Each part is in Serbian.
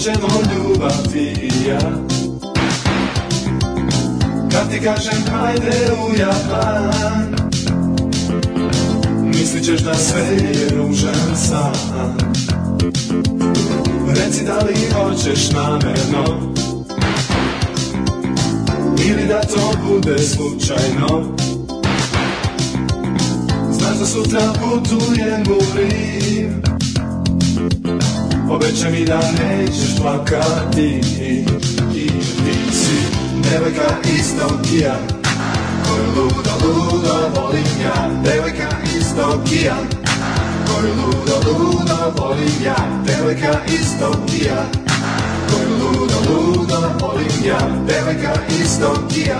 ćemo ljubav ti i ja Kad ti kažem hajde u Japan Mislit ćeš da sve je ružan san Reci da li hoćeš namerno Ili da to bude slučajno Znaš da sutra putujem u Rim Obeća mi da nećeš plakati I, i ti si devojka iz Tokija Koju luda, luda volim ja Devojka iz Tokija Koju luda, luda volim ja Devojka iz Tokija Koju luda, luda volim ja Devojka iz Tokija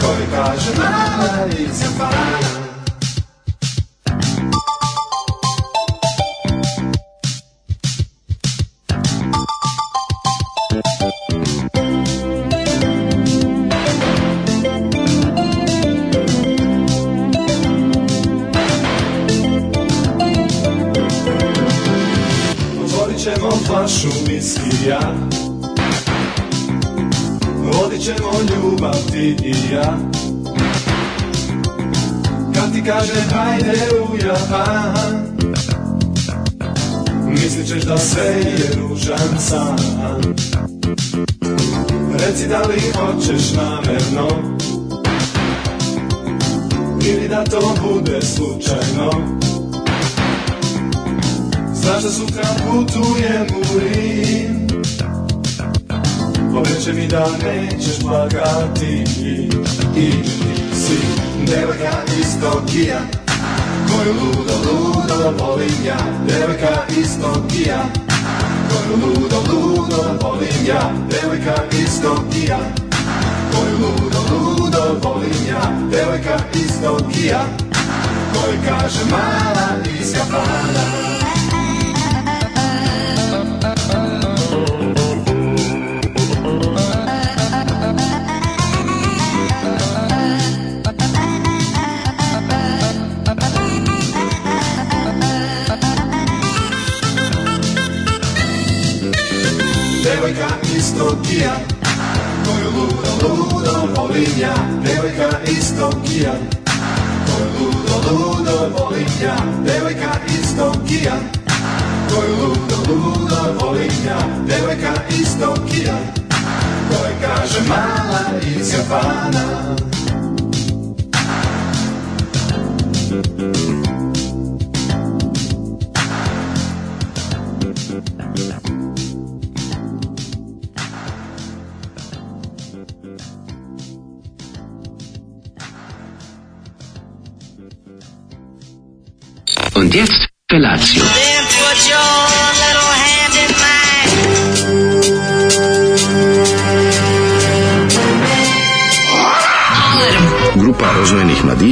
Koji kaže mala iz Japana tužan sam Reci da li hoćeš namerno Ili da to bude slučajno Znaš da sutra putujem u Rim Obeće mi da nećeš plakati I, i si devojka iz Tokija Koju ludo, ludo volim ja Devojka iz Tokija Koju ludo, ludo volim ja, devojka iz Tokija Koju ludo, ludo volim ja, devojka iz Tokija Koju kaže mala iz Japana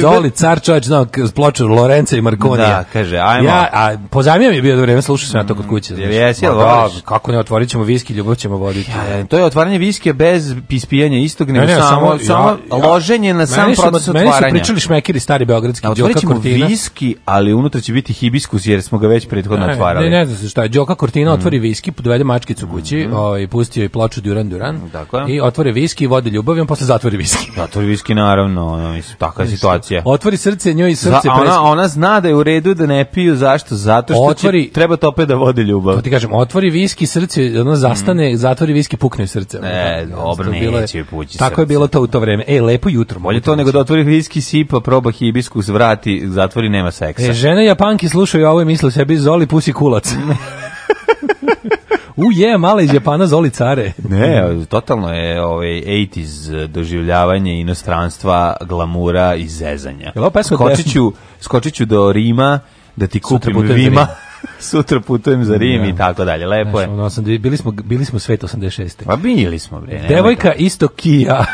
Zoli, car čovječ, znao ploču Lorenza i Markonija. Da, kaže, ajmo. Ja, a pozajmio mi je bio do vreme, slušao sam na to kod kuće. Znači. Jesi, jel voliš? Da, kako ne, otvorit ćemo viski, ljubav ćemo voditi. Ja, to je otvaranje viskija bez ispijanja istog, nego ne, ne, samo, samo ja, loženje na sam su, proces otvaranja. Meni su pričali šmekiri stari beogradski, da, Đoka Kortina. Otvorit ćemo viski, ali unutra će biti hibiskus, jer smo ga već prethodno otvarali. Ne, ne, znam šta je, Đoka Kortina mhm. otvori viski, dovede mačkicu kući, i mhm. ovaj, pustio i ploču Duran Duran. I otvori viski, i vodi ljubav, i on posle zatvori viski. Zatvori viski, naravno, mislim, takva situacija situacija. Otvori srce njoj i srce Za, ona, ona zna da je u redu da ne piju, zašto? Zato što otvori, će, treba to opet da vodi ljubav. To pa ti kažem, otvori viski srce, ona zastane, mm. zatvori viski, pukne srce. E, dobro, neće pući Tako srce. je bilo to u to vreme. E, lepo jutro. Bolje to nego da otvori viski, sipa, proba hibiskus, vrati, zatvori, nema seksa. E, žene japanki slušaju ovo i misle sebi, zoli pusi kulac. U je, mala iz Japana zoli care. ne, totalno je ovaj 80s doživljavanje inostranstva, glamura i zezanja. Skočiću, skočiću do Rima da ti kupim vima. sutra putujem za Rim i da. tako dalje. Lepo je. bili, smo, bili smo svet 86. Pa bili smo, bre. Devojka isto Kija.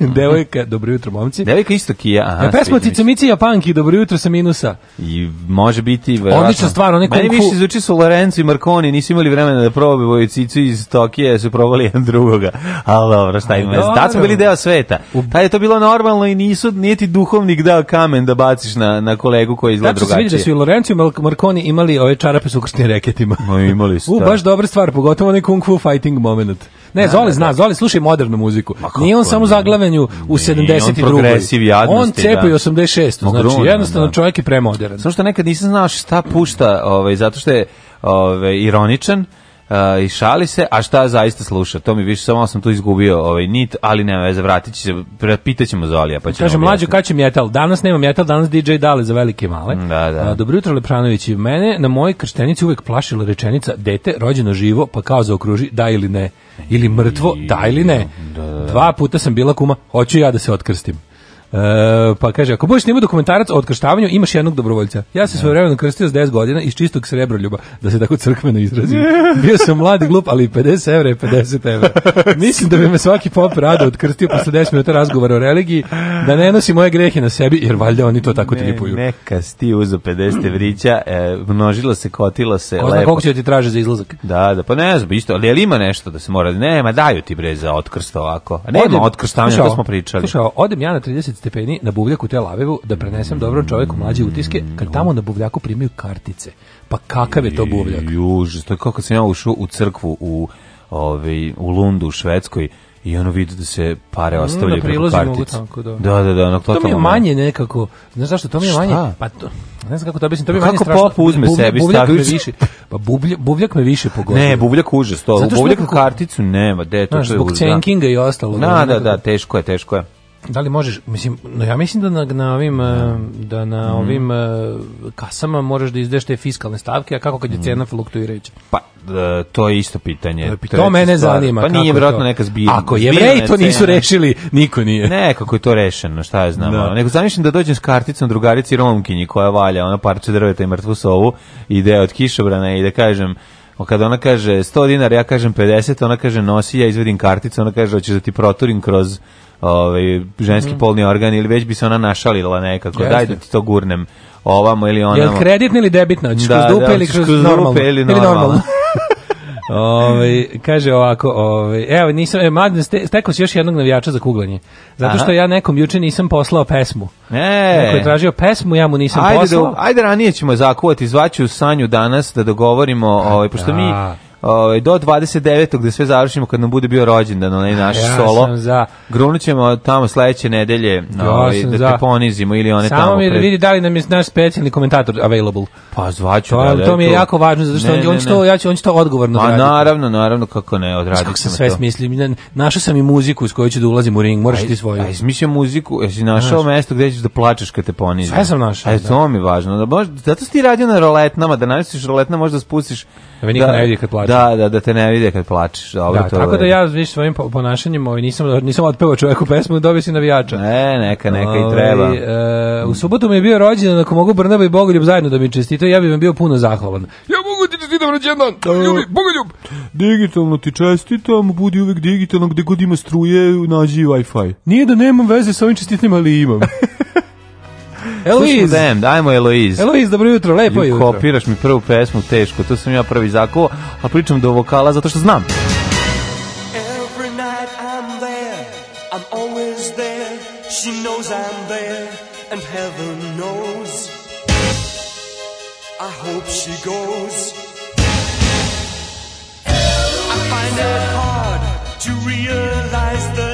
Devojka, dobro jutro, momci. Devojka isto Kija, aha. Ja, da, pesma Cicomici Japanki, dobro jutro sa minusa. I može biti... Odlična stvar, onaj Meni više zvuči su Lorenzo i Marconi, nisu imali vremena da probaju cicu iz Tokija, su probali jedan drugoga. Al dobro, šta im ima? Da su bili deo sveta. Tad je to bilo normalno i nisu, niti duhovnik dao kamen da baciš na, na kolegu koji izgleda da drugačije. Znači se vidi da su i Lorenzo i Marconi imali ove čarape s ukrštenim reketima. No, imali su. U, da. baš dobra stvar, pogotovo onaj kung fu fighting moment. Ne, ne da, Zoli da, zna, Zoli slušaj modernu muziku. Ma, nije on samo zaglavenju u 72. On, on cepa i 86. Ogromno, znači, jednostavno da. čovjek je premodern. Samo što nekad nisam znao šta pušta, ovaj, zato što je ovaj, ironičan, i šali se, a šta zaista sluša? To mi više samo sam tu izgubio ovaj nit, ali nema veze, vratit će se, pitaćemo Zolija, pa će. Kaže mlađi kad će metal. Danas nema metal, danas DJ Dale za velike male. Mm, da, da. A, dobro jutro Lepranović, mene na mojoj krštenici uvek plašila rečenica dete rođeno živo, pa kao zaokruži da ili ne ili mrtvo, da ili ne. da, da. da. Dva puta sam bila kuma, hoću ja da se otkrstim. E, pa kaže, ako budeš snimao dokumentarac o otkrštavanju, imaš jednog dobrovoljca. Ja se da. svoje vremeno krstio s 10 godina iz čistog srebroljuba, da se tako crkveno izrazi. Bio sam mladi glup, ali 50 evra je 50 evra. Mislim da bi me svaki pop rado odkrstio posle 10 minuta razgovora o religiji, da ne nosi moje grehe na sebi, jer valjda oni to tako ne, tripuju. Neka si ti uzo 50 evrića, e, množilo se, kotilo se. Ko zna lepo. koliko će da ti traže za izlazak? Da, da, pa ne znam, isto, ali jel ima nešto da se mora, nema, daju ti bre za otkrst ovako. A nema otkrstavanja, to smo pričali. Slušaj, odem ja na 30 stepeni na buvljaku te lavevu da prenesem dobrom čovjeku mlađe utiske kad tamo na buvljaku primaju kartice. Pa kakav je to buvljak? Juž, to je kako sam ja ušao u crkvu u, ovaj, u Lundu u Švedskoj i ono vidi da se pare mm, ostavljaju mm, preko kartice. da. da, da, da, ono, to, mi je manje nekako. Znaš zašto, to mi je Šta? manje? Pa to, ne znam kako to objasnim, to mi pa manje strašno. Kako pop uzme Bub, sebi buvljak me više, pa buvljak, buvljak me više pogodio. Ne, buvljak užas, to, buvljak nekako, karticu nema, de, to, znaš, to je Zbog cenkinga i ostalo. Da, da, da, teško je, teško je da li možeš, mislim, no ja mislim da na, na ovim, da, eh, da na mm. ovim eh, kasama možeš da izdeš te fiskalne stavke, a kako kad je mhm. cena mm. fluktuirajuća? Pa, da, to je isto pitanje. To, to mene stvar. zanima. Pa nije verovatno neka zbirna. Ako je vrej, to nisu rešili, niko nije. Ne, kako je to rešeno, šta ja znam. Da. Nego zamišljam da dođem s karticom drugarici Romkinji koja valja, ona parče drveta i mrtvu sovu, ide od kišobrana i da kažem, kada ona kaže 100 dinara, ja kažem 50, ona kaže nosi, ja izvedim karticu, ona kaže hoćeš da ti proturim kroz ovaj ženski mm. polni organ ili već bi se ona našalila nekako Jeste. daj da ti to gurnem ovamo ili onamo. Jel kreditni ili debitna? Hoćeš da, kroz da, dupe da, ili kroz, kroz normalno? Dupe ili normalno. Ili normalno. Ove, ovaj, kaže ovako, ove, ovaj, evo, nisam, e, mladen, ste, stekao si još jednog navijača za kuglanje. Zato što Aha. ja nekom juče nisam poslao pesmu. E. Neko je tražio pesmu, ja mu nisam ajde da poslao. Do, ajde ranije ćemo zakuvati, zvaću Sanju danas da dogovorimo, ovaj, pošto mi da. Ovaj do 29. da sve završimo kad nam bude bio rođendan, onaj naš ja solo. Sam za. Grunućemo tamo sledeće nedelje, ja ovaj da za. te ponizimo ili one Samo tamo. Samo mi da pred... vidi da li nam je naš specijalni komentator available. Pa zvaću to, da. To mi je to... jako važno zato što ne, on, ne, on će to ja ću on će to odgovorno pa, odraditi. A naravno, naravno kako ne, odraditi. Kako sam sve to. smislim, našao sam i muziku s kojoj ću da ulazim u ring, moraš ti svoju. Aj, izmišljam muziku, jesi našao Znaš. mesto gde ćeš da plačeš kad te ponizi. Sve sam našao. Aj, da. to mi je važno. Da, baš zato si ti radio na roletnama, da najsiš roletna možda spustiš. Da me niko da, ne kad Da, da, da te ne vide kad plačeš. Dobro, da, to tako da ja više svojim ponašanjem ovaj, nisam, nisam otpeo čoveku pesmu, dobio si navijača. Ne, neka, neka Ove, i ovaj, treba. E, u subotu mi je bio rođendan, ako mogu Brnaba i Bogoljub zajedno da mi čestitaju, ja bih vam bio puno zahvalan. Ja mogu ti čestitam rođendan, ljubi, Bogoljub! Digitalno ti čestitam, budi uvek digitalno, gde god ima struje, nađi Wi-Fi. Nije da nemam veze sa ovim čestitnim, ali imam. Eloise. Damned, ajmo Eloise. Eloise, dobro jutro, lepo jutro. Kopiraš mi prvu pesmu, teško, to sam ja prvi zakuo, a pričam do vokala zato što znam. Every night I'm there, I'm always there, she knows I'm there, and heaven knows. I hope she goes. I find it hard to realize the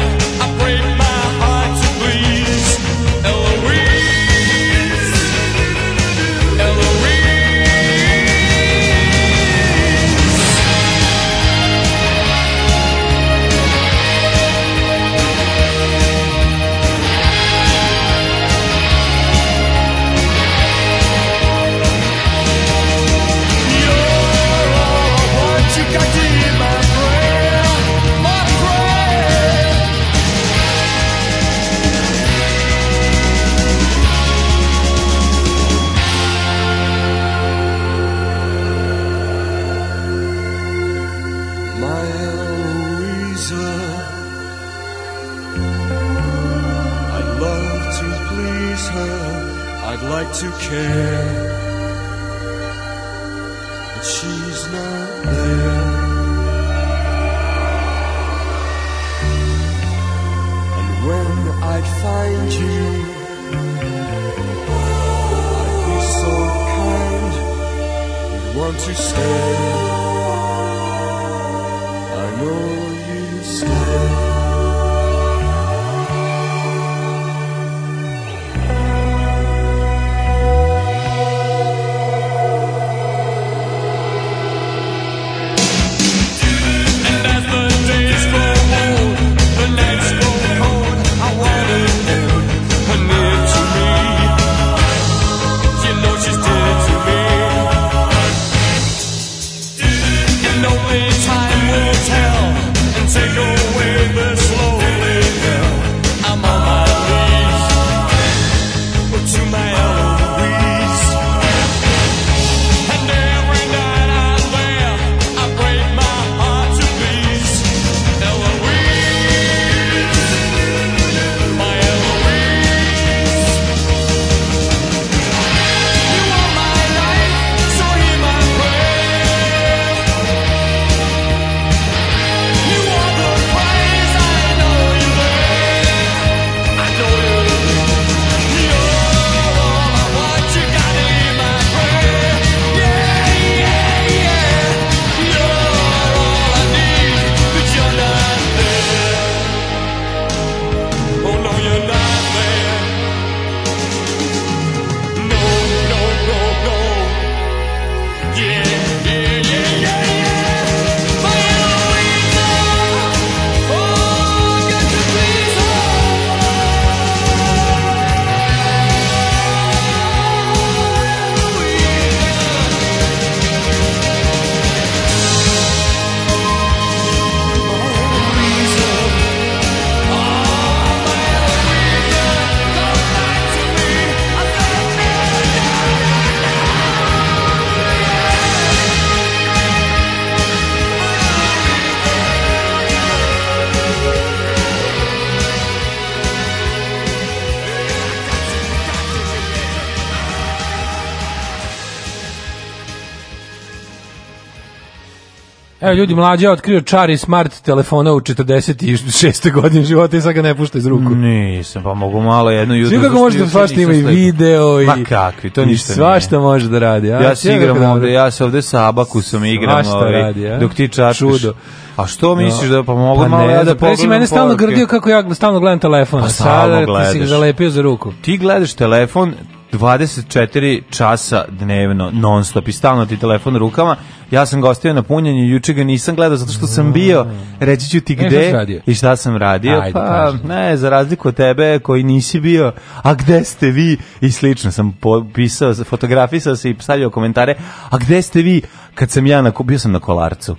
Evo ljudi, mlađa otkrio čar smart telefona u 46. godini života i sad ga ne pušta iz ruku. Nisam, pa mogu malo jednu jutro. Svi kako da može da svašta ima i video i... Ma kakvi, to ništa Svašta može da radi. A? Ja se igram ovde, ja se ovde sa abakusom igram ovaj, radi, dok ti čapiš. Čudo. A što misliš da pa mogu pa malo ne, ja da pogledam? mene stalno grdio kako ja stalno gledam telefon. Pa sada ti si ga zalepio za ruku. Ti gledaš telefon 24 časa dnevno, non stop i stalno ti telefon rukama Ja sam gostio na punjenju, juče ga nisam gledao zato što sam bio, mm. reći ću ti gde i šta sam radio. Ajde, pa, ne, za razliku od tebe koji nisi bio, a gde ste vi? I slično sam pisao, fotografisao se i stavljao komentare, a gde ste vi kad sam ja na, bio sam na kolarcu?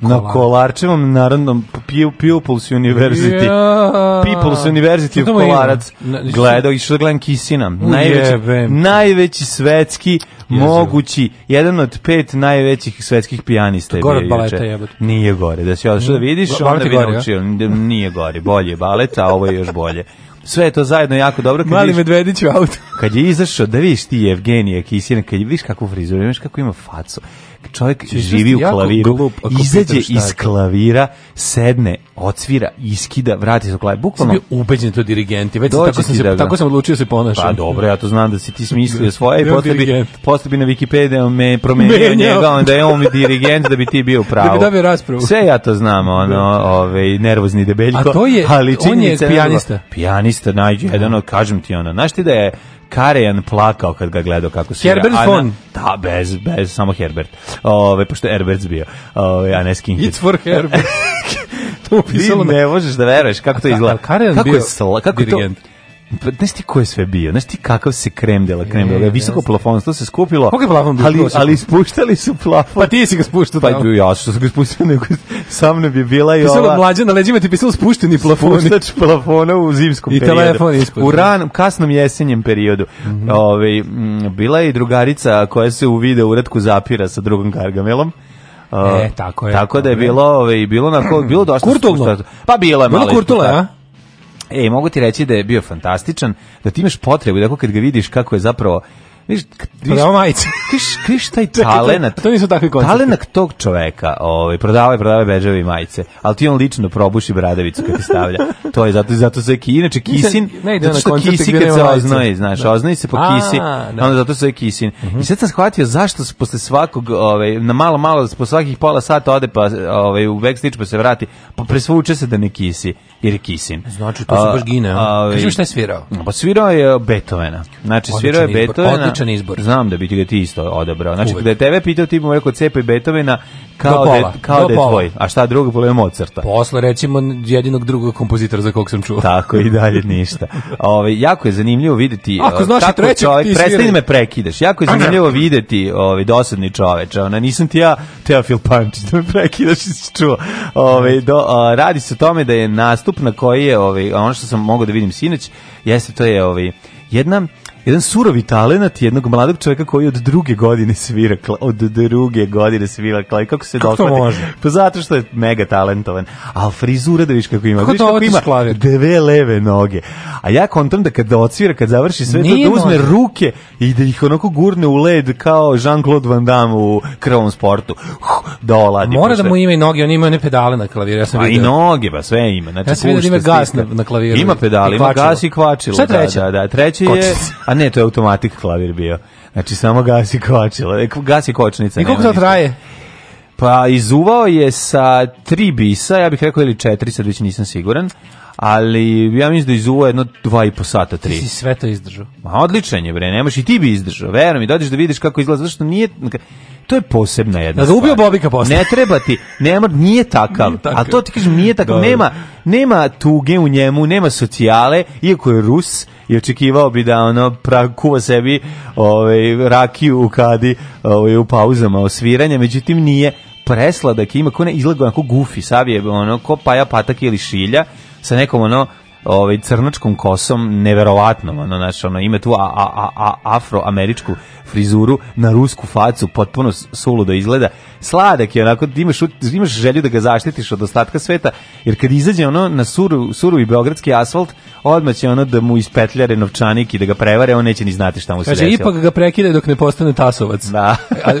Na, Kolarčevom narodnom People's University. Yeah. People's University u Kolarac. gledao, i da gledam Kisina. Najveći, najveći svetski Jezio. mogući, jedan od pet najvećih svetskih pijanista je bio od baleta jebot. Nije gore, da si odšao da mm, vidiš, L onda bi naučio. Da nije gore, bolje je balet, a ovo je još bolje sve je to zajedno jako dobro. Kad Mali medvedić u auto. kad je izašao, da vidiš ti Evgenija Kisina, kad je vidiš kakvu frizuru, imaš kako ima facu čovjek živi u klaviru, izađe iz klavira, sedne, odsvira, iskida, vrati se u klavir. Bukvalno ubeđen da to dirigenti, već tako sam se da, tako sam odlučio da se ponašati. Pa dobro, ja to znam da si ti smislio svoje i posle bi posle na Wikipediji me promenio njega, onda je on dirigent da bi ti bio pravo. Da bi dobio raspravu. Sve ja to znam, ono, da. ovaj nervozni debeljko. A to je, ali on je pijanista. Pijanista najđe, jedan kažem ti ono, znaš ti da je Karejan plakao kad ga gledao kako se Herbert Ana, von da bez bez samo Herbert ove pošto je Herbert's bio ove a ne Skinhead It's for Herbert to upisalo ne možeš da veruješ kako to izgleda Karejan kako je sla, kako dirigent. to Pa, znaš ti ko je sve bio, znaš ti kakav se krem dela krem dela, visoko plafonstvo se skupilo, Kako je plafon bio? ali, ali ispuštali su plafon. Pa ti si ga spuštao Pa tamo. ja što sam ga spustio, nego sa mnom je bila i Pisalo ova mlađa na leđima ti pisalo spušteni plafoni. spuštač plafona u zimskom periodu. I telefon ispod. U ranom, kasnom jesenjem periodu. Mhm. Ovaj, mm, bila je i drugarica koja se u video uratku zapira sa drugom gargamelom. E, tako je. Tako da je bilo, ovaj, bilo na bilo dosta Kurtulno. Pa bilo je Bilo malo. kurtula, E, mogu ti reći da je bio fantastičan, da ti imaš potrebu, da kad ga vidiš kako je zapravo Viš, prodava majice. kiš kriš taj talenat. to nisu takvi koncepti. Talenat tog čoveka, ovaj, prodava i prodava i majice, ali ti on lično probuši bradavicu kad stavlja. To je zato, zato se ki, inače kisin, ne ide zato što na kisi kad se oznoji, znaš, da. oznoji se po A, kisi, da. onda zato se kisin. Uh mhm. -huh. I sad sam shvatio zašto se posle svakog, ovaj, na malo, malo, po svakih pola sata ode pa ovaj, u backstage pa se vrati, pa presvuče se da ne kisi, jer je kisin. Znači, to se baš gine. Kaži mi ovaj, šta je svirao? Pa svirao je Beethovena. Znači, svirao je Beethovena odličan da. izbor. Znam da bi ti ga ti isto odabrao. Znači, kada je tebe pitao, ti mu rekao Cepa i Beethovena kao, pola, de, kao da je tvoj. A šta drugo, pole Mozarta. Posle, recimo, jedinog drugog kompozitora za kog sam čuo. Tako i dalje ništa. Ove, ovaj, jako je zanimljivo videti... Ako ovaj, znaš kako trećeg, čovek, ti prestani me prekidaš. Jako je zanimljivo videti ovaj, dosadni čoveče. Ona, nisam ti ja Teofil Pančić da me prekidaš čuo. Ove, ovaj, do, a, radi se o tome da je nastup na koji je, ovaj, ono što sam mogao da vidim sinoć, jeste to je ovaj, jedna jedan surovi talenat jednog mladog čovjeka koji od druge godine svira od druge godine svira klarinet. Kako se kako može? Pa zato što je mega talentovan. A frizura da viš kako ima. Kako viš kako ima klavir? dve leve noge. A ja kontram da kad odsvira, kad završi sve Nije to, da uzme može. ruke i da ih onako gurne u led kao Jean-Claude Van Damme u krvom sportu. Da oladi. Mora da mu ima i noge, on ima one pedale na klaviru. Ja sam A i noge, pa sve ima. Znači, ja sam vidio da ima gas na, na klaviru. Ima pedale, ima gas i kvačilo. Šta da, treće? Da, da, da. Treće je ne, to je automatik klavir bio. Znači, samo gasi kočila. E, gasi kočnica. I koliko to traje? Pa izuvao je sa tri bisa, ja bih rekao ili četiri, sad već nisam siguran, ali ja mislim da izuvao jedno dva i po sata, tri. Ti si sve to izdržao. Ma odličan je, bre, nemaš i ti bi izdržao, verujem i dođeš da, da vidiš kako izgleda, zato što nije... To je posebna jedna da, da ubio Bobika posle. Ne treba ti, nema, nije takav. A to ti kažem, nije takav. Dobre. Nema, nema tuge u njemu, nema socijale, iako je Rus, i očekivao bi da ono pra, kuva sebi ovaj, rakiju u kadi ovaj, u pauzama osviranja, međutim nije presladak ima ko ne izgleda onako gufi, sav je ono ko paja patak ili šilja sa nekom ono ovaj crnačkom kosom neverovatno ono znači ono ima tu a, a, a, afroameričku frizuru na rusku facu potpuno suludo da izgleda sladak je onako imaš imaš želju da ga zaštitiš od ostatka sveta jer kad izađe ono na suru suru i beogradski asfalt odmah će ono da mu ispetljare novčanik i da ga prevare on neće ni znati šta mu se kaže ipak ga prekide dok ne postane tasovac da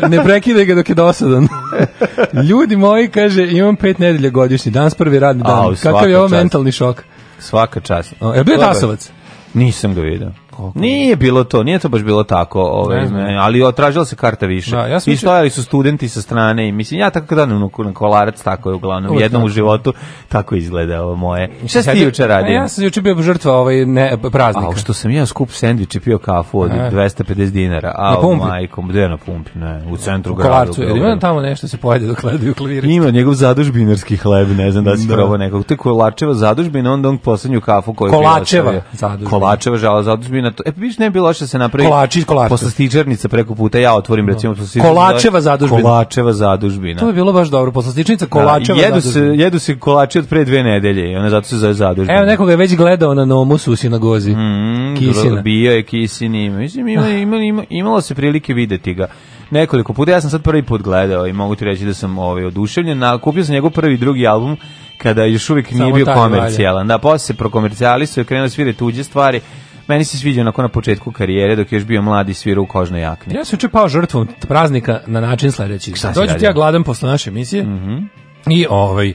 ne prekide ga dok je dosadan ljudi moji kaže imam pet nedelja godišnji danas prvi radni dan a, kakav je ovo čast. mentalni šok Svaka čast. E, bio Tasovac? Nisam ga vidio. Okay. Nije bilo to, nije to baš bilo tako, ovaj, ne, ali tražila se karta više. Da, ja I stojali su studenti sa strane i mislim, ja tako kada na kolarac, tako je uglavnom, Uvijek, jednom tako. u životu, tako izgleda ovo moje. Šta si ti juče radio? Ja sam juče bio žrtva ovaj, ne, praznika. A, što sam ja skup sandvič i pio kafu od ne. 250 dinara. A, na pumpi? Majko, gde na pumpi, ne, u centru u grada. U kolarcu, ima tamo nešto se pojede dok gledaju klavirišta? Ima njegov zadužbinarski hleb, ne znam da si da. probao nekog. To je kolačeva zadužbina, onda on poslednju kafu koju... Kolačeva zadužbina. Kolačeva žala zadužbina na to. E, biš pa ne bi bilo da se napravi. Kolači, kolači. Posle Poslastičarnica preko puta, ja otvorim, recimo, da. Kolačeva da. zadužbina. Kolačeva zadužbina. To je bilo baš dobro, Posle poslastičarnica, da, kolačeva da, jedu zadužbina. Se, jedu se kolači od pre dve nedelje i ona zato se zove zadužbina. Evo, nekoga je već gledao na Nomusu u sinagozi. Mm, Kisina. Bio je Kisini. Mislim, ima, ima, ima, imalo se prilike videti ga nekoliko puta. Ja sam sad prvi put gledao i mogu ti reći da sam ovaj, oduševljen. Nakupio sam njegov prvi drugi album kada još uvijek Samo nije bio komercijalan. Valje. Da, posle se prokomercijalisao i krenuo svire tuđe stvari Meni se sviđa onako na početku karijere dok je još bio mladi svira u kožnoj jakni. Ja sam čepao žrtvom praznika na način sledeći. Dođu ti ja gladan posle naše emisije mm -hmm. i ovaj,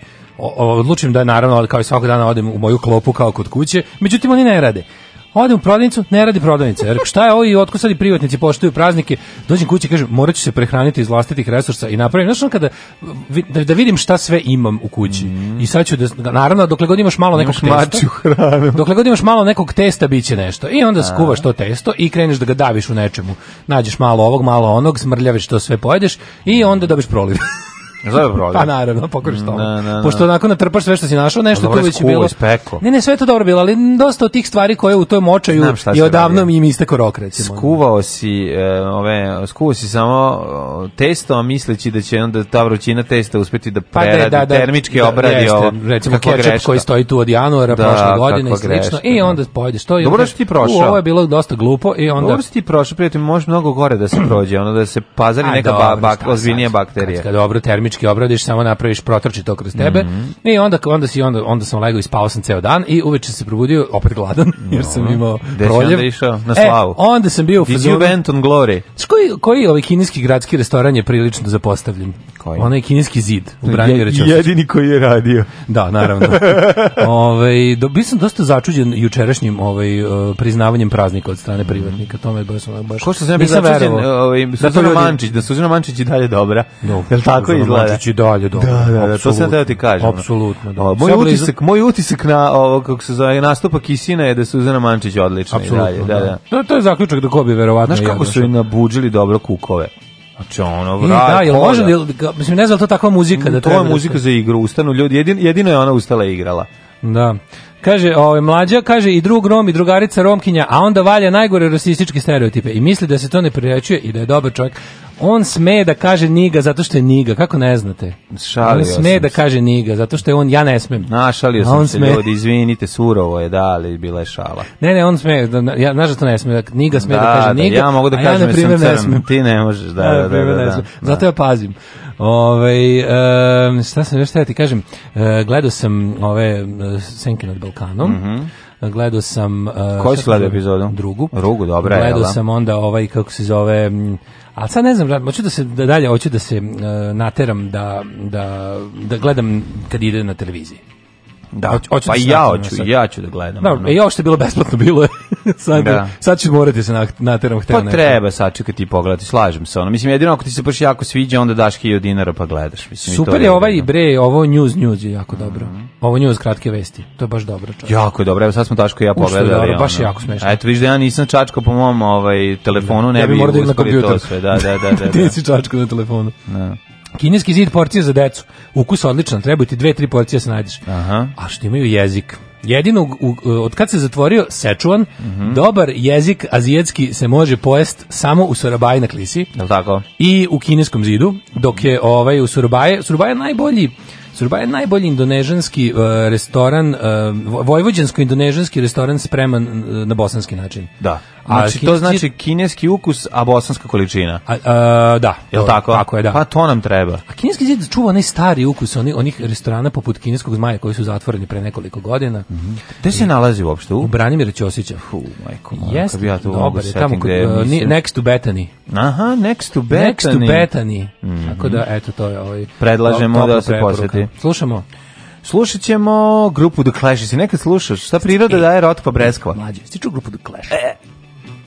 odlučim da naravno kao i svakog dana odem u moju klopu kao kod kuće, međutim oni ne rade. Ode u prodavnicu, ne radi prodavnice. Jer šta je ovo i otko sad i privatnici poštuju praznike? Dođem kući i kažem, morat ću se prehraniti iz vlastitih resursa i napravim. Znaš ono kada, da, da vidim šta sve imam u kući. Mm. I sad ću da, naravno, dokle god imaš malo nekog imaš testa, hranu. dokle god imaš malo nekog testa, bit će nešto. I onda skuvaš to testo i kreneš da ga daviš u nečemu. Nađeš malo ovog, malo onog, smrljaviš to sve, pojedeš i onda dobiš proliv. Dobro, pa naravno, pokoriš mm, to. Na, na, na. Pošto onako natrpaš sve što si našao, nešto pa tu već bilo. Ispeko. Ne, ne, sve je to dobro bilo, ali dosta od tih stvari koje u toj močaju i odavno mi im isteko rok, recimo. Skuvao si, e, ove, skuvao si samo testo, a misleći da će onda ta vrućina testa uspeti da pa preradi, pa da, da, da, termički da, obradi reste, ovo. Recimo kečap koji stoji tu od januara da, prošle godine i slično. I da. onda pojedeš to dobro što ti prošao. Ovo je bilo dosta glupo i onda Dobro što ti prošao, prijatelj, može mnogo gore da se prođe, ono da se pazari neka bak, ozbiljnija bakterija. Kad dobro termički termički obradiš, samo napraviš protrči to kroz tebe. Mm -hmm. I onda onda si onda onda sam legao i spavao sam ceo dan i uveče se probudio opet gladan jer sam imao proljev. Onda na slavu. E, onda sam bio u Juventus Glory. Koji koji ovaj kineski gradski restoran je prilično da zapostavljen? Koji? Onaj kineski zid u Branimira je, Jedini koji je radio. Da, naravno. ovaj do, bio sam dosta začuđen jučerašnjim ovaj eh, priznavanjem praznika od strane mhm. privatnika. To me baš baš. Ko što sam ja bio začuđen, ovaj Suzana Mančić, da Suzana Mančić i dalje dobra. No, Jel tako izgleda? Dončić da, da. i dalje dobro. Da, da, da, to sam da ti kažem. Apsolutno, da. Moj utisak, moj utisak na ovo kako se zove nastupak Kisina je da Suzana Mančić odlična i dalje, da, da. Da, to je zaključak da ko bi verovatno. Znaš kako su i nabuđili dobro kukove. Znači ono da, vraj. Da, jel može, jel, mislim ne znam to takva muzika mm, da to je muzika za igru, ustanu ljudi, jedin, jedino je ona ustala i igrala. Da. Kaže, ovaj mlađa kaže i drug Rom i drugarica Romkinja, a onda valja najgore rasističke stereotipe i misli da se to ne prirećuje i da je dobar čovjek on sme da kaže niga zato što je niga, kako ne znate? Šalio on sme da kaže niga zato što je on, ja ne smem. Našalio sam on se sme... ljudi, izvinite, surovo je, da, ali bila je šala. Ne, ne, on sme, da, ja, nažalost da ne smem, da, niga sme da, da kaže da, niga, da, ja mogu da kažem, ja na primjer ne smem. Ti ne možeš, da, ja, da, da, da, da, Zato ja pazim. Ove, um, šta sam još ti kažem, uh, gledao sam ove e, Senke nad Balkanom, mm -hmm gledao sam... Uh, Koji si gledao epizodu? Drugu. Drugu, dobra je. Gledao da? sam onda ovaj, kako se zove, Ali sad ne znam, hoću da se da dalje, hoću da se uh, nateram da, da, da gledam kad ide na televiziji. Da, hoću, hoću pa da ja hoću, ja ću da gledam. Da, ono. E, i ovo što je bilo besplatno bilo je. sad, da. sad ću morati da se nateram hteo Pa treba sačekati i pogledati, slažem se. Ono. Mislim, jedino ako ti se baš jako sviđa, onda daš 1000 dinara pa gledaš. Mislim, Super je, ovaj i bre, ovo news news je jako dobro. Mm -hmm. Ovo news kratke vesti, to je baš dobro. Čovjek. Jako je dobro, evo sad smo Daško i ja pogledali. Dobro, baš je jako smešno. Eto, vidiš da ja nisam čačko po mom ovaj, telefonu, ne ja bi, bi da uspio na to sve. Da, da, da, da, da, ti si čačko na telefonu. Da. Kineski zid porcije za decu. Ukus odličan, treba ti dve, tri porcije se nađeš. Aha. A što imaju jezik? Jedino, od kad se zatvorio Sečuan, mm -hmm. dobar jezik azijatski se može pojest samo u Surabaj na klisi. Je tako? I u kineskom zidu, dok je ovaj, u Surabaje, Surabaje najbolji Surba je najbolji indonežanski uh, restoran, uh, vojvođansko-indonežanski restoran spreman uh, na bosanski način. Da. Znači, to znači kineski ukus, a bosanska količina. A, a, da. Je to, tako? Tako je, da. Pa to nam treba. A kineski zid čuva onaj stari ukus onih, onih restorana poput kineskog zmaja koji su zatvoreni pre nekoliko godina. Mm -hmm. Gde se nalazi uopšte? U, u Branimira Ćosića. Fu, majko moja, Jeste, ja to dobar, je tamo kod, uh, next to Bethany. Aha, next to Bethany. Next to Bethany. Mm -hmm. Tako da, eto, to je ovaj... Predlažemo da se poseti. Slušamo. Slušat ćemo grupu The Clash. Si nekad slušaš? Šta priroda e, daje rotko breskva? Mlađe, si čuo grupu The Clash? E,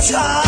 time.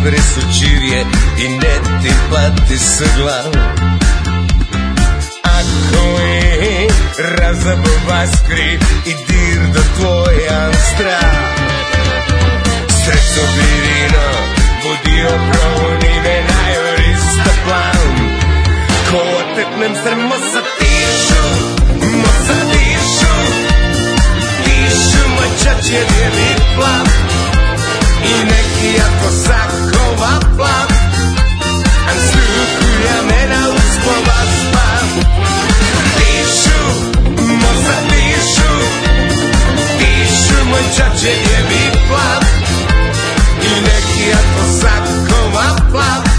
najbre su čirje i ne ti pati se glav Ako je razabo vaskri i dir do tvoja strah Sreco bi vino budio pravo nive najorista plan Ko otepnem srmo sa tišu, mo sa tišu Tišu moj čač je bijeli plav i neki ako sakova plat An sluku ja ne da uspova spat Pišu, moza pišu Pišu moj čače je mi I neki ako sakova plat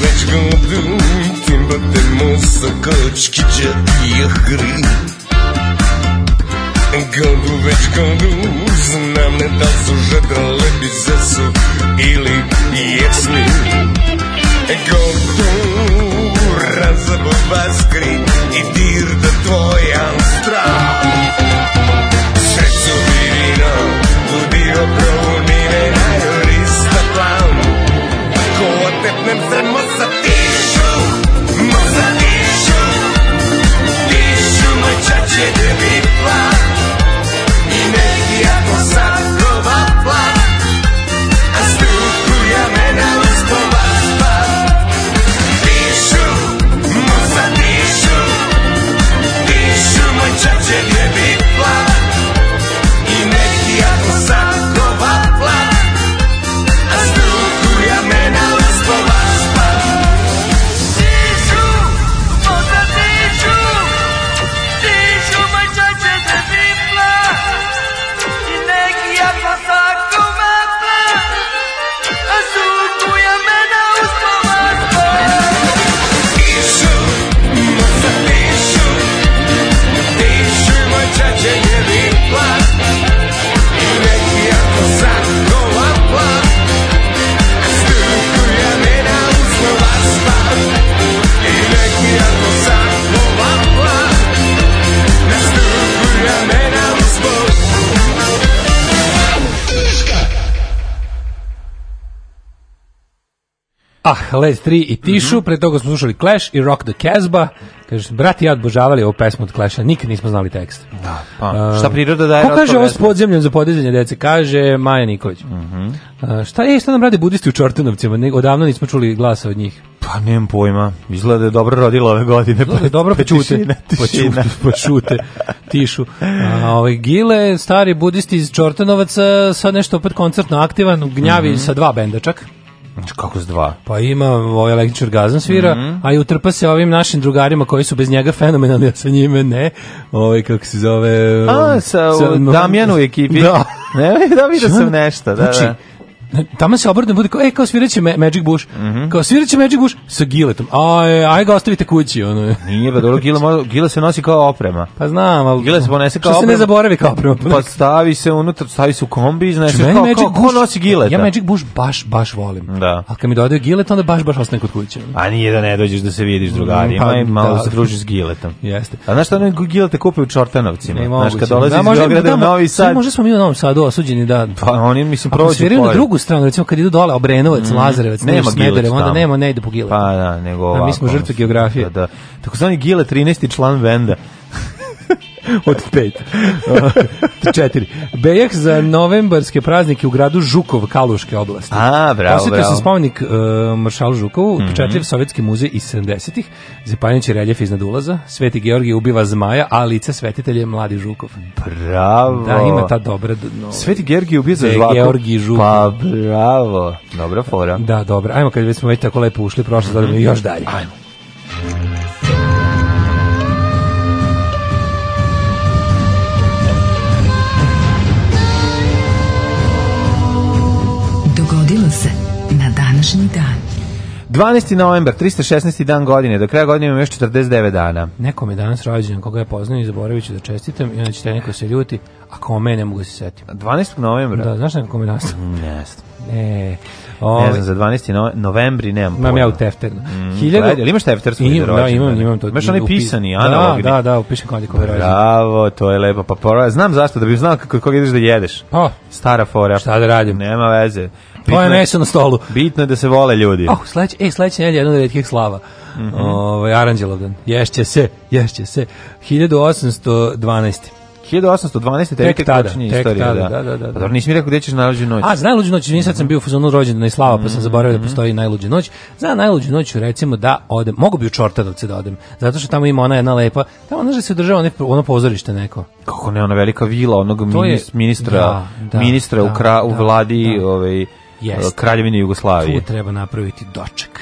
Вечгълдъм, кимбате мусъкъчкича и ахри. Гълду веч гълду, знам не да служа да леби ili или ясни. Гълду, разъба възкри i dir да твоя страх. Сред сувирина, budio право Sretnem se moza tišu, moza tišu Tišu moj čače debi plan I neki ako sad proba plan A struku ja mena uspova spa Tišu, moza tišu Tišu moj čače debi plan Hlez 3 i Tišu, mm -hmm. pre toga smo slušali Clash i Rock the Casbah, Kažeš, brati ja odbožavali ovu pesmu od Clash-a, nikad nismo znali tekst. Da, pa, šta priroda daje Ko kaže ovo s podzemljom za podizanje dece? Kaže Maja Nikolić. Mm -hmm. A, šta, je, šta nam rade budisti u Čortanovcima? odavno nismo čuli glasa od njih. Pa nemam pojma. Izgleda da je dobro rodila ove godine. Da pa, dobro počute. Počute, počute. Tišu. A, ove, ovaj, gile, stari budisti iz Čortanovaca, sad nešto opet koncertno aktivan, gnjavi mm -hmm. sa dva benda čak. Znači, kako s dva? Pa ima ovaj električni orgazam svira, mm -hmm. a i utrpa se ovim našim drugarima koji su bez njega fenomenalni, a sa njime ne. Ovaj kako se zove... A, um, sa, sa Damjanu ekipi. Da. ne, da vidio da sam nešto, da, znači, da tamo se obrne bude kao, e, kao sviraće Magic Bush. Mm -hmm. Kao sviraće Magic Bush sa giletom. Aj, aj ga ostavite kući. Ono. Nije, pa dobro, gila, gila se nosi kao oprema. Pa znam, al Gila se ponese kao oprema. se ne zaboravi kao oprema? Pa stavi se unutra, stavi se u kombi, iznese znači, kao, kao, Magic ko nosi gileta? Ja Magic Bush baš, baš volim. Da. A kad mi dođe gilet, onda baš, baš ostane kod kuće. A nije da ne dođeš da se vidiš drugarima pa, i malo da, se družiš s giletom. Jeste. A znaš šta one gilete kupe u Čortanovcima? Znaš, kad dolazi da, iz Beograda u Novi Sad... Možemo mi u Novom Sadu osuđeni da... Pa oni, mislim, prođu drugu stranu, recimo kad idu dole Obrenovac, mm, Lazarevac, nema Smederev, onda nema ne ide po Gilet. Pa da, nego ovako. A mi smo žrtve geografije. Da, da. Takozvani Gilet 13. član Venda od pet. Četiri. Bejak za novembarske praznike u gradu Žukov, Kaluške oblasti. A, bravo, Posjetio bravo. se spomenik uh, maršalu Žukovu, mm -hmm. sovjetski muzej iz 70-ih, zapanjeći reljef iznad ulaza, Sveti Georgije ubiva zmaja, a lice svetitelje mladi Žukov. Bravo. Da, ima ta dobra... No, Sveti Georgije ubiva za da žvaku. Georgij Žukov. Pa, bravo. Dobra fora. Da, dobro. Ajmo, kad već smo već tako lepo ušli prošle, mm -hmm. još dalje. Ajmo. 12. novembar, 316. dan godine, do kraja godine imam još 49 dana. Nekom je danas rođen, koga ja poznam i zaboravit ću da čestitam i onda ćete neko se ljuti, a kao me ne mogu da se setiti. 12. novembra? Da, znaš nekako me danas? Mm, ne E, o, ovaj- ne znam, za 12. novembri nemam pojma. Imam ja u tefterno. Mm, 1000... Ili imaš tefter svoj Im, Da, imam, imam to. Imaš onaj pisani, da, analogni. Da, da, da, upišem kada kome rođen. Bravo, to je lepo. Pa, znam zašto, da bih znao kako koga ideš da jedeš. Pa. Stara fora. Šta da radim? Nema veze. To je na stolu. Bitno je da se vole ljudi. Oh, sledeće, ej, sledeće nedelje jedna od retkih slava. Mm -hmm. Ovaj Aranđelovdan. Ješće se, ješće se. 1812. 1812. Tek, tek tada, tek istorija, tada, da. da, da, da. Pa dobro, nisi mi rekao gde ćeš najluđu noć. A, za najluđu noć, nisam mm -hmm. sam bio u fazonu rođendana i slava, pa sam mhm, zaboravio da mhm. postoji najluđa noć. Za najluđu noć, recimo, da odem, mogu bi u Čortadovce da odem, zato što tamo ima ona jedna lepa, tamo ona da se održava ono, ono pozorište neko. Kako ne, ona velika vila onog to minis, je, ministra, da, da, ministra da, u, kra, da, u vladi, da. ovaj, yes. kraljevine Jugoslavije. Tu treba napraviti doček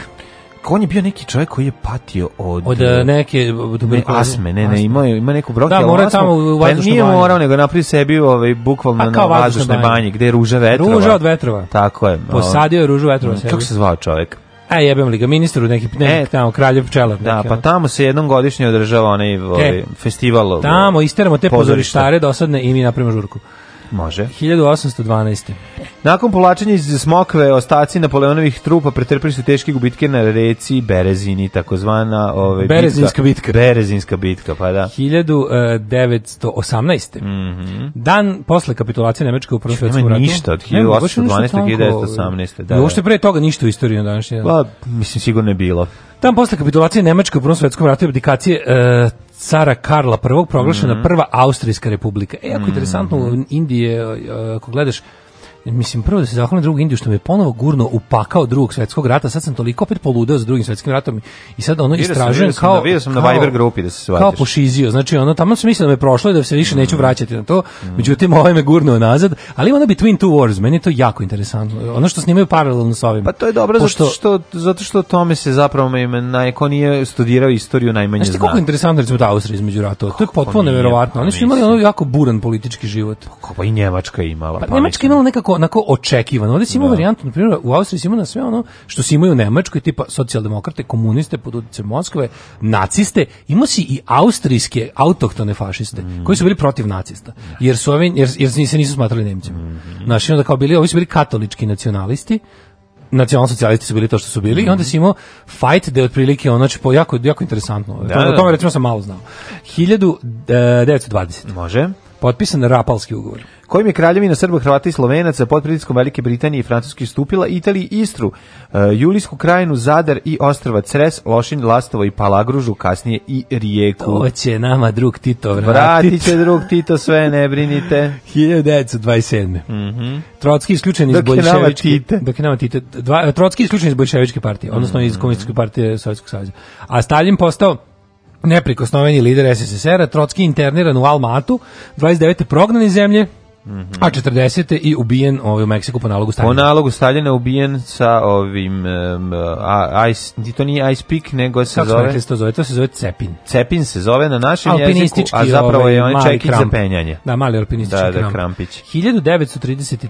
on je bio neki čovjek koji je patio od od e, neke od ne, asme, ne, ne, ima, ima neku bronhijalnu Da, mora tamo u vazdušnoj pa banji. Nije morao, nego napravio sebi ovaj bukvalno na vazdušnoj banji, gde je ruža vetrova. Ruža od vetrova. Tako je. Posadio je ružu vetrova mm, sebi. Kako se zvao čovjek? A e, jebem li ga ministru neki ne, e, tamo kraljev pčela. Da, pa tamo se jednom godišnje održava onaj e, ovaj, festival. Ovaj, tamo isteramo te pozorištare dosadne i mi napravimo žurku. Može. 1812. Nakon povlačenja iz Smokve, ostaci Napoleonovih trupa pretrpili su teške gubitke na reci Berezini, takozvana ove, ovaj, Berezinska bitka. bitka. Berezinska bitka, pa da. 1918. Mm -hmm. Dan posle kapitulacije Nemačke u Prvom svetskom ratu. Nema ništa od 1812. do 1918. Da, da, uopšte pre toga ništa u istoriji na današnje. Pa, mislim, sigurno je bilo. Tam posle kapitulacije Nemačke u Prvom svetskom ratu i abdikacije e, cara Karla I proglašena mm -hmm. prva Austrijska republika. E, jako mm -hmm. interesantno, u Indiji, e, ako gledaš, mislim, prvo da se zahvalim drugom Indiju što me ponovo gurno upakao drugog svetskog rata, sad sam toliko opet poludeo za drugim svetskim ratom i sad ono istražujem kao... Da, vidio sam na Viber grupi da se svatiš. Kao pošizio, znači ono, tamo sam mislio da me prošlo i da se više neću mm. vraćati na to, mm. međutim ovaj me gurnuo nazad, ali ima ono Between Two Wars, meni je to jako interesantno, ono što snimaju paralelno sa ovim. Pa to je dobro, pošto, zato, što, zato što tome se zapravo na ko nije studirao istoriju najmanje zna. Znaš ti je interesantno recimo ta Austrija između ratova, to je potpuno neverovatno, pa oni su imali ono jako buran politički život. Pa, pa i Njemačka imala. Pa, pa Njemačka imala nekako onako očekivano. Ovde si imao da. varijantu, na primjer, u Austriji si imao na sve ono što si imao u Nemačkoj, tipa socijaldemokrate, komuniste pod utice Moskve, naciste, imao si i austrijske autohtone fašiste, mm. koji su bili protiv nacista, da. jer su ovi, jer, jer se nisu smatrali Nemcima. Mm. Znaš, onda kao bili, ovi su bili katolički nacionalisti, nacionalsocijalisti su bili to što su bili mm i onda mm-hmm. si imao fight da je otprilike ono znači po jako jako interesantno. Da, o da, tome recimo sam malo znao. 1920. E, Može potpisan Rapalski ugovor. Kojim je kraljevina Srba, Hrvata i Slovenaca pod pritiskom Velike Britanije i Francuske stupila Italiji Istru, e, Julijsku krajinu, Zadar i Ostrava Cres, Lošinj, Lastovo i Palagružu, kasnije i Rijeku. To će nama drug Tito vratiti. Vratit će drug Tito sve, ne brinite. 1927. Mm -hmm. Trotski isključen iz bolševičke... Dok je nama Tito. Dva, Trotski isključen iz bolševičke partije, odnosno iz mhm. komunističke partije Sovjetskog savjeza. A Stalin postao neprikosnoveni lider SSSR-a, Trotski interniran u Almatu, 29. prognan iz zemlje, Mm -hmm. A 40. i ubijen ovaj, u Meksiku po nalogu Staljina. Po nalogu Staljina ubijen sa ovim um, a, ice, to nije Ice Peak, nego se zove... Kako to zove? To se zove Cepin. Cepin se zove na našem jeziku, a zapravo je ovaj, on čekić za penjanje. Da, mali alpinistički da, da, krampić. 1933.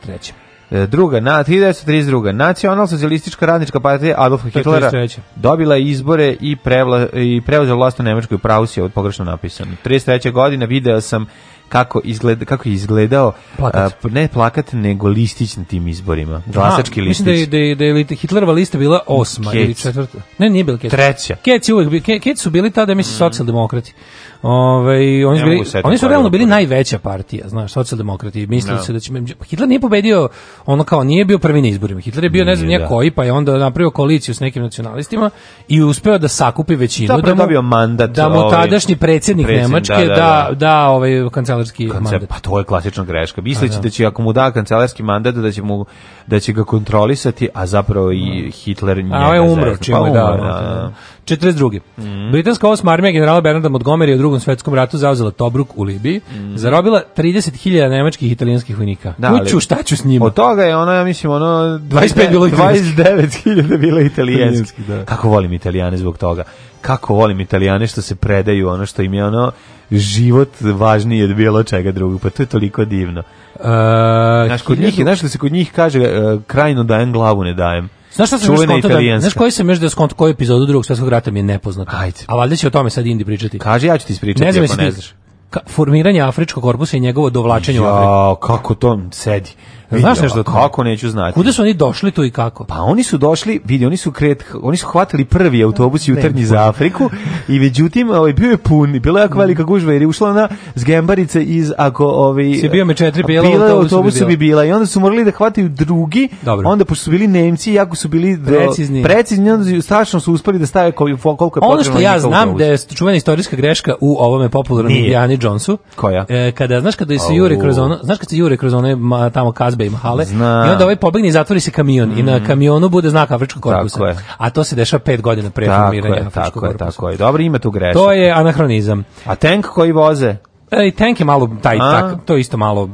E, druga, na 1932. Nacional socijalistička radnička partija Adolfa Hitlera 33. dobila izbore i, prevla, i preuzela vlast u Nemačkoj pravu si, ovo pogrešno napisano. 33. godina video sam kako, izgleda, kako je izgledao plakat. A, ne plakat, nego listić na tim izborima. Glasački listić. Mislim da da da je da Hitlerova lista bila osma Kec. ili četvrta. Ne, nije bila Kec. Treća. Kec, je uvek, bi, su bili tada, mislim, mm. socijaldemokrati. Ove, ovaj, oni, bili, oni su realno bili pa najveća partija, znaš, socijaldemokrati. Mislili no. Da. se da će Hitler nije pobedio, ono kao nije bio prvi na izborima. Hitler je bio nije, ne znam nije da. koji, pa je onda napravio koaliciju s nekim nacionalistima i uspeo da sakupi većinu da, da mu, mandat da mu ovaj, tadašnji predsjednik, predsjednik Nemačke da, da, da, da ovaj kancelar kancelarski Kancel, mandat. Pa to je klasična greška. Misleći da, da. da. će ako mu da kancelarski mandat da će mu da će ga kontrolisati, a zapravo i da. Hitler njega. A ovaj on je umro, čim pa, da. da, da, da. 42. Mm Britanska osma armija generala Bernarda Montgomery u drugom svetskom ratu zauzela Tobruk u Libiji, mm zarobila 30.000 nemačkih i italijanskih vojnika. Da, ali, Kuću, šta ću s njima? Od toga je ono, ja mislim, ono... 25 bilo 29.000 bilo italijanski. da. Kako volim italijane zbog toga. Kako volim italijane što se predaju, ono što im je ono život važniji od bilo čega drugog, pa to je toliko divno. Uh, znaš, kod njih, znaš da se kod njih kaže uh, krajno dajem, glavu ne dajem. Znaš šta sam još skonto da- znaš koji sam još da skonto koju epizodu drugog svjetskog rata mi je nepoznato. Ajde. A valjda će o tome sad Indi pričati. Kaži, ja ću ti ispričati ne znam ako ne znaš. Ka, formiranje afričkog korpusa i njegovo dovlačenje ja, u Afriku. kako to sedi. Znaš nešto Kako neću znati? Kuda su oni došli tu i kako? Pa oni su došli, vidi, oni su kret, oni su hvatali prvi autobus jutarnji za Afriku i međutim, ovaj bio je pun, i bila je jako velika gužva jer je ušla na zgembarice iz ako ovaj Se bio me četiri bela bila, autobusu bi bila i onda su morali da hvataju drugi. Dobro. Onda pošto su bili Nemci, jako su bili do, precizni. Precizni, onda strašno su uspeli da stave koliko je potrebno. Ono što ja znam da je čuvena istorijska greška u ovome popularnom Indiana Jonesu. Koja? E, kada znaš kada se jure kroz ono, znaš kada se jure kroz one tamo kazbe glazbe i mahale. Zna. I onda ovaj pobegne i zatvori se kamion. Mm. I na mhm. kamionu bude znak Afričkog korpusa. A to se dešava 5 godina pre formiranja Afričkog korpusa. Tako je, tako je. Dobro, ima tu greška. To je anahronizam. A tank koji voze? Ej, tank je malo taj, A? tak, to isto malo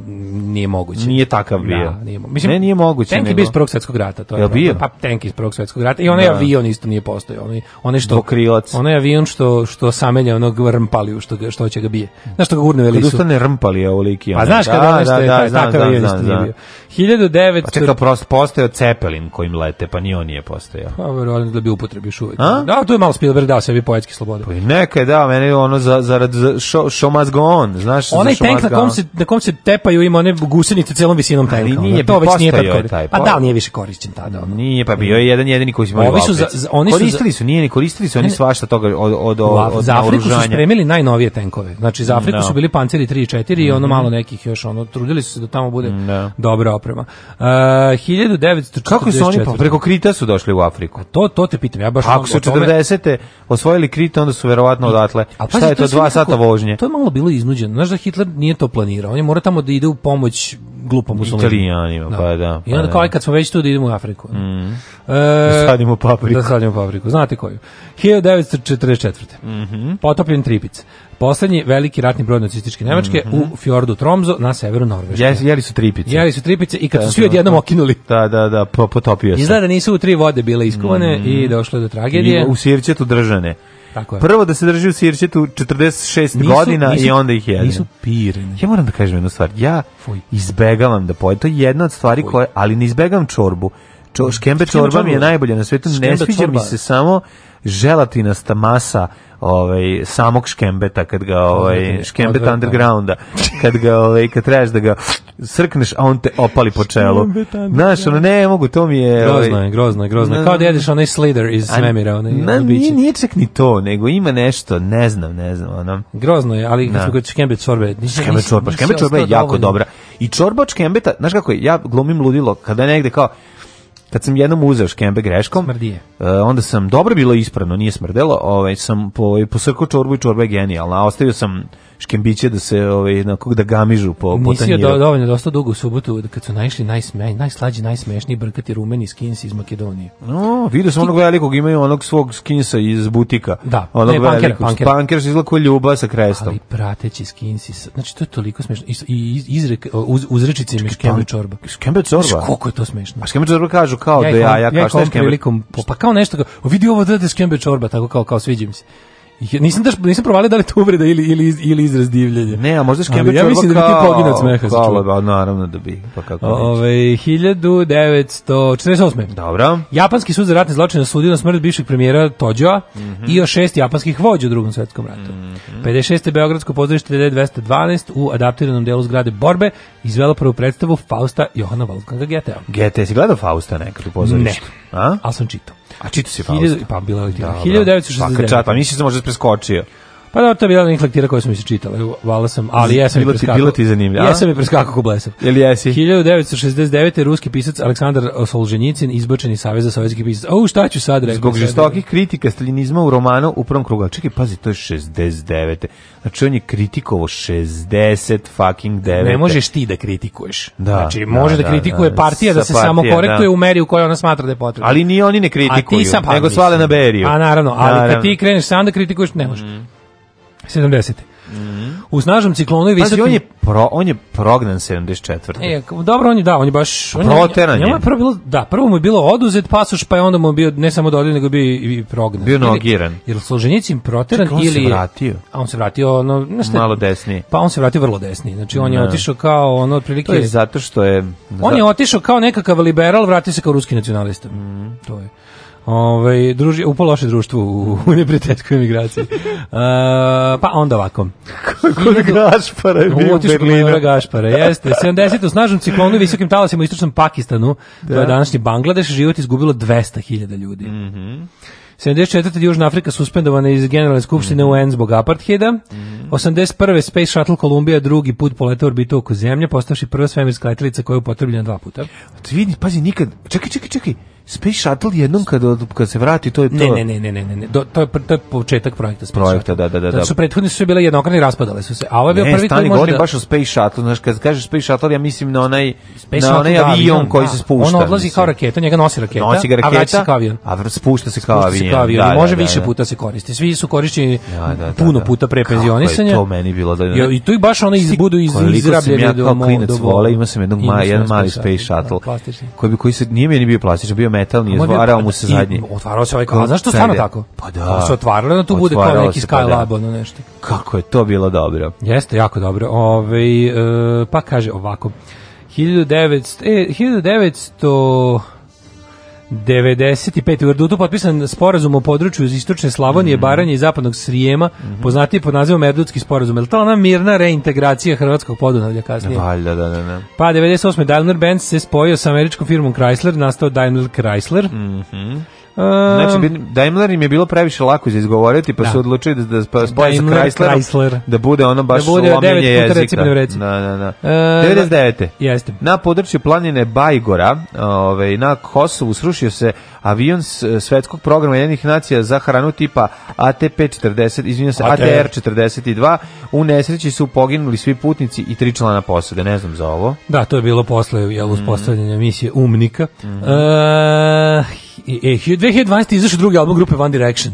nije moguće. Nije takav da, bio. Da, nije, mislim, ne, nije moguće. Tank je bio iz Prvog svjetskog rata. To je Jel bio? Pa tank iz Prvog svjetskog rata. I onaj da. avion isto nije postojao. Onaj, onaj što, Dvokrilac. Onaj avion što, što samelja onog rmpaliju, što, ga, što će ga bije. Znaš što ga gurne velisu? Kad ustane rmpalija u liki. Pa znaš kada da, nešto da, je, da, taj, da, takav avion isto nije bio. 1900... Pa čekaj, prosto postojao Cepelin kojim lete, pa ni on nije postojao. Pa verovatno da bi upotrebio još uvek. Da, to je malo Spielberg dao sebi poetske slobode. Pa i neka je dao, meni ono za, zarad za, show, show must go on on, znaš, onaj tank na kom se na kom se tepaju ima one gusenice celom visinom tanka. nije, to već nije tako. pa da, nije više korišćen tada. Ono. Nije, pa bio je jedan jedini koji smo Ovi su za, oni su koristili su, nije, ni koristili su oni svašta toga od od od Za Afriku su spremili najnovije tenkove. Znači za Afriku da. su bili panceri 3 i 4 i ono mhm. malo nekih još ono trudili su se da tamo bude da. dobra oprema. 1900 e, Kako su oni pa- preko Krita su došli u Afriku? To to te pitam, ja baš Ako su 40 osvojili Krit, onda su verovatno odatle. Šta je to 2 sata vožnje? To je malo bilo iznuđeno ponuđeno. Znaš da Hitler nije to planirao, on je mora tamo da ide u pomoć glupom muslimanima. Italijanima, da. pa da. Pa I onda pa kao, da. kad smo već tu, da idemo u Afriku. Mm. E, da sadimo papriku. Da sadimo papriku, znate koju. 1944. Mm -hmm. Potopljen tripic. Poslednji veliki ratni brod nacističke Nemačke mm -hmm. u mhm. fjordu Tromzo na severu Norveške. Jeli, jeli su tripice. Jeli su tripice i kad da, su svi da, odjednom da. okinuli. Da, da, da, potopio se. Izgleda nisu u tri vode bile iskuvane mm -hmm. i došlo do tragedije. I u sirćetu držane. Tako je. Prvo da se drži u sirčetu 46 nisu, godina nisu, i onda ih jede. Nisu pirene. Ja moram da kažem jednu stvar. Ja Fuj. izbegavam da pojedem. To je jedna od stvari Fuj. koje, ali ne izbegavam čorbu. Čo, škembe čorba mi je najbolje na svetu. ne sviđa čorba. mi se samo želatinasta masa ovaj samog škembeta kad ga ovaj škembet undergrounda kad ga ovaj kad trebaš da ga srkneš a on te opali po čelu znaš ono ne mogu to mi je ovaj, grozno ovaj, je grozno je grozno kao da jedeš onaj slider iz svemira onaj na, nije, nije čak ni to nego ima nešto ne znam ne znam ono grozno je ali da. kad smo škembet čorbe škembet čorba škembet da čorba je jako dobra i čorba škembeta znaš kako je ja glumim ludilo kada negde kao kad sam jednom uzeo škembe greškom, Smrdije. Uh, onda sam, dobro bilo ispravno, nije smrdelo, ovaj, sam po, ovaj, po srku čorbu i čorba je genijalna, ostavio sam škembiće da se ovaj na da gamižu po po tanjiru. Nisi do, dovoljno dosta dugo u subotu kad su naišli najsmej, najslađi, najsmešniji brkati rumeni skins iz Makedonije. No, video sam onog velikog, imaju onog svog skinsa iz butika. Da, onog ne, velikog, panker, panker. izlako ljuba sa krestom. Ali prateći skinsi, znači to je toliko smešno. I izrek, uz, uzrečice mi škembe čorba. Škembe čorba? Koliko je to smešno? A škembe čorba kažu kao ja, da ja, ja, kao ja, pa da kao, kao, kao, kao, kao, kao, kao, kao, kao, kao, kao, kao, kao, kao, kao, kao, kao, kao, Nisam daš, nisam provalio da li to uvreda ili ili ili izraz divljenja. Ne, a možda je Kembe ja mislim da bi ti poginuo smeha se čuo. Ba, naravno da bi. Pa kako Ove 1948. Dobro. Japanski sud za ratne zločine osudio na smrt bivšeg premijera Tođoa mm -hmm. i još šest japanskih vođa u Drugom svetskom ratu. Mm -hmm. 56. Beogradsko pozorište 1912 u adaptiranom delu zgrade Borbe izvelo prvu predstavu Fausta Johana Wolfganga Goethe. Goethe si gledao Fausta nekad u pozorištu? Ne. A? Al sam čitao. A čita se Faust. Hiljadu, pa bila je da, 1960. Da. Pa, mislim da možda preskočio. Pa da, to je bila nekih lektira koje su mi se čitale, vala sam, ali jesam bila i preskakao. Bila ti zanimlja? Jesam i preskakao ko blesav. Ili jesi? 1969. ruski pisac Aleksandar Solženjicin izbačen iz Saveza sovjetskih pisaca. O, šta ću sad reći? Zbog žestokih kritika stalinizma u romanu u prvom krugu. Čekaj, pazi, to je 69. Znači, on je kritikovo 60 fucking 9. Ne možeš ti da kritikuješ. Da, znači, da, može da, da kritikuje da, partija da se partija, samo korektuje da. u meri u kojoj ona smatra da je potrebno. Ali ni oni ne kritikuju, sam, pa, nego svale na beriju. A naravno, ali naravno. kad ti kreneš sam da kritikuješ, ne možeš. Mm. 70. Mhm. U snažnom ciklonu i visokim... Pazi, on je, pro, on je prognan 74. E, dobro, on je, da, on je baš... Pa on Proteran je. je prvo bilo, da, prvo mu je bilo oduzet pasoš, pa je onda mu bio ne samo dodeljen, da nego bio i, i prognan. Bio nogiran. ili Solženjicin proteran Čekaj, on ili... on se vratio. A on se vratio, ono... Nešto, Malo desnije. Pa on se vratio vrlo desnije. Znači, on je da. otišao kao, ono, otprilike... To je zato što je... On je otišao kao nekakav liberal, vratio se kao ruski nacionalista. Mhm. To je. Ovaj druži upalo loše društvo u, u neprijateljskoj emigraciji. Uh, pa onda ovako. Kako Gašpara je bio u Berlinu. Gašpara, jeste. 70. u snažnom ciklonu i visokim talasima u istočnom Pakistanu, da. to je da. današnji Bangladeš, život izgubilo 200.000 ljudi. Mhm. Mm 74. Južna Afrika suspendovana iz Generalne skupštine mm. UN zbog apartheida. Mm. 81. Space Shuttle Columbia drugi put poleta orbitu oko Zemlje, postavši prva svemirska letelica koja je upotrebljena dva puta. Ti vidi, pazi, nikad... Čekaj, čekaj, čekaj. Space Shuttle jednom kad, kad se vrati, to je to... Ne, ne, ne, ne, ne, ne. Do, to, je, to je početak projekta Space Projekta, Shuttle. da, da, da. Da su prethodni su bile jednokratne raspadale su se. A ovo je bio ne, prvi stani, govorim da... baš o Space Shuttle. Znaš, kad kažeš Space Shuttle, ja mislim na onaj, na onaj Shuttle, da, avion da, koji se spušta. On odlazi mislim. kao raketa, njega nosi raketa, nosi raketa, a vraća se kao avion. A spušta se kao avion. Kao avion. Da, da, može da, da, više da. puta se koristi. Svi su korišćeni da, da, da, puno puta pre penzionisanja. to meni bilo da... I tu i baš ona izbudu iz, izrabljene do... Koliko sam ja kao klinac vole, imao sam jedan mali Space da, Shuttle. Koji, koji se, nije meni bio plastičan, bio metalni, otvarao mu se zadnji. Otvarao se ovaj kao, znaš što stvarno tako? Pa da. Ovo se da tu bude kao neki pa Skylab, da. ono nešto. Kako je to bilo dobro. Jeste, jako dobro. Ove, ovaj, pa kaže ovako, 1900, e, 1900 95. u Erdutu potpisan sporazum o području iz istočne Slavonije, mm -hmm. Baranje i zapadnog Srijema, mm -hmm. poznatiji pod nazivom Erdutski sporazum. Je li to ona mirna reintegracija hrvatskog podunavlja kasnije? Valjda, da, da, da. Pa 98. Daimler Benz se spojio sa američkom firmom Chrysler, nastao Daimler Chrysler. Mm Ehm, znači, Daimler im je bilo previše lako za izgovoriti, pa da. su odlučili da, da spoje sa Chrysler, Chrysler, da bude ono baš da bude lomljenje jezika. Reci, da, reci. da, da, da. Ehm, e, 99. Jeste. Na području planine Bajgora, ovaj, na Kosovu, srušio se avion svetskog programa jednih nacija za hranu tipa ATP-40, izvinjam se, ATR-42. U nesreći su poginuli svi putnici i tri člana posade, ne znam za ovo. Da, to je bilo posle, jel, uspostavljanja mhm. misije Umnika. Mm -hmm. e, e, 2012. izašao drugi album grupe One Direction.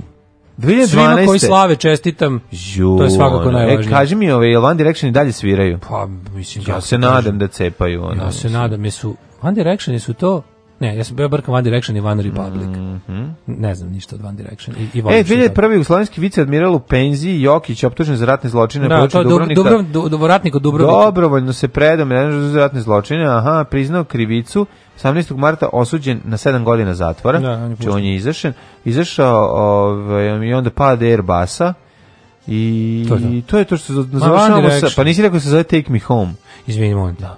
2012. Svima koji slave čestitam. Ju, to je svakako e, najvažnije. E, kaži mi, ove, jel One Direction i dalje sviraju? Pa, mislim, ja se da kažem. nadam da cepaju. Ono, ja se mislim. nadam, jesu One Direction su to Ne, ja sam bio brkan One Direction i One Republic. Mm -hmm. Ne znam ništa od One Direction. I, i e, 2001. jugoslovenski viceadmiral u penziji Jokić optužen za ratne zločine da, to je Dubrovnika. Dubrov, du, du, ratnik od Dubrovnika. Dobrovoljno se predao menadžeru za ratne zločine, aha, priznao krivicu, 18. marta osuđen na 7 godina zatvora. Da, on je, on je izašen, izašao ovaj, i onda pad Airbusa. I to je to, to, je to što završavamo sa... Pa nisi rekao da se zove Take Me Home. Izvinim, moment, Da.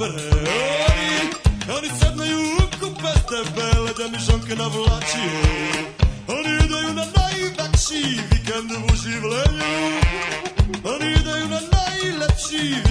opere Oni, oni sednaju u kupe stebele da mi žonke navlačio Oni idaju na najveći vikend u življenju Oni idaju na najlepši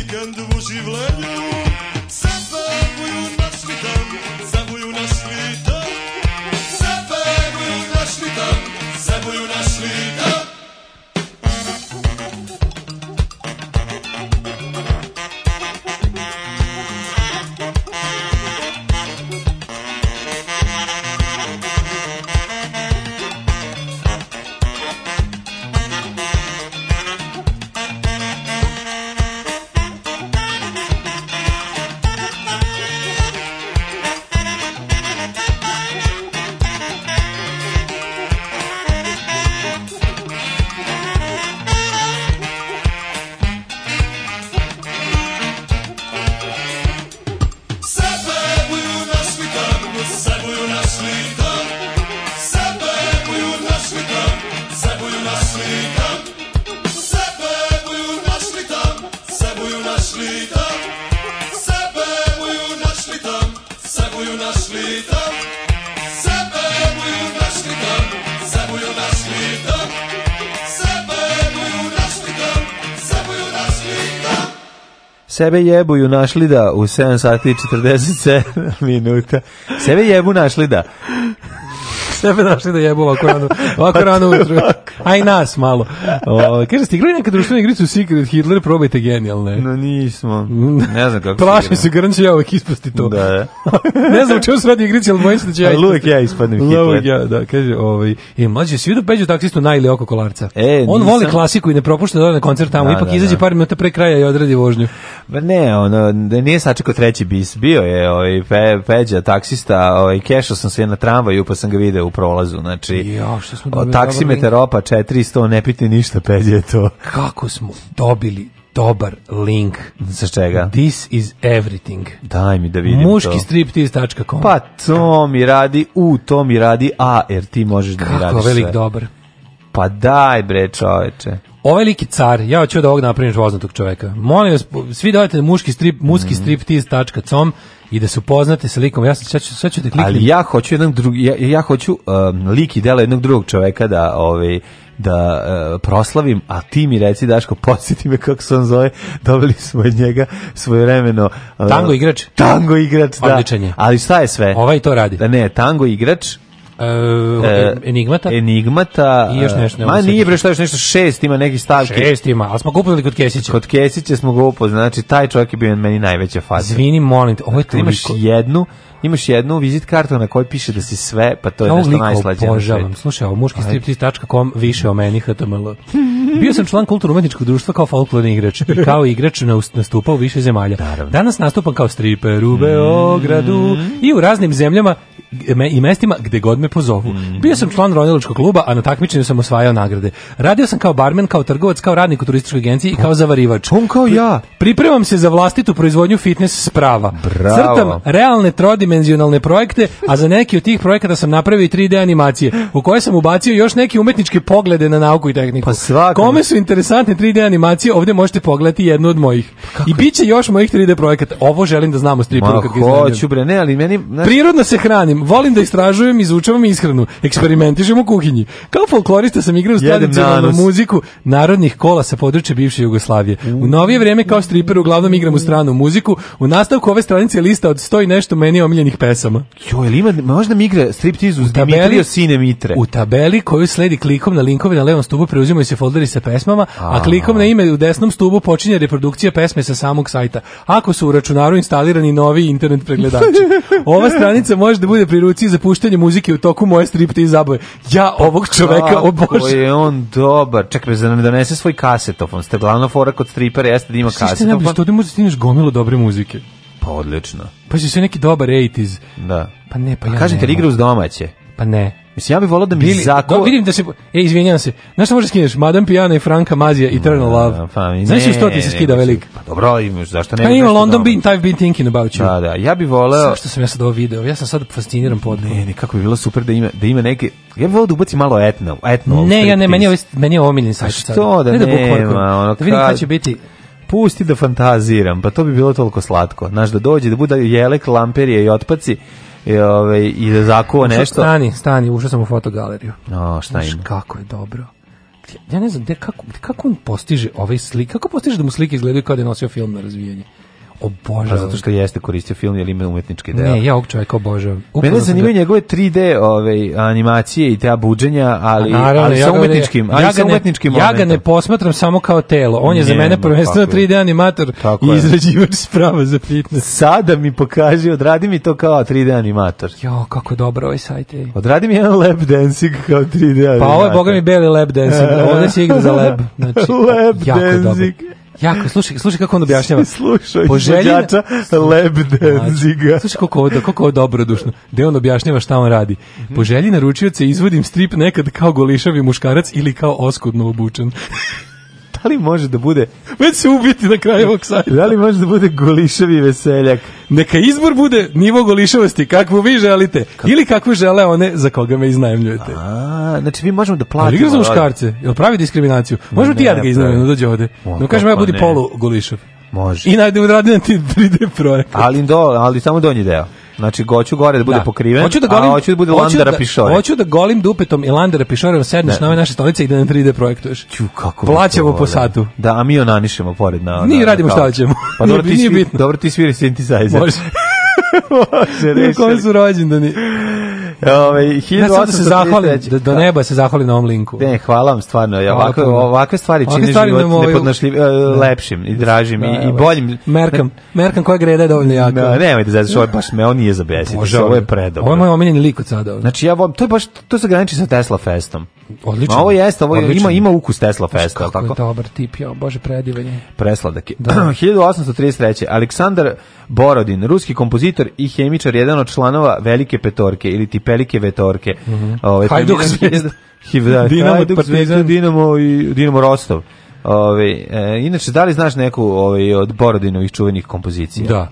sebe jebuju našli da u 7 sati 47 minuta. Sebe jebu našli da. sebe našli da jebu ovako rano, ovako pa rano ujutru aj nas malo. O, kaže, ste igrali neka društvena igrica u Secret Hitler, probajte genijalne. No nismo, ne znam kako Plašim se, grn ću ja uvek ispasti to. Da, da. ne znam čemu se radi igrici, ali bojim se da ću ja ispasti. Luvek ja ispadnem Hitler. Luvek ja, da, kaže, ovaj, I e, mlađe, svi vidu peđu taksistu najli oko kolarca. E, On voli klasiku i ne propušta da na koncert tamo, da, ipak da, izađe da. par minuta pre kraja i odradi vožnju. Ba ne, ono, da nije sačekao treći bis, bio je ovaj, pe, peđa taksista, ovaj, kešao sam sve na tramvaju pa sam ga video u prolazu, znači, jo, što smo taksimeter opač 400, ne piti ništa, Peđe to. Kako smo dobili dobar link. Za čega? This is everything. Daj mi da vidim Muški to. Muškistriptease.com Pa to mi radi, u to mi radi, a jer ti možeš da mi radiš Kako velik sve. dobar. Pa daj bre čoveče. Ovaj lik car, ja hoću da ovog napravim poznatog čoveka. Molim vas, svi dodajte muški strip, muski mhm. striptease.com i da su poznate sa likom. Ja sam sve ću, sve ću da kliknem. Ali ja hoću jednog drugi, ja, ja hoću um, lik i dela jednog drugog čoveka da ovaj da uh, proslavim, a ti mi reci Daško, podsjeti me kako se on zove, dobili smo od njega svoje vremeno. Uh, tango igrač? Tango igrač, da. Odličan je. Ali šta je sve? Ovaj to radi. Da ne, tango igrač, Uh, e, enigmata. Enigmata. I još nešto. Ma nije bre što je nešto šest ima neki stavke. Šest ima, ali smo ga kod Kesića. Kod Kesića smo ga upoznali, znači taj čovjek je bio meni najveća faza. Zvini, molim te, ovo je znači, toliko... Imaš jednu, imaš jednu vizit kartu na kojoj piše da si sve, pa to je nešto najslađe. Obožavam. Slušaj, ovo muškistriptiz.com više o meni HTML. Bio sam član kulturno-umetničkog društva kao folklorni igrač i kao igrač nastupao u više zemalja. Danas nastupam kao striper u Beogradu mhm. i u raznim zemljama i mestima gde god me pozovu. Mhm. Bio sam član ronilačkog kluba, a na takmičenju sam osvajao nagrade. Radio sam kao barmen, kao trgovac, kao radnik u turističkoj agenciji i kao zavarivač. On kao ja. Pripremam se za vlastitu proizvodnju fitness sprava. Bravo. Crtam realne trodi trodimenzionalne projekte, a za neki od tih projekata sam napravio i 3D animacije, u koje sam ubacio još neke umetničke poglede na nauku i tehniku. Pa svakako. Kome su interesantne 3D animacije, ovdje možete pogledati jednu od mojih. Kako? I bit će još mojih 3D projekata. Ovo želim da znamo o striperu kad hoću bre, ne, ali meni... Naš... Prirodno se hranim, volim da istražujem, izučavam ishranu, eksperimentišem u kuhinji. Kao folklorista sam igrao tradicionalnu muziku narodnih kola sa područja bivše Jugoslavije. U novije vrijeme kao striper uglavnom igram u stranu muziku. U nastavku ove stranice lista od 100 i nešto meni omiljenih omiljenih pesama. Jo, ili ima, možda mi igra striptiz uz Dimitrio Sine Mitre. U tabeli koju sledi klikom na linkove na levom stubu preuzimaju se folderi sa pesmama, a, a klikom na ime u desnom stubu počinje reprodukcija pesme sa samog sajta. Ako su u računaru instalirani novi internet pregledači. Ova stranica može da bude pri ruci za puštanje muzike u toku moje striptiz zaboje. Ja ovog pa čoveka obožavam. je on dobar. Čekaj, da ne donese svoj kasetofon. Ste glavna fora kod stripera jeste da ima kasetofon. Što ti ne bi, što ti možda stigneš gomilu dobre muzike? Pa odlično. Pa si sve neki dobar 80's. Da. Pa ne, pa ja Kažete li igra uz domaće? Pa ne. Mislim, ja bih volao da mi Bili, zako... Do, vidim da se... E, izvinjam se. Znaš što možeš skineš? Madame Pijana i Franka Mazija, Eternal da, Love. Da, pa, ne, Znaš što ti se skida velik? Ovaj pa dobro, imaš, zašto ne? Pa ima London Bean, I've been thinking about you. Da, da, ja bih volao... Zašto sam ja sad ovo video? Ja sam sad fasciniran pod... Ne, ne, kako bi bilo super da ima, da ima neke... Ja bih volao da ubaci malo etno, etno. Ne, ja ne, meni je, ovaj- meni je ovo miljen sajt. A pa što da ne, da, nema, ono, da vidim kada će biti pusti da fantaziram, pa to bi bilo toliko slatko. Znaš, da dođe, da bude jelek, lamperije i otpaci, i, ove, ovaj, i da zakuva nešto. Stani, stani, ušao sam u fotogaleriju. O, šta Znaš, ima? kako je dobro. Ja ne znam, de, kako, kako on postiže ovaj slik, kako postiže da mu slike izgledaju kao da je nosio film na razvijanje? obožavam. Pa zato što jeste koristio film ili ima umetnički deo. Ne, ja ovog čovjeka obožavam. Upravo Mene zanimaju da... njegove 3D ove, animacije i te buđenja, ali, naravno, ali ja sa umetničkim, ali ja sa umetničkim ne, Ja ga ne posmatram samo kao telo. On je ne, za mene prvenstveno 3D animator tako i izrađivač sprava za fitness. Sada mi pokaži, odradi mi to kao 3D animator. Jo, kako dobro ovaj sajt je. Odradi mi jedan lap dancing kao 3D animator. Pa ovo ovaj, je, boga mi, beli lap dancing. Ovdje se igra za lab. Znači, lab jako dancing. Dobro. Jako, slušaj, slušaj kako on objašnjava. slušaj, Poželjen... Lebdenziga. Slušaj koliko ovo, da, koliko ovo dobrodušno. Gde on objašnjava šta on radi. Mhm. Po želji naručioce izvodim strip nekad kao golišavi muškarac ili kao oskudno obučen da li može da bude... Već se ubiti na kraju ovog sajta. Da li može da bude goliševi veseljak? Neka izbor bude nivo golišavosti, kakvu vi želite. Kako? Ili kakvu žele one za koga me iznajemljujete. A, znači mi možemo da platimo. Ali igra za muškarce, jel pravi diskriminaciju? Možemo ti ja da ga iznajemljujemo, dođe ovde. No, kažem, ja budi polu golišav. Može. I najde ti 3D projekt. Ali, do, ali samo donji deo. Znači, goću gore da bude da. pokriven, hoću da golim, a hoću da bude hoću landara da- pišore. Hoću da golim dupetom i landara pišore, da sedneš da. na ove naše stolice i da na 3D projektuješ. Ću, kako Plaćamo po da- satu. Da, a mi onanišemo pored na... Ni radimo šta hoćemo. Pa dobro, ti sviri, dobro, ti sviri synthesizer. Može. Može, rešili. Koji su rođendani? Ove, 1833. Ja sam da se zahvalim, da, do da neba se zahvalim na ovom linku. Ne, hvala vam stvarno. Ja, ovakve, ovakve stvari ovakve čini stvari život ovaj... nepodnošljiv, e, ne. lepšim i dražim da, i, i boljim. Merkam, merkam koja greda je dovoljno jaka. Da, nemoj da zazaš, ovo je baš me, on nije za Bože, ovo je predobro. Ovo je moj omiljeni lik od sada. Znači, ja vam, to je baš, to se graniči sa Tesla Festom. Odlično. Ma ovo jeste, ovo je, ima, ima ukus Tesla Festa. Kako tako? je dobar tip, ja, bože, predivan je. Presladak je. Da. 1833. Aleksandar Borodin, ruski kompozitor i hemičar, jedan od članova Velike petorke ili ti Pelike Vetorke. Mm Ove, Hajduk zvijezda. Da, Dinamo, Hajduk Dinamo i Dinamo Rostov. Ove, e, inače, da li znaš neku ove, od Borodinovih čuvenih kompozicija? Da.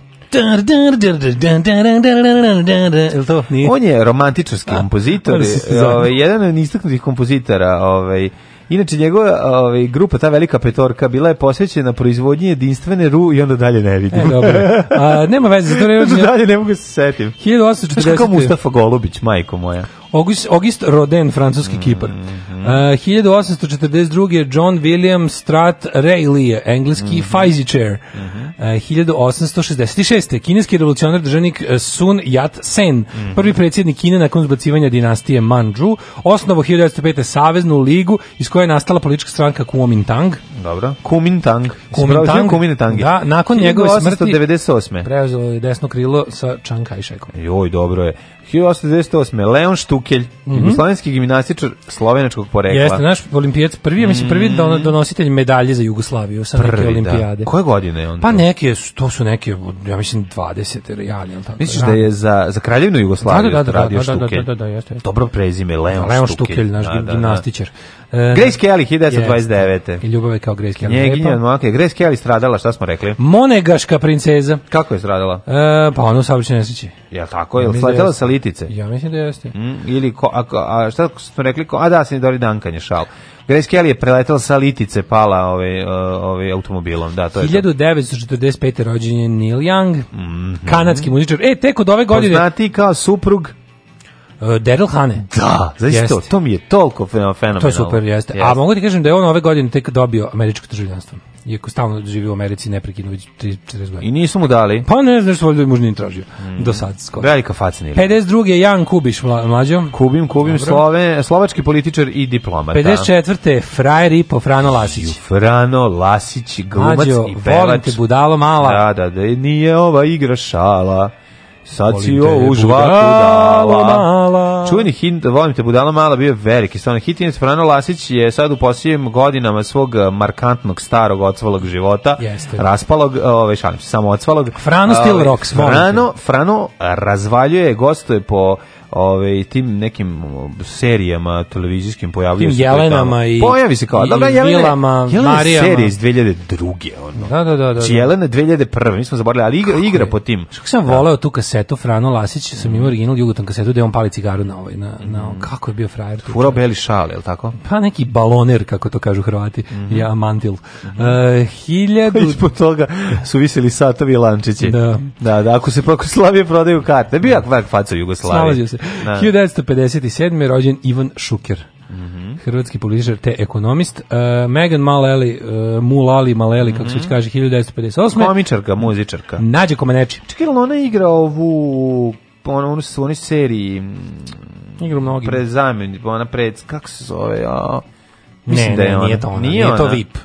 Jel to? Nije. On je romantičarski kompozitor, ovaj jedan od istaknutih kompozitora, ovaj Inače, njegova ovaj, grupa, ta velika petorka, bila je posvećena proizvodnji jedinstvene ru i onda dalje ne vidim. E, dobro. A, nema veze, zato ne, dalje ne mogu da se setim. 1840. Znaš kako Mustafa Golubić, majko moja? August, August Rodin, francuski mhm, kipar. Mm -hmm. uh, 1842. John William Strat Rayleigh, engleski mm -hmm. Fizzy chair. Mm -hmm. uh, 1866. Kineski revolucionar državnik uh, Sun Yat-sen, mhm. prvi predsjednik Kine nakon zbacivanja dinastije Manđu, osnovo 1905. Saveznu ligu iz koje je nastala politička stranka Kuomintang. Dobro. Kuomintang. Kuomintang. Kuomintang. Da, nakon njegove smrti preuzelo je desno krilo sa Čankajšekom. Joj, dobro je. 1898. Leon Štukelj, mm -hmm. jugoslovenski gimnastičar slovenačkog porekla. Jeste, naš olimpijac prvi, ja mislim, prvi mhm. don, donositelj medalje za Jugoslaviju sa prvi, neke da. olimpijade. Da. Koje godine je on? Pa neke, to su neke, ja mislim, 20. reali. Tako, Misliš da. da je za, za kraljevnu Jugoslaviju da, da, da, da, radio da, da, Štukelj? Da, da, da, da, jeste, jeste. Dobro prezime, Leon, Leon Štukelj. Štukelj, naš da, da, gimnastičar. E, Grace Kelly 1929. I ljubav kao Grace Kelly. Njeginja od Monake. Grace Kelly stradala, šta smo rekli? Monegaška princeza. Kako je stradala? E, pa ono u saobraćenoj nesreći. Ja tako, je ja da sletela sa litice? Ja mislim da jeste. Mm, ili ko, a, a šta smo rekli? Ko, a da, se Dori Duncan je šal. Grace Kelly je preletela sa litice, pala ovaj, e, ovaj automobilom. Da, to je 1945. rođen je Neil Young, mm -hmm. kanadski muzičar. E, tek od ove godine... Poznati kao suprug Uh, Daryl Hane. Da, znači to, to mi je toliko fenomenalno. To je super, jeste. jeste. A mogu ti kažem da je on ove godine tek dobio američko državljanstvo. Iako stalno živi u Americi neprekidno već 3-4 godine. I nisu mu dali. Pa ne znaš, valjda muž nije tražio. Mm. Do sad skoro. Velika facina. 52. Jan Kubiš mla, mlađom. Kubim, Kubim, Slove, slovački političar i diplomat. 54. Da. Frajer i po Frano Lasić. Frano Lasić, glumac Mađo, i pevač. te budalo mala. Da, da, da, nije ova igra šala. Sad si joj u žvaku dala. Čuveni hit, volim te budala mala, bio je veliki. Stvarno hitinec Frano Lasić je sad u posljednjim godinama svog eh, markantnog, starog, ocvalog života. Jeste. Raspalog, eh, ove, ovaj, šalim se, samo ocvalog. Frano Stil eh, ovaj, Rocks. Frano, Frano razvaljuje, gostuje po ove, tim nekim serijama televizijskim pojavljuje se. Tim Jelenama i pojavi se kao, da, Jelena, Vilama, Jelena Marijama. iz 2002. Ono. Da, da, da. da. Znači, da. Jelena 2001. Mi smo zaboravili, ali igra, igra po tim. Što sam da. voleo tu kasetu, Frano Lasić, sam imao original Jugotan kasetu gde on pali cigaru na ovaj, na, na mm. kako je bio frajer. Furao beli šale, je tako? Pa neki baloner, kako to kažu Hrvati, mm ja mantil. Mm uh, hiljadu... Ispod toga su visili satovi i lančići. Da. Da, da, ako se preko Slavije prodaju karte. Da bio da. jak faca Jugoslavije se. Da. 1957. rođen Ivan Šuker. Mm -hmm. Hrvatski političar te ekonomist. Uh, Megan Maleli, uh, e, Mulali Maleli, mm -hmm. kako se mhm. već kaže, 1958. Komičarka, muzičarka. Nađe Komaneči. Čekaj, ona igra ovu ono, ono, ono seriji mm, igra mnogi. Prezamjen, ona pred, kako se zove, a... Mislim ne, da je ne, ona. nije to ona, nije, nije to VIP.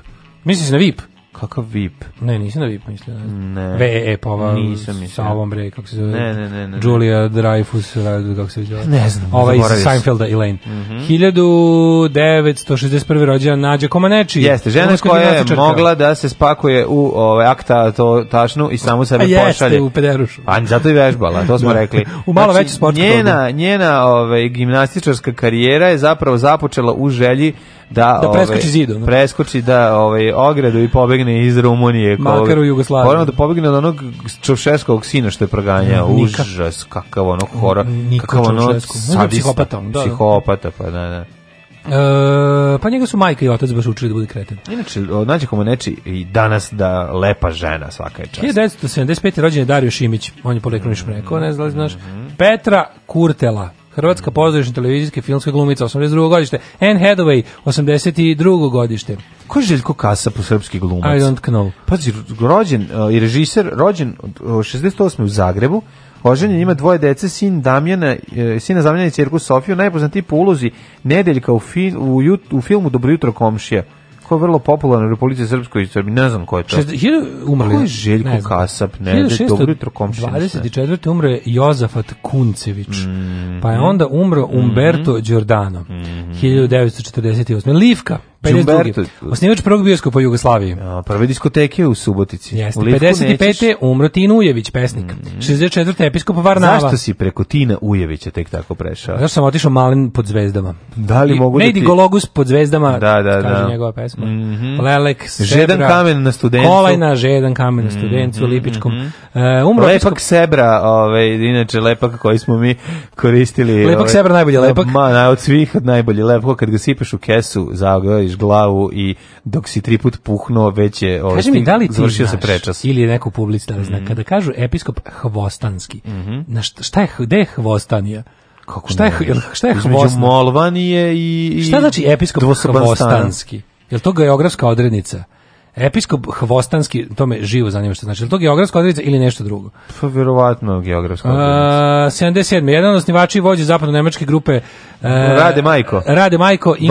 Misliš na VIP? Kakav VIP? Ne, nisam na VIP mislio. Ne. VE, pa nisam mislio. sa ovom bre, kako se zove? Ne, ne, ne. ne Julia Dreyfus, kako se zove? Ne znam, Ovaj iz Seinfelda, Elaine. Mm -hmm. 1961. rođena Nađa Komaneči. Jeste, žena koja je mogla da se spakuje u ove, ovaj, akta to, tašnu i samo sebe pošalje. A jeste, pošalje. u pederušu. A zato i vežbala, to smo da. rekli. u malo znači, veću sportsku njena, Njena ove, ovaj, gimnastičarska karijera je zapravo započela u želji da, da ovaj, preskoči zidom. No? Da. Preskoči da ovaj ogredu i pobegne iz Rumunije. Makar ovaj- u Jugoslaviji. Moramo da pobegne od onog Čovšeskovog sina što je proganjao. Užas, kakav ono horor. Kakav ono da. psihopata. Da, psihopata, pa da, da. E, pa njega su majka i otac baš učili da bude kreten. Inače, nađe komu neči i danas da lepa žena svaka je čast. 1975. rođen je Dario Šimić, on je polekloniš mreko, ne znam, znaš. Mhm. Petra Kurtela, Hrvatska pozorišna televizijska filmska glumica 82. godište. Anne Hathaway 82. godište. Ko je Željko Kasa po srpski glumac? I don't know. Pazi, rođen uh, i režiser, rođen uh, 68. u Zagrebu, Oženjen ima dvoje dece, sin Damjana, e, sina Damjana i Cirku Sofiju, najpoznatiji po ulozi Nedeljka u, fil, u, u filmu Dobro jutro komšija tako vrlo popularno u Republici Srpskoj i Srbiji, ne znam ko je to. Šest, hier, umrli, ko je Željko ne Kasap, ne, ne dobro jutro komšin. 24. Jozafat Kuncević, mm pa je mhm. onda umro Umberto mm Giordano, mm 1948. Livka, 52. Osnivač prvog bioskopa u Jugoslaviji. A, prve diskoteke u Subotici. Jeste. U 55. umro Tin Ujević, pesnik. Mm. 64. episkop Varnava. Zašto si preko Tina Ujevića tek tako prešao? Zašto sam otišao malen pod zvezdama. Da li I, mogu da ti... Gologus pod zvezdama, da, da, kaže da. njegova pesma. Mm -hmm. Lelek, Sebra. Žedan kamen na studencu. Kolajna, Žedan kamen na mhm, studencu, mm -hmm. Lipičkom. Mm -hmm. uh, umro Lepak episkop... Sebra, ovaj, inače Lepak koji smo mi koristili. Lepak ove, ovaj, Sebra najbolji Lepak. Ma, na, od svih najbolji Lepak. Kad ga sipeš u kesu, zagojiš ostaviš glavu i dok si tri put puhnuo već je ovaj, mi, da završio se prečas. Ili je neko publicist da li zna. Mm -hmm. Kada kažu episkop Hvostanski, mm -hmm. na šta, šta je, gde je Hvostanija? Kako šta je, šta je Hvostan? Molvanije i, i... Šta znači episkop Hvostanski? Je li to geografska odrednica? Episkop Hvostanski, to me živo zanima što znači. Je li to geografska odrednica ili nešto drugo? Pa verovatno geografska odrednica. 77. Jedan od osnivači vođe zapadno-nemačke grupe uh, Rade Majko. Rade Majko i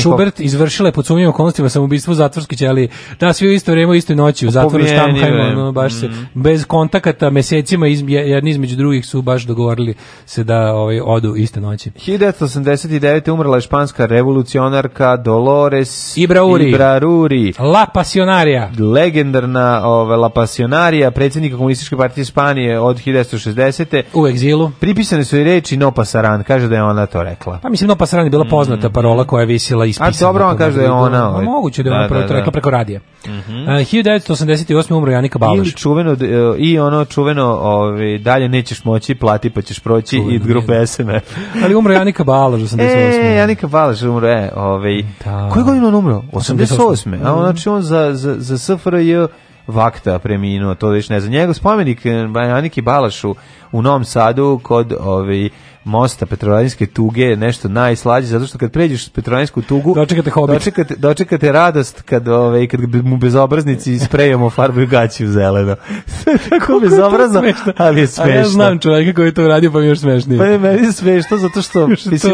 Schubert izvršile je pod sumnjivim okolnostima samoubistvo u zatvorskoj ćeliji. Da, svi u isto vrijeme u istoj noći u pa zatvoru Štamhajmu, no, mm. baš mm. se bez kontakata mesecima iz, jedni između drugih su baš dogovorili se da ovaj odu iste noći. 1989. umrla je španska revolucionarka Dolores Ibrauri. Ibrauri. La Pasión Pasionarija. Legendarna ove, La Pasionarija, predsjednika komunističke partije Španije od 1960. U egzilu. Pripisane su i reči No Pasaran, kaže da je ona to rekla. Pa mislim No Pasaran je bila mm. poznata parola koja je visila ispisana. A dobro vam kaže da, da je ona. Ovaj. Moguće da je ona da, da, to da. rekla preko radija. Mm -hmm. uh, 1988. umro Janika Balaš. Ili čuveno, e, i ono čuveno ove, ovaj, dalje nećeš moći, plati pa ćeš proći i grupe da. SMF. Ali umro Janika Balaš 88. E, Janika Balaš umro, e, ove, ovaj. da. koje godine on umro? 88. 88. A on, znači on za, za, za SFRJ Vakta preminuo, to već ne znam. Njegov spomenik eh, Aniki Balašu u Novom Sadu kod ovaj mosta Petrovaradinske tuge nešto najslađe zato što kad pređeš Petrovaradinsku tugu dočekate hobit. Dočekate, dočekate radost kad ove ovaj, kad mu bezobraznici sprejamo farbu i gaći u zeleno. Tako bezobrazno, ali je smešno. A ja znam čovjeka koji to radi pa mi je smešnije. Pa je meni smešno zato što mislim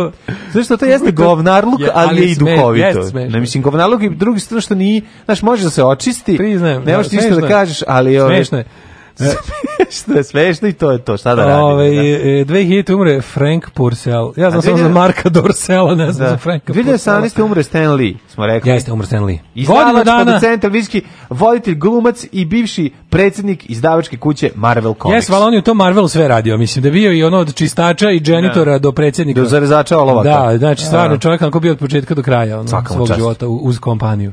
zato što to jeste da- govnarluk, ali, ali je i duhovito. Ne mislim govnarluk i drugi strano što ni, znaš, može da se očisti. Priznajem. Ne da, možeš ništa da kažeš, ali ove, ovaj, smešno je. što je smešno i to je to, šta da radim. Ove, da? 2000 e, umre Frank Purcell. Ja znam samo za Marka Dorsella, ne znam da. za Franka 2018. umre Stan Lee, smo rekli. Jeste, umre Stan Lee. Izdavač, producent, televizijski voditelj, glumac i bivši predsednik izdavačke kuće Marvel Comics. Jes, vala on je to Marvel sve radio, mislim, da bio i ono od čistača i dženitora da. do predsjednika. Do zarezača olovaka. Da, znači, stvarno da. čovjek kako bio od početka do kraja ono, svog čast. života uz kompaniju.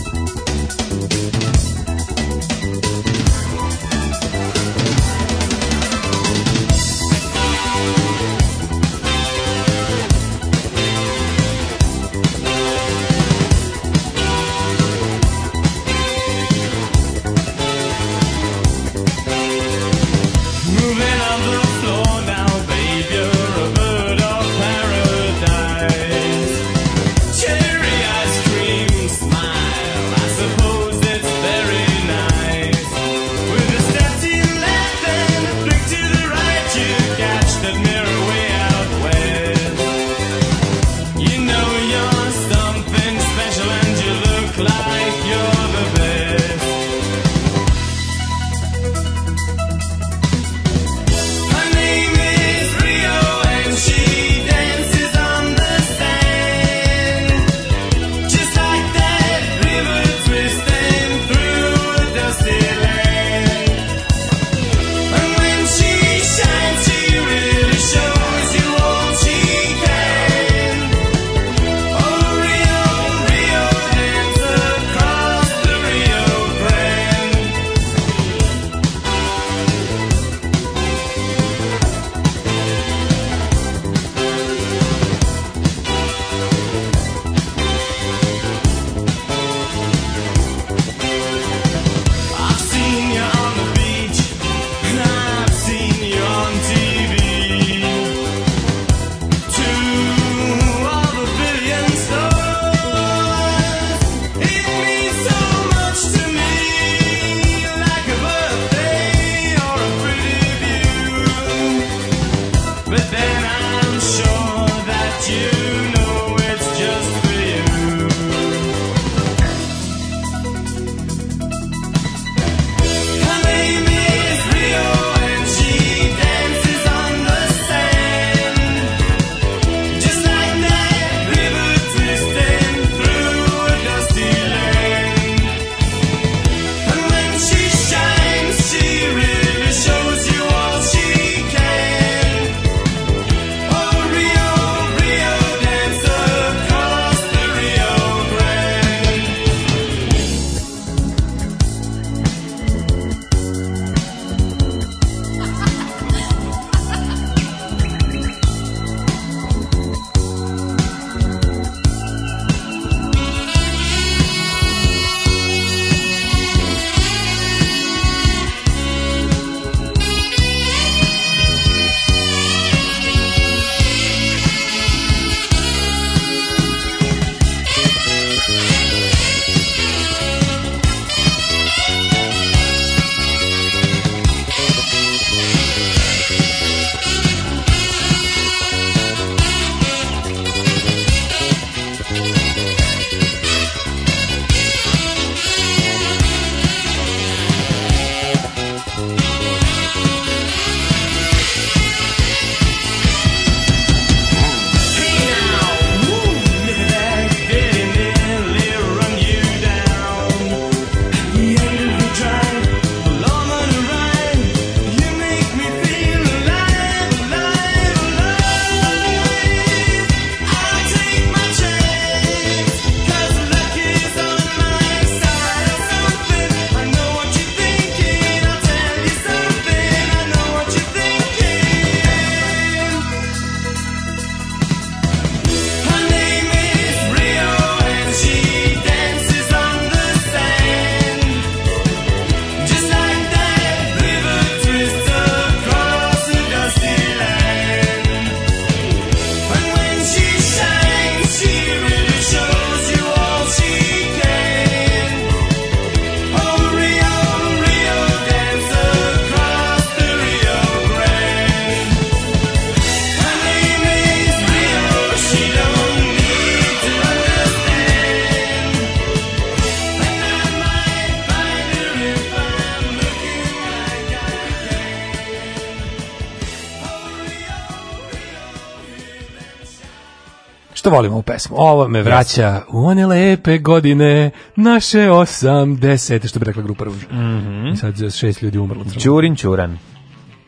volim ovu pesmu. Ovo me vraća u one lepe godine, naše osam, desete, što bi rekla grupa Ruža. Mm -hmm. I sad šest ljudi umrlo. Đurin Ćuran.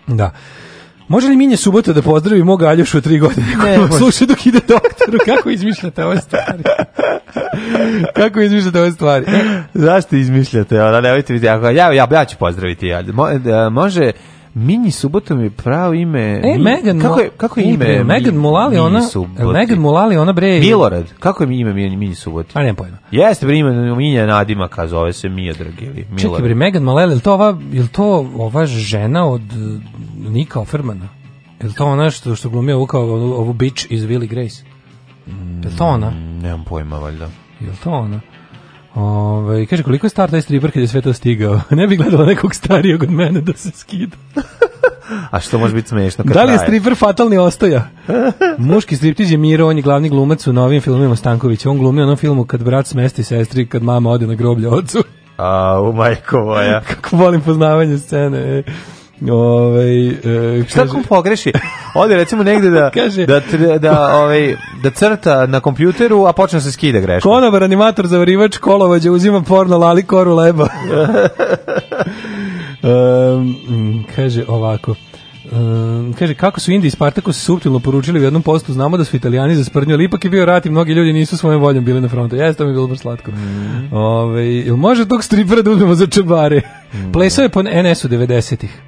Da. Može li Minje subota da pozdravi moga Aljošu tri godine? Ne, slušaj dok ide doktoru, kako izmišljate ove stvari? kako izmišljate ove stvari? Zašto izmišljate? Ona, nemojte vidjeti, ja, ja, ja ću pozdraviti. Mo, e, može Mini Subotom je pravo ime. E, mi, Megan, kako je, kako je ime? ime Megan Mulali, ona, Megan Mulali, ona bre... Milorad, kako je ime Mini, mini Subot? A nema pojma. Jeste bre ime Minja Nadimaka, zove se Mija Dragili. Čekaj bre, Megan Mulali, je to ova, je to ova žena od e, Nika Offermana? Je to ona što, što glumi ovu, kao, ovu bitch iz Willy Grace? Je to ona? Mm, nemam pojma, valjda. Je to ona? Ove, kaže, koliko je star taj striper kad je sve to stigao? ne bi gledala nekog starijog od mene da se skida. A što može biti smešno? Kad da li je striper fatalni ostoja? Muški striptiz je Miro, on je glavni glumac u novim filmima Stankovića. On glumi onom filmu kad brat smesti sestri, kad mama ode na groblje ocu. A, u majko moja. Kako volim poznavanje scene. E. Ove, ovaj, e, šta kom pogreši? Ode recimo negde da kaže, da da ovaj da crta na kompjuteru, a počne da se skide greška. Konobar animator zavarivač kolovođa uzima porno lali koru leba. um, mm, kaže ovako. Um, kaže, kako su Indi i Spartakus subtilno poručili u jednom postu, znamo da su italijani za sprdnju, ali ipak je bio rat i mnogi ljudi nisu svojom voljom bili na frontu. Jeste, to mi je bilo baš slatko. Mm. Ove, ovaj, ili može tog stripera da uzmemo za čebare? Mm. Plesao je po NS-u 90-ih.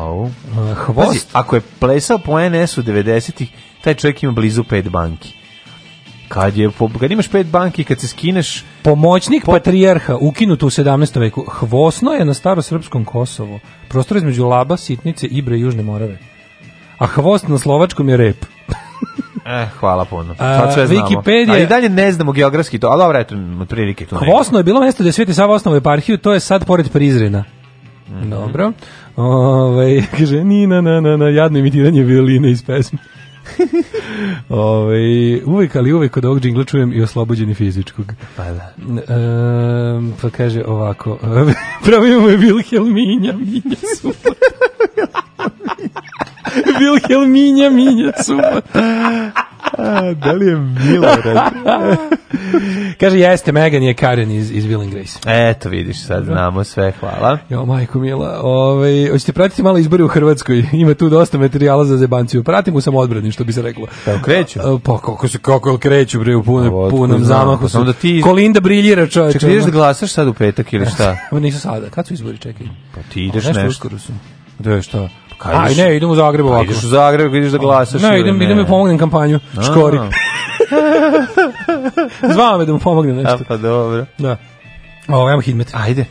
Au. Eh, Pazi, ako je plesao po NS-u 90-ih, taj čovjek ima blizu pet banki. Kad, je, kad imaš pet banki, kad se skineš... Pomoćnik po... patrijarha, ukinut u 17. veku, hvosno je na starosrpskom Kosovu. Prostor između Laba, Sitnice, Ibre i Južne Morave. A hvost na slovačkom je rep. Eh, hvala puno. Sad sve znamo. Wikipedia... Ali dalje ne znamo geografski to, ali dobro, eto, otprilike to. Hvosno je bilo mesto gde Sveti Sava osnovu eparhiju, to je sad pored Prizrena. Mm -hmm. Dobro. Ove, ovaj, kaže, ni na na na na, jadno imitiranje violine iz pesme. Ove, ovaj, uvek, ali uvek kod ovog džingla čujem i oslobođeni fizičkog. Pa da. E, pa kaže ovako, pravimo imamo je Vilhelminja, minja super. Vilhelminja, minja super. A, da li je Milorad? Kaže, jeste, Megan je Karen iz, iz Will Grace. Eto, vidiš, sad znamo sve, hvala. Jo, majko Mila, ovaj, hoćete pratiti malo izbore u Hrvatskoj? Ima tu dosta materijala za zebanciju. Pratim u samoodbrani, što bi se reklo. Kao pa, kreću? Pa, kako se, kako je kreću, bre, u punom, punom zamahu. Su. Da ti... Kolinda briljira, čovječe. Čekaj, ideš da glasaš sad u petak ili šta? Nisu sada, kad su izbori, čekaj. Pa ti ideš pa, nešto. Nešto uskoro su. Da, šta? Kaj A, ne, idem u Zagreb pa ovako. ideš u Zagreb, vidiš da glasaš. Ne, idem, ne. idem i da pomognem kampanju. A. Škori. Zvao me da mu pomogne nešto. A, pa dobro. Da. Ovo, ajmo hitmet. Ajde.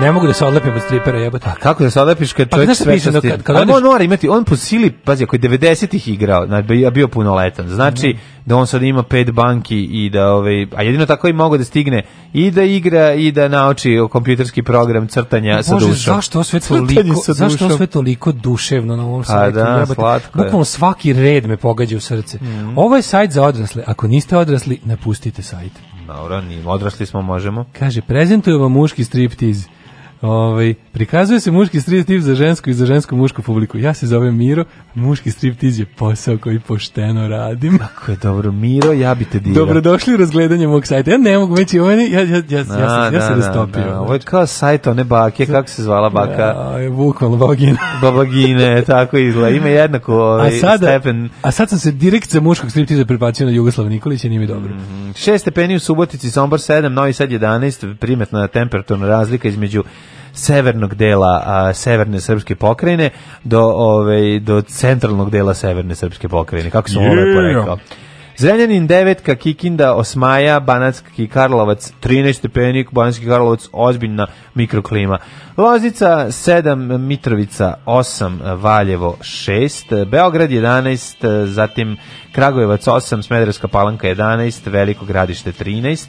Ne mogu da se odlepim od stripera, jebote. A pa kako da se odlepiš kad pa čovjek sve sa stripera? Kad, kad on mora imati, on po sili, pazi, ako je 90-ih igrao, ja bio punoletan, znači mm. da on sad ima pet banki i da, ovaj, a jedino tako i mogu da stigne i da igra i da nauči kompjuterski program crtanja Bože, sa dušom. zašto sve toliko, zašto ovo sve toliko duševno na ovom pa sajtu? Da, slatko Bukvalno svaki red me pogađa u srce. Mm. Ovo je sajt za odrasle, ako niste odrasli, napustite sajt. Dobro, odrasli smo, možemo. Kaže, prezentuju vam muški striptiz. Ovaj prikazuje se muški striptiz za žensku i za žensku mušku publiku. Ja se zovem Miro, muški striptiz je posao koji pošteno radim. Kako je dobro, Miro, ja bih te dirao. Dobrodošli u razgledanje mog sajta. Ja ne mogu već, ovo ovaj, je, ja, ja, ja, ja, na, ja, ja da, se rastopio. Da, da. ovo je kao sajt one bake, kako se zvala baka? Ja, bukvalno bagina. Babagine, tako izgleda. Ime jednako ovaj, a sada, A sad sam se direkt za muškog striptiza prebacio na Jugoslava Nikolića, nije mi dobro. Mm, 6 stepeni u Subotici, Sombor 7, Novi Sad 11, primetna temperaturna razlika između severnog dela a, severne srpske pokrajine do ovaj do centralnog dela severne srpske pokrajine kako se yeah. ovo lepo rekao Zrenjanin 9, Kikinda, Osmaja, Banatski Karlovac 13 stepenik Banatski Karlovac ozbiljna mikroklima. Lozica 7, Mitrovica 8, Valjevo 6, Beograd 11, zatim Kragujevac 8, Smederska Palanka 11, Veliko Gradište 13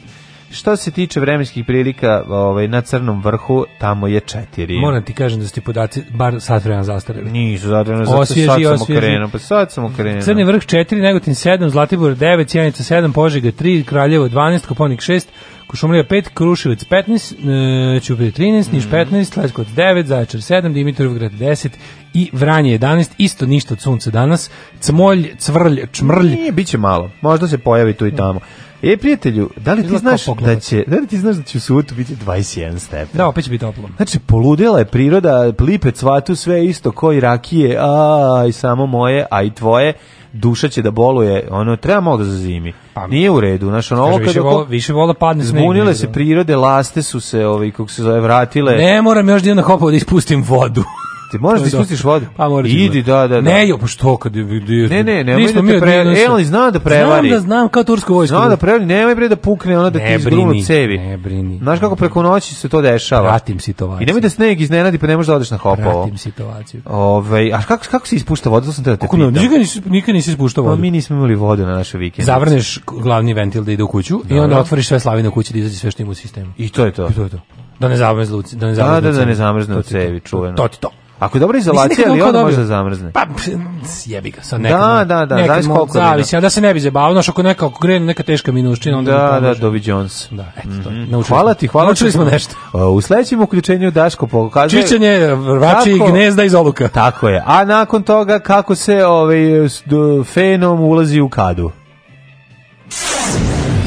što se tiče vremenskih prilika ovaj, na crnom vrhu, tamo je četiri. Moram ti kažem da su ti podaci bar sat vremena zastarili. Nisu sat vremena zastarili, sad sam osvježi. okrenuo. Pa sad sam okrenuo. Crni vrh 4, Negotin 7, Zlatibor 9, Cijanica 7, Požega 3, Kraljevo 12, Koponik 6, Košumlija 5, Kruševac 15, e, Ćuprije 13, Niš 15, mhm. Leskovac 9, Zaječar 7, Dimitrovgrad 10 i Vranje 11, isto ništa od sunca danas, Cmolj, Cvrlj, Čmrlj. Nije, bit će malo, možda se pojavi tu i tamo. E, prijatelju, da li, ti znaš da, će, da li ti znaš da će u subotu biti 21 stepen? Da, opet će biti toplo. Znači, poludela je priroda, lipe cvatu, sve isto, kao i rakije, a, i samo moje, a i tvoje duša će da boluje, ono treba malo da zazimi. Pa, Nije u redu, znaš, ono ovo kada... Više vola, padne snega. Zbunile se da. prirode, laste su se, ovi, kako se zove, vratile. Ne, moram još dio na hopovo da ispustim vodu ispustiti, moraš da ispustiš vodu. Pa moraš. Idi, da, da, da. Ne, jo, pa što kad je Ne, ne, ne, nismo da mi pre, Elni zna da prevari. Znam da znam kao tursko vojsko. Zna da prevari, nemoj bre da pukne, ona da ti izbrunu cevi. Ne brini. Znaš kako preko noći se to dešava. Vratim situaciju. I nemoj da sneg iznenadi pa ne možeš da odeš na hopovo. Vratim situaciju. Ovaj, a kako kako se ispušta voda? To sam da te ne, Nikad nisi nikad nisi ispuštao pa vodu. Pa mi nismo imali vode na našem vikendu. Zavrneš glavni ventil da ide u kuću i onda otvoriš sve slavine u kući da izađe sve što ima u sistemu. I to je to. I to je to da ne zamrznu da ne zamrznu da, da, da ne zamrznu cevi čuveno to ti to Ako je dobra da izolacija, ali on može da zamrzne. Pa jebi ga, sad nekad. Da, da, da, da, nekad zavisi koliko. Zavisi, da se ne bi zabavio, znaš ako neka grene neka teška minuščina, onda Da, da, Dovi Jones. Da, eto mm -hmm. to. Mhm. Hvala ti, hvala. Naučili smo nešto. U sledećem uključenju Daško pokazuje čišćenje vrvači i gnezda iz oluka. Tako je. A nakon toga kako se ovaj fenom ulazi u kadu.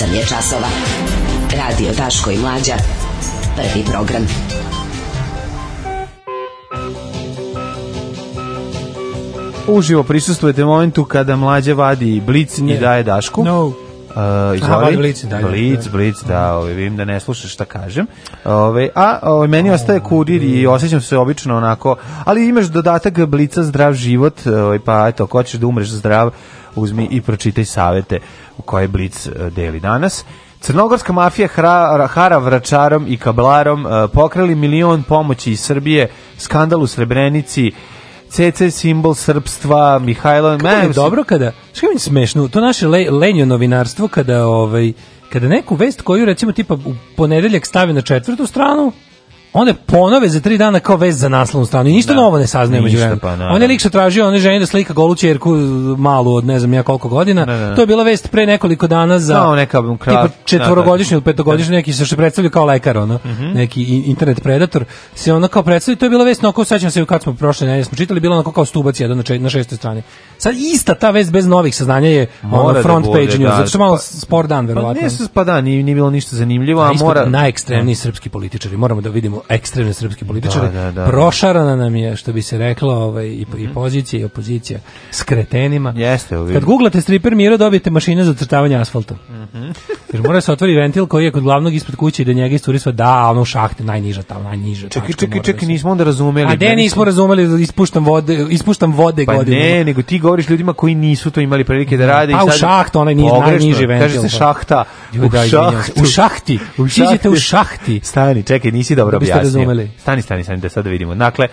8 je časova. Radio Daško i Mlađa. Prvi program. Uživo prisustujete momentu kada Mlađa vadi blic i daje Dašku. No. Uh, izvoli. Blic, da, blic, blic, da, ovaj, vidim da ne slušaš šta kažem. Ove, a ove, meni ostaje kurir i mm. osjećam se obično onako, ali imaš dodatak blica zdrav život, ovaj, pa eto, ko ćeš da umreš zdrav, uzmi i pročitaj savete koje Blic e, deli danas. Crnogorska mafija hra, hara vračarom i kablarom, e, pokrali milion pomoći iz Srbije, skandal u Srebrenici, CC simbol srpstva, Mihajlo... Kako je dobro kada... Što je smešno? To naše le, lenjo novinarstvo kada, ovaj, kada neku vest koju, recimo, tipa u ponedeljak stavi na četvrtu stranu, Onda ponove za tri dana kao vez za naslovnu stranu i ništa da. novo ne saznaje među vremenom. Pa, on je lik što tražio, on je ženio da slika golu čerku e, malu od ne znam ja koliko godina. Da, da, da, to je bila vest pre nekoliko dana za kao neka krav, da, da. četvorogodišnji ili petogodišnji neki se što predstavlja kao lekar, ono, mm -hmm. neki internet predator, se ona kao predstavlja, to je bila vest, no kao sećam se kad smo prošle nedelje smo čitali, bilo onako kao stubac jedan na, če, na šestoj strani. Sad ista ta vest bez novih saznanja je mora front da bude, page news, da, zato što malo pa- sport dan pa verovatno. Pa ne pa da, nije, nije bilo ništa zanimljivo, a mora najekstremniji srpski političari, moramo da vidimo ekstremne srpske političare. Da, da, da, da. Prošarana nam je, što bi se reklo, ovaj, i, i mhm. pozicija i opozicija s kretenima. Jeste, ovim. Kad googlate stripper Miro, dobijete mašine za crtavanje asfalta. Mm -hmm. Jer mora se otvori ventil koji je kod glavnog ispred kuće i da njega isturi sve, da, ono u šahte, najniža tamo, najniža. Čekaj, čekaj, čekaj, nismo onda razumeli. A de, nismo razumeli da ispuštam vode, ispuštam vode pa godinu. ne, nego ti govoriš ljudima koji nisu to imali prilike da, da. rade. Pa i sad, u šahtu, onaj niz, najniži ventil. Kaže se da. šahta. U, šahtu. u šahti. U šahti. Siđete u šahti. Stani, čekaj, nisi dobro objasnio razumeli. Stani, stani, stani, da sad da vidimo. Dakle,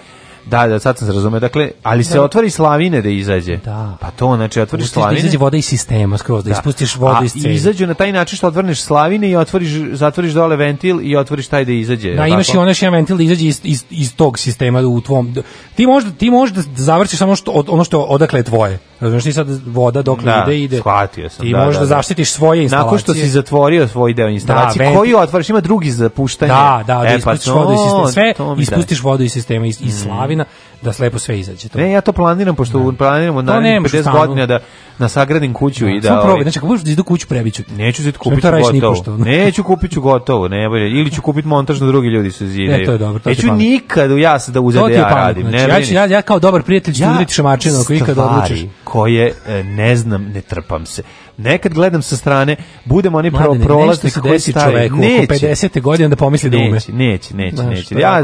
Da, da, sad sam se razumeo. Dakle, ali se da. otvori slavine da izađe. Da. Pa to, znači, otvoriš Pustiš da slavine. Da izađe voda iz sistema skroz, da, da. ispustiš vodu A, iz cene. izađu na taj način što otvrneš slavine i otvoriš, zatvoriš dole ventil i otvoriš taj da izađe. Da, imaš tako? i onaj jedan ventil da izađe iz, iz, iz tog sistema u tvom... Ti možda, ti možda završiš samo što, ono što odakle je tvoje. Razumeš ti sad voda dokle da, ide ide. Shvatio sam. Ti da, možda da, da. zaštitiš svoje instalacije. Nakon što si zatvorio svoj deo da, instalacije, da, koju otvoriš, ima drugi za puštanje. Da, da, da e, pa ispustiš to, vodu iz sistema. Sve ispustiš vodu iz sistema iz, iz mm. slave novina da slepo sve izađe to. Ne, ja to planiram pošto da. planiramo na 50 godina da na sagradim kuću da, i da. Samo probaj, ovaj- znači ako budeš da idu kuću prebiću. Neću zid kupiti gotovo. Neću kupiti gotovo, ne, ili ću kupiti montaž na drugi ljudi se zidaju. Ne, to je dobro, to Neću nikad da znači, ja se da uzem da ja radim, ne. Znači, ja ja kao dobar prijatelj ću ja, šamarčinu ako ikad odlučiš. Koje e, ne znam, ne trpam se. Nekad gledam sa strane, budem oni pro prolaznik da koji stari. Neće. 50. godine da pomisli da ume. Neće, neće, neće, neće. Ja,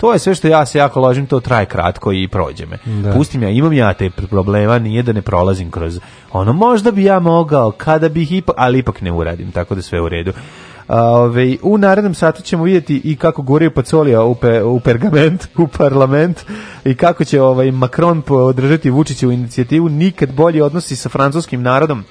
to je sve što ja se jako ložim, to traje kratko i prođe me. Da. Pustim ja, imam ja te problema, nije da ne prolazim kroz ono. Možda bi ja mogao, kada bih ipak, ali ipak ne uradim, tako da sve u redu. Ove, u narednom satu ćemo vidjeti i kako guraju Pacolija u, pe, u pergament, u parlament i kako će ovaj Macron održati Vučiću inicijativu nikad bolji odnosi sa francuskim narodom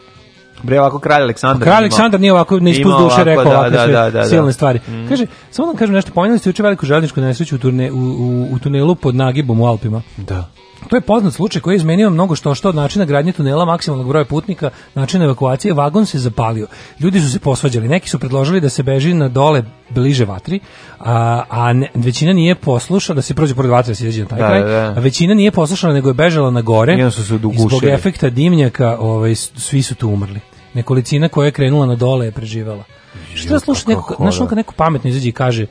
Bre, ovako kralj Aleksandar. Pa, kralj Aleksandar nije ovako ne ispust duše rekao da, da, da, da, silne stvari. Mm. Kaže, samo da kažem nešto, pomenuli ste juče veliku željezničku nesreću u, turne, u, u, u tunelu pod Nagibom u Alpima. Da. To je poznat slučaj koji je izmenio mnogo što što od načina gradnje tunela, maksimalnog broja putnika, načina evakuacije, vagon se zapalio. Ljudi su se posvađali, neki su predložili da se beži na dole bliže vatri, a, a ne, većina nije poslušala da se prođe pored vatre, da se izađe na taj da, kraj, da. a većina nije poslušala nego je bežala na gore. I, su se zbog efekta dimnjaka, ovaj, svi su tu umrli nekolicina koja je krenula na dole je preživela. Što ja slušam neko, znaš, on kad neko pametno izađe i kaže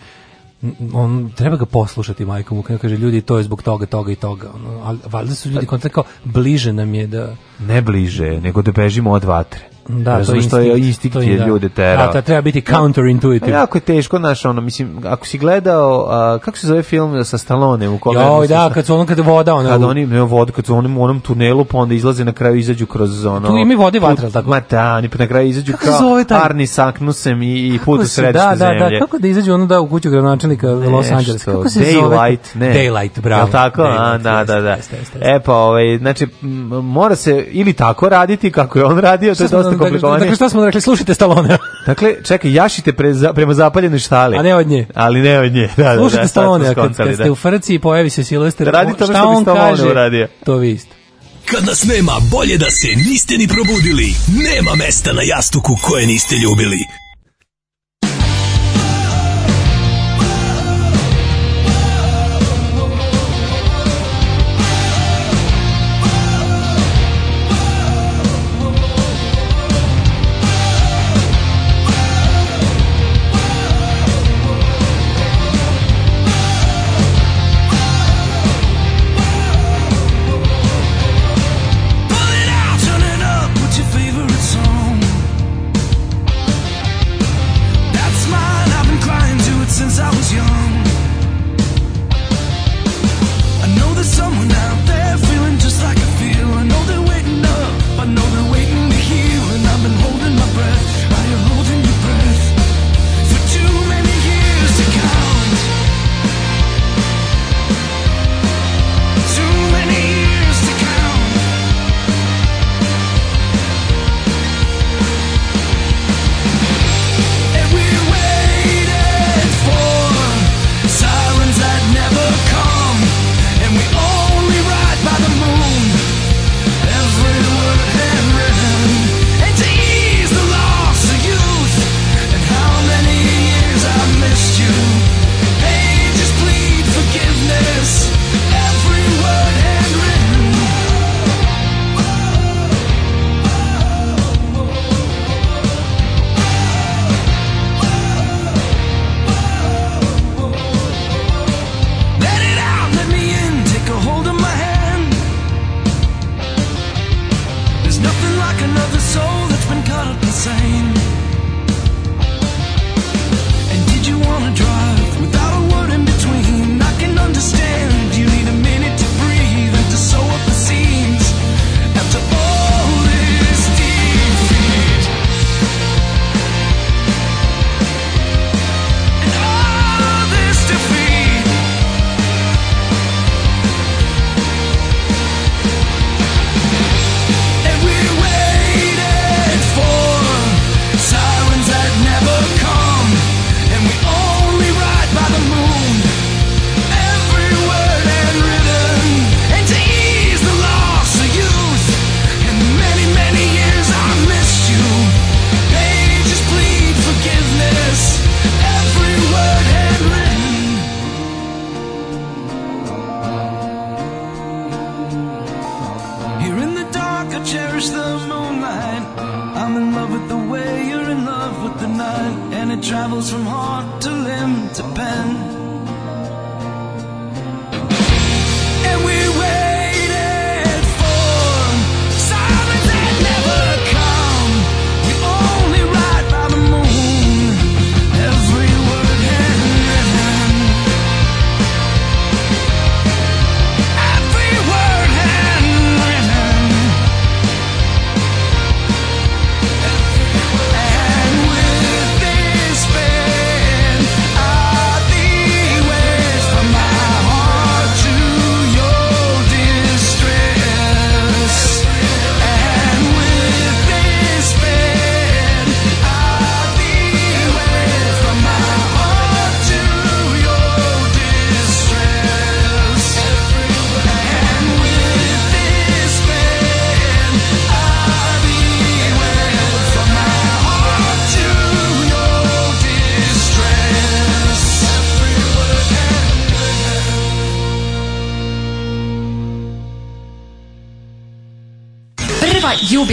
on treba ga poslušati majkom mu kaže ljudi to je zbog toga toga i toga ono, ali valjda su ljudi pa- kontakt kao bliže nam je da ne bliže nego da bežimo od vatre Da, Razumiješ, to je instinkt, to je, da. ljude tera. Da, treba biti counterintuitive. Pa jako je teško, znaš, ono, mislim, ako si gledao, a, kako se zove film sa Stallone u kome... Joj, da, da, kad su ono, kada voda, ono... Kad oni, ne, vodu, kad su onim, u onom tunelu, pa onda izlaze na kraju, izađu kroz ono... Tu ima i vode vatra, tako? Ma da, oni pa na kraju izađu kako kao taj... Arni Saknusem i, i put u središte da, zemlje. Da, da, kako da izađu ono da u kuću gradonačelnika Los Angeles? Kako se Daylight, zove? Ne. Daylight, bravo. Jel tako? Daylight, a, da, da, da. E pa, ovaj, znači, mora se ili tako raditi kako je on radio, to je dosta Dakle, komplikovanije. Dakle, što smo rekli, slušajte Stalone. dakle, čekaj, jašite pre, prema zapaljenoj štali. A ne od nje. Ali ne od nje. Da, da slušajte da, da, Stalone, kad, skontali, kad ste da. u frci i pojavi se Silvester, da Radite šta on kaže, uradio. to vi ste. Kad nas nema, bolje da se niste ni probudili. Nema mesta na jastuku koje niste ljubili. it travels from heart to limb to pen.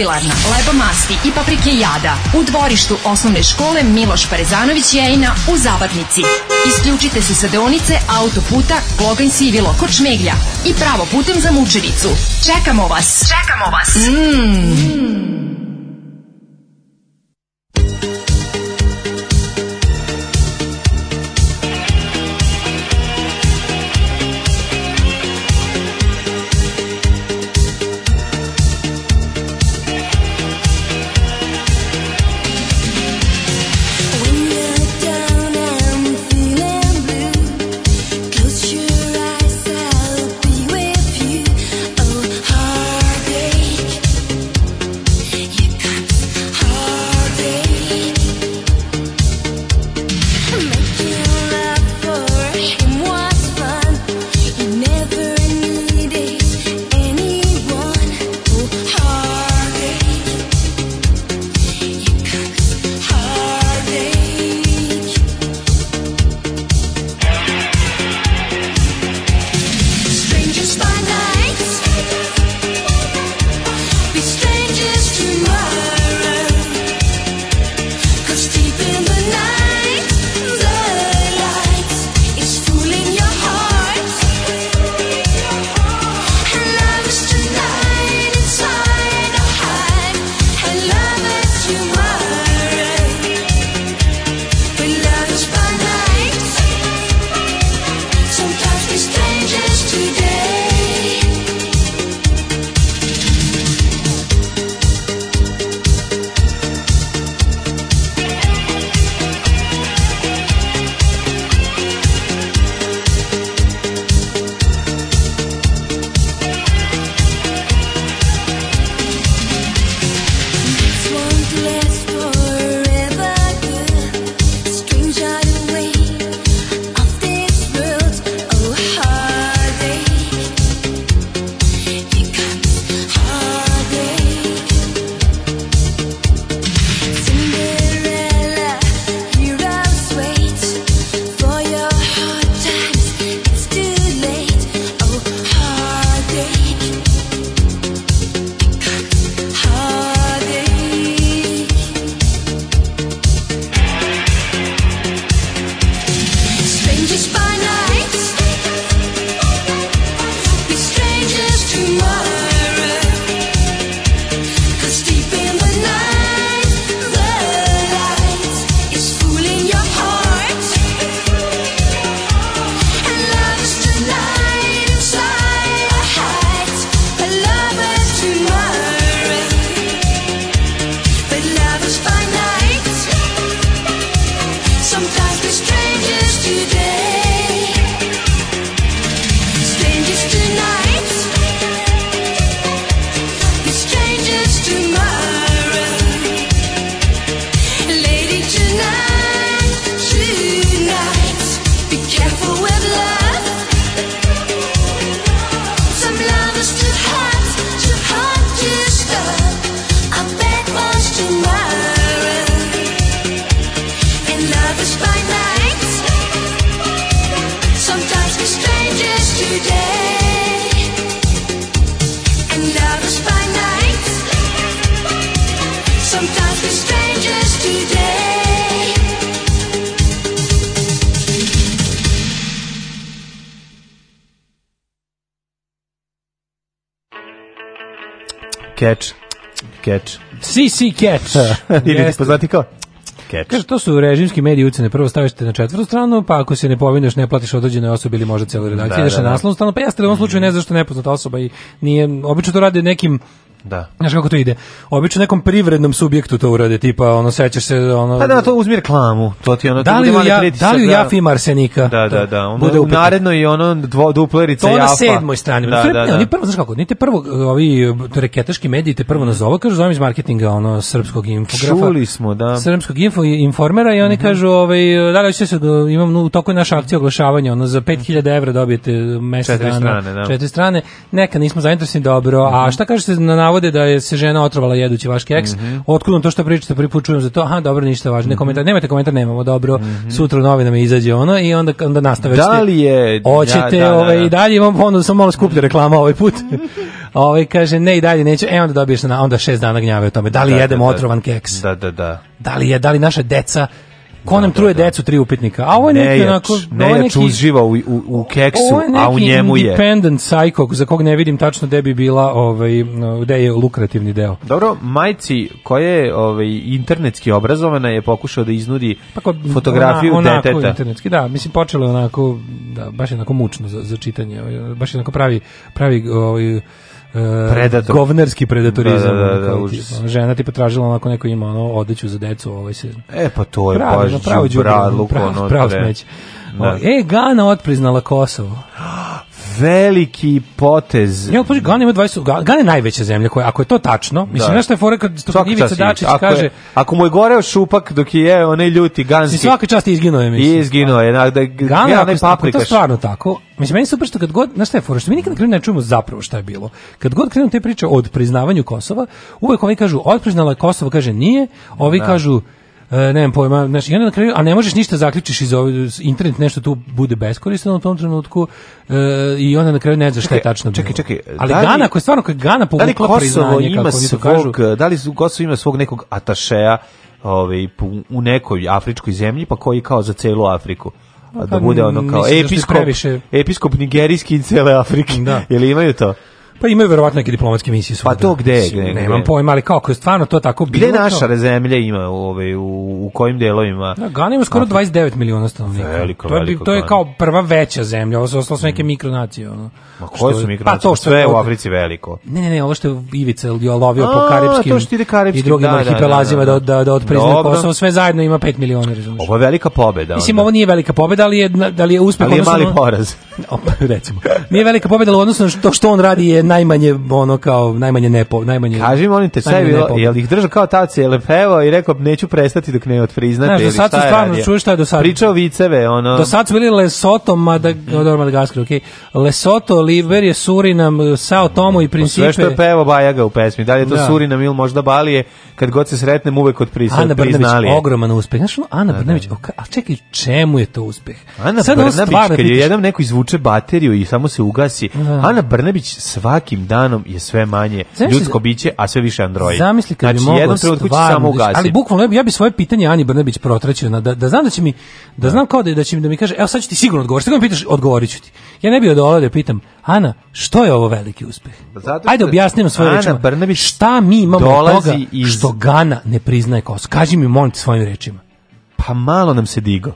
jubilarna, leba masti i paprike jada u dvorištu osnovne škole Miloš Parezanović Jejna u Zabatnici. Isključite se sa deonice autoputa Kloganj Sivilo kod Šmeglja i pravo putem za Mučenicu. Čekamo vas! Čekamo vas! Mmm! Mm. Catch. Catch. CC Catch. Ili poznati kao Catch. Kaže, to su režimski mediji ucene. Prvo stavište na četvrtu stranu, pa ako se ne povinuješ, ne platiš određenoj osobi ili možda celoj redakciji. Da, ideš da, na da. naslovnu stranu, pa jeste u ovom mhm. slučaju ne znaš što je nepoznata osoba i nije, obično to rade nekim Da. Znaš kako to ide? Obično nekom privrednom subjektu to urade, tipa ono sećaš se ono Pa da, to uzmi reklamu. To ti ono da li ja, da li da. ja fim arsenika? Da, da, da. Ono, bude u naredno i ono dvo duplerice jafa. To na sedmoj strani. Da, da, da. Oni da. prvo znaš kako, niti prvo ovi reketaški mediji te prvo nazovu, kažu zovem iz marketinga ono srpskog infografa. Čuli smo, da. Srpskog info informera i oni mm -hmm. kažu ovaj da li hoćete se da imam no, toliko naša akcija oglašavanja, ono za 5000 mhm. evra dobijete mesec dana. Četiri strane, da. Četiri strane. Neka nismo zainteresovani, dobro. Mm -hmm. A mhm. šta kažete na navode da je se žena otrovala jedući vaš keks. Mm -hmm. Otkud to što pričate, pripučujem put za to. Aha, dobro, ništa važno. Mm -hmm. komentar, nemate komentar, nemamo, dobro. Mm -hmm. Sutra u novinama izađe ono i onda onda nastave. Da li je? Hoćete ja, da, da, ovaj da, da. i dalje imam ponudu, samo malo skuplja reklama ovaj put. ovaj kaže ne i dalje neće, E onda dobiješ na onda šest dana gnjave o tome. Da li da, jedemo da, da. otrovan keks? Da, da, da. Da li je, da li naše deca Ko nam da, truje da, da. decu tri upitnika? A ovo je neki onako... Nejač uživa u, u, u keksu, a u njemu je... independent psycho, za kog ne vidim tačno gde bi bila, ovaj, gde je lukrativni deo. Dobro, Majci, koja je ovaj, internetski obrazovana, je pokušao da iznudi pa kod, fotografiju ona, onako internetski, da. Mislim, počelo je onako, da, baš je onako mučno za, za čitanje. Ovaj, baš je onako pravi, pravi ovaj, E, predator. govnarski predatorizam. Da, da, da, kao, da, žena ti potražila onako neko ima ono odeću za decu, ovaj se. E pa to je baš pravo, pravo, pravo, pravo smeće. Da. E, Gana otpriznala Kosovo. veliki potez. Ja, paži, Gana ima 20, Gana je najveća zemlja koja, ako je to tačno, mislim, da. znaš što je fora kad Ivica Dačić ako kaže... Je, ako mu je goreo šupak dok je jeo onaj ljuti ganski... Mislim, svaka čast izginuo je, mislim. Izginuo je, da, da, Gana, ako, ako je to stvarno tako, mislim, meni super što kad god, znaš šta je fora, što mi nikad krenu ne čujemo zapravo šta je bilo. Kad god krenu te priče od priznavanju Kosova, uvek ovi kažu, odpriznala je Kosovo, kaže nije, ovi da. kažu, E, ne znam pojma, znaš, i onda na kraju, a ne možeš ništa zaključiš iz ove, internet nešto tu bude beskoristan u tom trenutku e, i onda na kraju ne znaš šta je tačno čekaj, čekaj, bilo. Ali da li, Gana, ako je stvarno kad Gana povukla da priznanje, ima kako svog, kažu, da li Kosovo ima svog nekog atašeja ovaj, u nekoj afričkoj zemlji, pa koji kao za celu Afriku? Pa da bude ono kao da episkop, episkop nigerijski cele Afrike. Da. Jel imaju to? Pa imaju verovatno neke diplomatske misije su. Pa to gde, gde, gde? Nemam pojma, ali kako je stvarno to tako bilo. Gde naša zemlja ima ove, ovaj, u, u kojim delovima? Da, Gana ima skoro 29 miliona stanovnika. Veliko, to je, veliko to je kao prva veća zemlja, ovo su ostalo su mm. neke mikronacije. Ono. Ma koje su mikronacije? Pa to što Sve je, u Africi veliko. Ne, ne, ne, ovo što je Ivica je lovio po karipskim, to što ide karipskim i drugim da, da, da arhipelazima da, da, da, da, da odpriznaje Kosovo, sve zajedno ima 5 miliona, razumiješ? Ovo je velika pobeda. Mislim, ovo nije velika pobeda, ali je, da li je uspeh... Ali je mali poraz. Recimo. Nije velika pobeda, ali odnosno što, što on radi je najmanje ono kao najmanje ne najmanje Kaži mi oni te sve bilo jel ih držao kao tace jel pevao i rekao neću prestati dok ne otpriznate Znaš, ili šta je. stvarno čuješ šta je do sad. Pričao viceve ono. Do sad su bili Lesoto Madag mm. Madagaskar, okej. Okay. Lesoto, je Surinam, Sao Tomo i pa Principe. Sve što je pevao Bajaga u pesmi. Da li je to da. Surinam ili možda Balije, kad god se sretnem uvek od prisa, Ana Brnabić, ogroman uspeh. znači Ana da, da. Brnabić, a čekaj, čemu je to uspeh? Ana Brnabić, kad je jedan neko izvuče bateriju i samo se ugasi, da. Ana Brnabić sva svakim danom je sve manje Zamisli, ljudsko biće, a sve više android. Zamisli kad znači, bi mogla stvarno, samo da- ugasiti. ali bukvalno ja bi, ja bi svoje pitanje Ani Brnabić protraćio, na, da, da znam da će mi, da, da. znam kao da, da će mi da mi kaže, evo sad ću ti sigurno odgovoriti, što pitaš, odgovorit ću ti. Ja ne bih odolao da pitam, Ana, što je ovo veliki uspeh? Pa zato Ajde objasnim svoje rečima. Brnabić šta mi imamo od toga iz... što Gana ne priznaje Kosovo? Kaži mi, molim svojim rečima. Pa malo nam se digo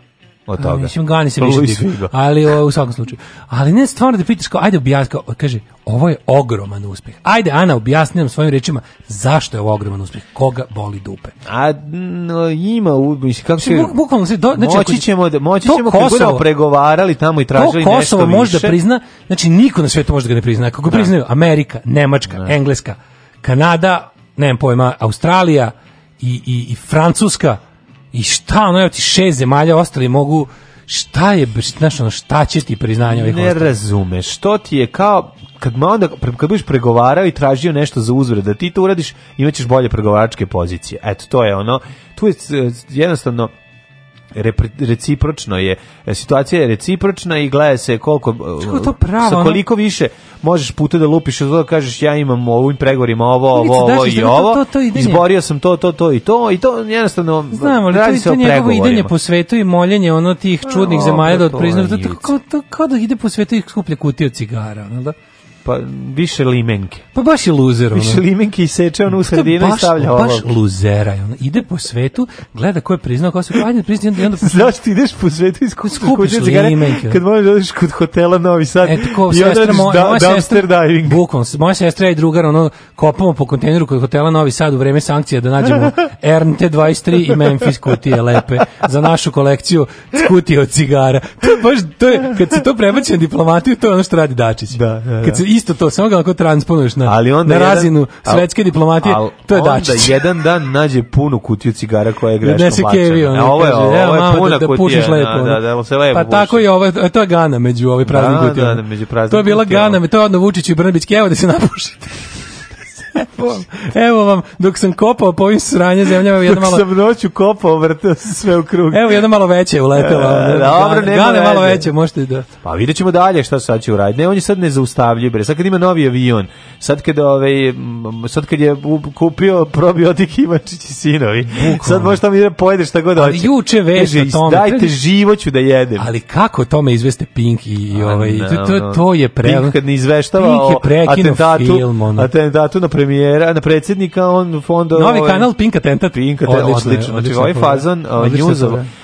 od toga. A, mislim, gani se više Ali o, u svakom slučaju. Ali ne, stvarno da pitaš kao, ajde objasni, kao, kaže, ovo je ogroman uspeh. Ajde, Ana, objasni nam svojim rečima zašto je ovo ogroman uspeh, koga boli dupe. A no, ima, mislim, kako se... Buk, bukvalno se... Do, znači, moći ćemo, da, moći ćemo Kosovo, budemo pregovarali tamo i tražili nešto više. To može da prizna, znači niko na svetu može da ga ne prizna. Kako da. priznaju Amerika, Nemačka, da. Engleska, Kanada, nemam pojma, Australija i, i, i Francuska, I šta, ono, evo ti šest zemalja, ostali mogu šta je, znaš, ono, šta će ti priznanje ovih Ne razumeš, što ti je kao, kad, ma onda, kad biš pregovarao i tražio nešto za uzvore, da ti to uradiš, imaćeš bolje pregovaračke pozicije. Eto, to je ono, tu je eh, jednostavno, recipročno je situacija je recipročna i gleda se koliko Čekaj, to pravo, sa koliko više možeš puta da lupiš zato toga da kažeš ja imam ovo ovim pregovorima ovo ovo ovo i ovo to, to, to izborio sam to to to i to i to jednostavno znamo ali radi to, se to njegovo idenje po svetu i moljenje ono tih čudnih zemalja pa da odpriznaju to, kao, kao da ide po svetu i skuplja kutiju cigara ono da pa više limenke. Pa baš je luzer. Ono. Više limenke i seče ono u sredinu i stavlja ovo. Baš luzera. je Ono. Ide po svetu, gleda ko je priznao, ko se pa ajde priznao. I onda... Znaš ti ideš po svetu i skupiš, skupiš limenke. Kad možeš da odeš kod hotela Novi Sad e, tako, i onda moja, da- moja dumpster diving. Bukom, moja sestra i drugar ono, kopamo po kontejneru kod hotela Novi Sad u vreme sankcija da nađemo rnt 23 i Memphis kutije lepe za našu kolekciju kutije od cigara. To je baš, to je, kad se to prebače na diplomatiju, to je ono što radi Dačić. Da, da, da. Kad se isto to, samo ga ako transponuješ na, ali onda na razinu jedan, svetske al, diplomatije, al, to je onda Dačić. jedan dan nađe punu kutiju cigara koja je grešno plaćena. Kevi, e, on, ovo je, kaže, ovo je, ovo je mama, puna da, da pušiš lepo. Da, da, da, se lepo pa puši. tako je, ovo, e, to je Gana među ovim praznim da, da kutijama. Da, da, među praznim To je bila kutijama. Gana, to je odno Vučić i Brnabić, evo da se napušite evo, evo vam, dok sam kopao po ovim sranje zemljama, jedna malo... Dok sam noću kopao, vrteo se sve u krug. Evo, jedno malo veće uletela. E, dobro, nema Gane malo veće, možete da... Pa vidjet ćemo dalje šta sad će uraditi. Ne, on je sad nezaustavljiv, bre. Sad kad ima novi avion, sad kad, ove, ovaj, sad kad je kupio probiotik Ivančić i sinovi, Bukom. sad možeš tamo i da pojedeš šta god hoće. Juče veš na tome. Dajte živo ću da jedem. Ali kako tome izveste Pink i, ovaj, no, to, to, to je pre... Pink kad ne izveštava o atentatu, film, ono. atentatu na premijera, na predsjednika, on fonda... Novi ovaj, kanal Pink Atentat. Pink Atentat, odlično. Znači, ovaj fazon, uh, news,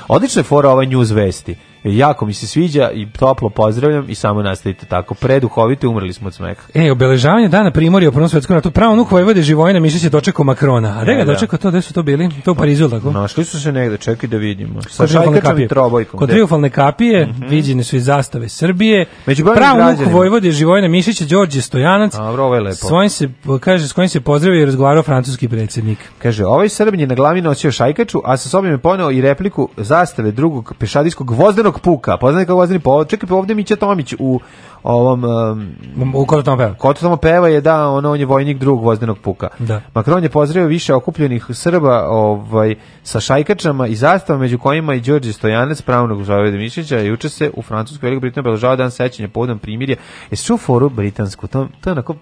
odlično je fora ova news vesti Jako mi se sviđa i toplo pozdravljam i samo nastavite tako. Preduhovite, umrli smo od smeha. E, obeležavanje dana primorja u Prvom svetskom ratu. Pravo nuk Vojvode Živojina Mišić je dočekao Makrona. A gde da ga da. dočekao to? Gde su to bili? To u Parizu, tako? Našli su se negde, čekaj da vidimo. Sa šajkačom i trobojkom. Kod triumfalne kapije mm -hmm. viđene su i zastave Srbije. Među Pravo nuk Vojvode Živojina Mišića, Đorđe Stojanac. A, ovo je lepo. Svojim se, kaže, s kojim se pozdravio i razgovarao francuski predsednik. Kaže, ovaj Srbin je na glavi nosio šajkaču, a sa sobom je poneo i repliku zastave drugog pešadijskog vozdenog crnog puka, poznati kao gvozdeni povod. Čekaj, pa ovde Mića Tomić u ovom... Um, u Kotu tamo peva. Kotu tamo peva je, da, ono, on je vojnik drugog gvozdenog puka. Da. Makron je pozdravio više okupljenih Srba ovaj, sa šajkačama i zastavama, među kojima i Đorđe Stojanac, pravnog Žavljeda Mišića, juče se u Francuskoj Velikoj Britaniji obeležava dan sećanja povodom primirja. Je su foru britansku, to, to je onako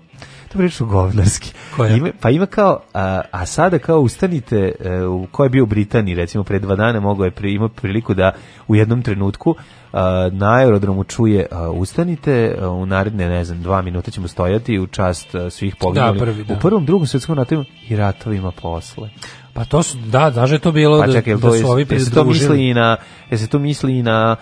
to reči govnarski. Ima, pa ima kao, a, a sada kao ustanite, e, u, ko je bio u Britaniji, recimo pre dva dana mogo je pri, imao priliku da u jednom trenutku a, na aerodromu čuje a, ustanite, a, u naredne, ne znam, dva minuta ćemo stojati u čast svih poginulih. Da, prvi, da. U prvom, drugom svjetskom ratu i ratovima posle. Pa to su, da, znaš da je to bilo pa da- čekaj, da, da su ovi pridružili. to misli i na, se to misli i na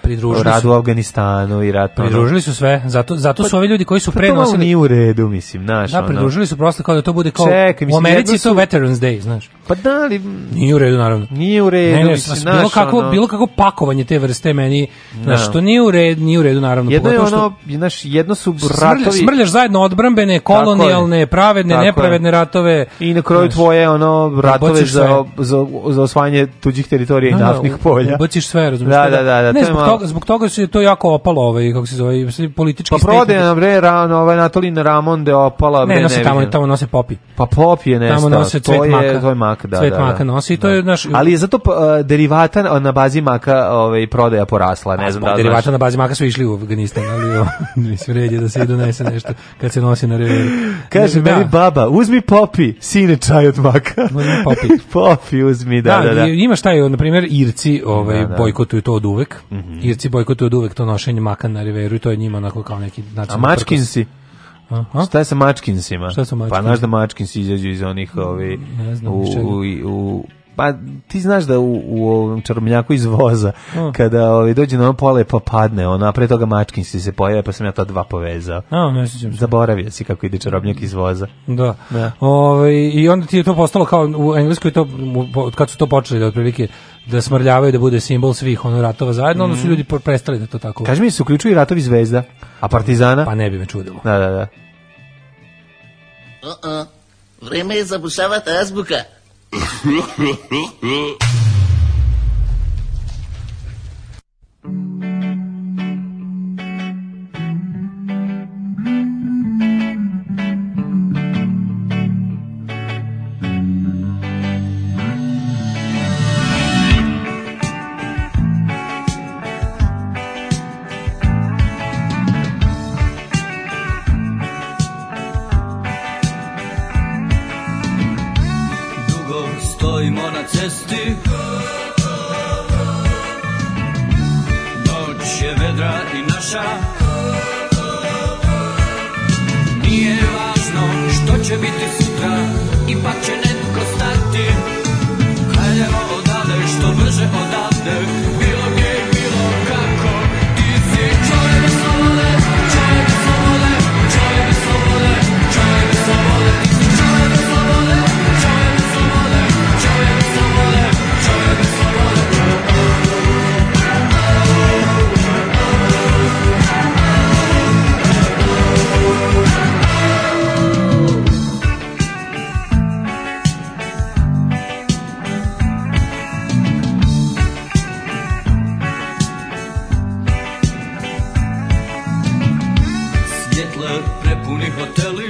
rad u Afganistanu i rad... Pa pridružili su sve, zato, zato pa, su ovi ljudi koji su prenosili... Pa to nije u redu, mislim, znaš. Da, pridružili su prosto kao da to bude kao... Čekaj, mislim, u Americi su... to Veterans Day, znaš. Pa da, li... Nije u redu, naravno. Nije u redu. Ne, ne, si, bilo, kako, ono... bilo kako pakovanje te vrste meni, no. znaš, da. to nije u redu, nije u redu, naravno. Jedno je ono, znaš, jedno su ratovi... Smrljaš, smrljaš zajedno odbrambene, kolonijalne, tako pravedne, tako nepravedne je. ratove. I na kraju tvoje, ono, ratove za, za, za osvajanje tuđih teritorija da, i da, naftnih da, polja. Ubaciš sve, razumiješ? Da, da, da. da, da ne, zbog, malo... toga, zbog toga se to jako opalo, ovaj, kako se zove, politički Pa prode nam, bre, rano, ovaj Natolina Ramon de opala, bre, ne, ne, tamo, tamo nose popi. Pa popi je nestao. Tamo nose cvet maka mak, da, cvet da, da, maka nosi i to je da. naš Ali je zato uh, derivata na bazi maka, ovaj prodaja porasla, ne znam da. Derivata na bazi maka su išli u Afganistan, ali mislim red da se ide donese nešto kad se nosi na reveru. Kaže da. meni baba, uzmi popi, sine čaj od maka. Uzmi popi. popi uzmi, da, da. da, da. Imaš taj, na primjer, Irci, ovaj bojkotuju to od uvek. Mm -hmm. Irci bojkotuju od uvek to nošenje maka na reveru i to je njima onako kao neki način. A mačkinsi? Aha. Šta je sa mačkinsima? Šta su mačkinsi? Pa znaš da mačkinsi izađu iz onih ovi... Ne znam, u, u, u, pa ti znaš da u, u ovom čarobnjaku iz voza, oh. kada ovi, dođe na ono pole pa padne, ona, pre toga mačkinsi se pojave, pa sam ja ta dva povezao. A, ne sjećam se. Zaboravio si kako ide čarobnjak iz voza. Da. da. Ove, ovaj, I onda ti je to postalo kao u Engleskoj, to, kad su to počeli da otprilike da smrljavaju da bude simbol svih ono ratova zajedno, mm. onda su mm. ljudi prestali da to tako. Kaži mi se uključuju i ratovi zvezda, a Partizana? Pa ne bi me čudilo. Da, da, da. Uh -uh. Vreme je zabušavati azbuka. prepuni hoteli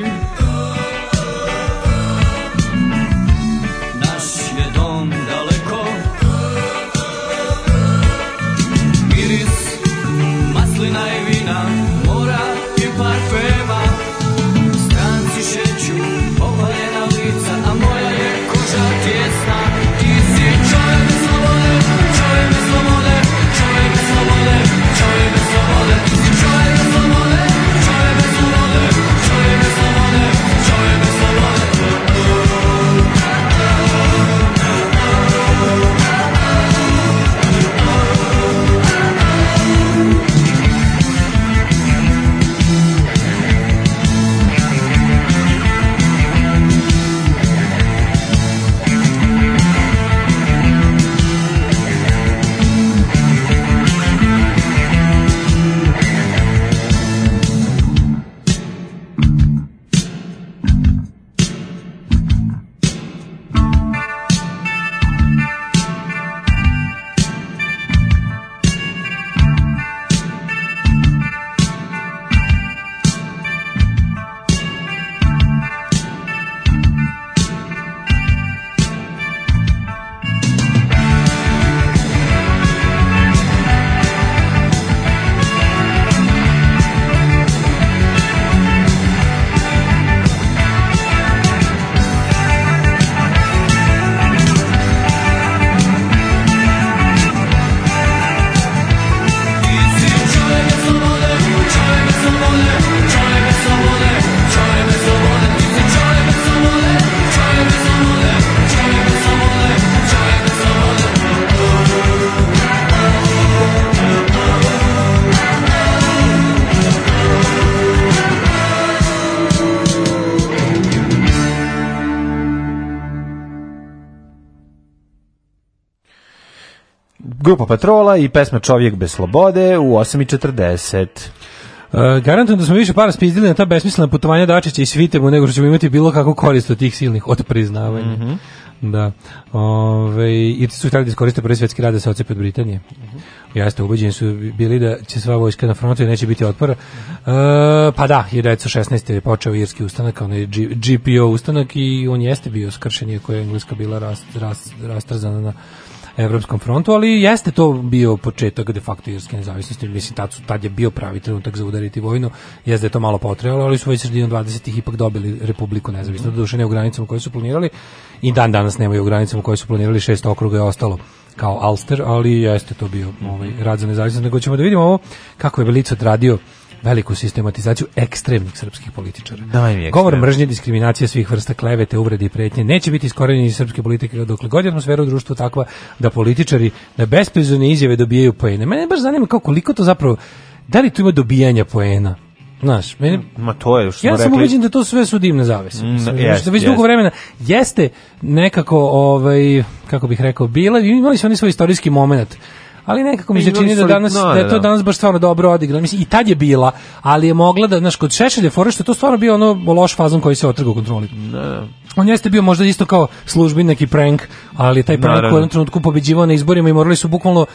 grupa Patrola i pesma Čovjek bez slobode u 8.40. Uh, e, garantujem da smo više para spizdili na ta besmislena putovanja Dačića i Svitemu nego što ćemo imati bilo kako korist od tih silnih odpriznavanja. Mm -hmm. Da. Ove, I su htjeli da iskoriste prvi svjetski rad da se ocepe od Britanije. Mhm. Jeste, ubeđeni su bili da će sva vojska na frontu i neće biti otpora. E, pa da, 1916. Da je počeo irski ustanak, onaj GPO ustanak i on jeste bio skršen, iako je Engleska bila rast, rast, rastrzana na Evropskom frontu, ali jeste to bio početak de facto irske nezavisnosti, mislim tad, su, tad je bio pravi trenutak za udariti vojnu, jeste da je to malo potrebalo, ali su već sredinom 20. ipak dobili Republiku nezavisnu, doduše ne u granicama koje su planirali i dan danas nemaju u granicama koje su planirali, šest okruga je ostalo kao Alster, ali jeste to bio ovaj, rad za nezavisnost, nego ćemo da vidimo ovo kako je Belica odradio veliku sistematizaciju ekstremnih srpskih političara. Govor mržnje, diskriminacija svih vrsta klevete, uvrede i pretnje neće biti iskorenjeni iz srpske politike dokle god je atmosfera u društvu takva da političari na besprizorne izjave dobijaju poene. Mene baš zanima kako koliko to zapravo da li tu ima dobijanja poena. Znaš, meni, Ma to je što ja sam ubeđen da to sve su divne zavese. Mm, yes, što da već yes. dugo vremena jeste nekako, ovaj, kako bih rekao, bila, imali su oni svoj istorijski moment ali nekako mi se čini da danas da, da je da, to da. danas baš stvarno dobro odigrano. Mislim i tad je bila, ali je mogla da znaš kod Šešelja fore što to stvarno bio ono loš fazon koji se otrgao kontroli. Da. On jeste bio možda isto kao službi neki prank, ali taj prank u jednom trenutku pobeđivao na izborima i morali su bukvalno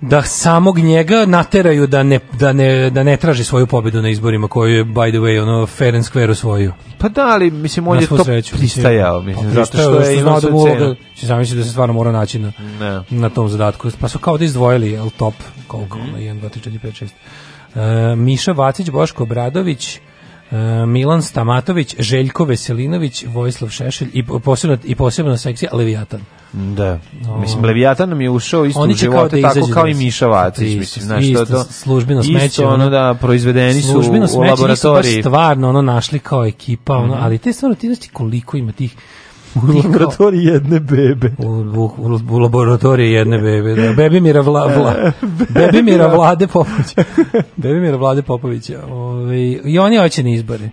da samog njega nateraju da ne, da ne, da ne traži svoju pobedu na izborima koju je, by the way, ono, fair and square osvojio. Pa da, ali, mislim, on je to sreću, pristajao, mislim, pa zato što, da je imao da svoju cenu. Zamisli da se stvarno mora naći na, ne. na tom zadatku. Pa su kao da izdvojili L top, koliko, mm -hmm. 1, 2, 3, 4, 5, 6. Uh, Miša Vacić, Boško Obradović, e, Milan Stamatović, Željko Veselinović, Vojislav Šešelj i posebno, i posebno sekcija Leviatan. Da. Mislim, Leviatan mi je ušao isto Oni u živote, da tako kao i da Miša Vacić. Mislim, znaš, isto, to, službeno smeće. Isto ono da proizvedeni su u laboratoriji. Baš stvarno ono našli kao ekipa, ono, mm ali te stvarno ti znaš koliko ima tih u laboratoriji jedne bebe. U, u, u, u laboratoriji jedne bebe. Da. Bebimira, vla, vla, Bebimira Vlade Popovića. Bebimira Vlade Popovića. Ove, ovaj, I oni hoće na izbore.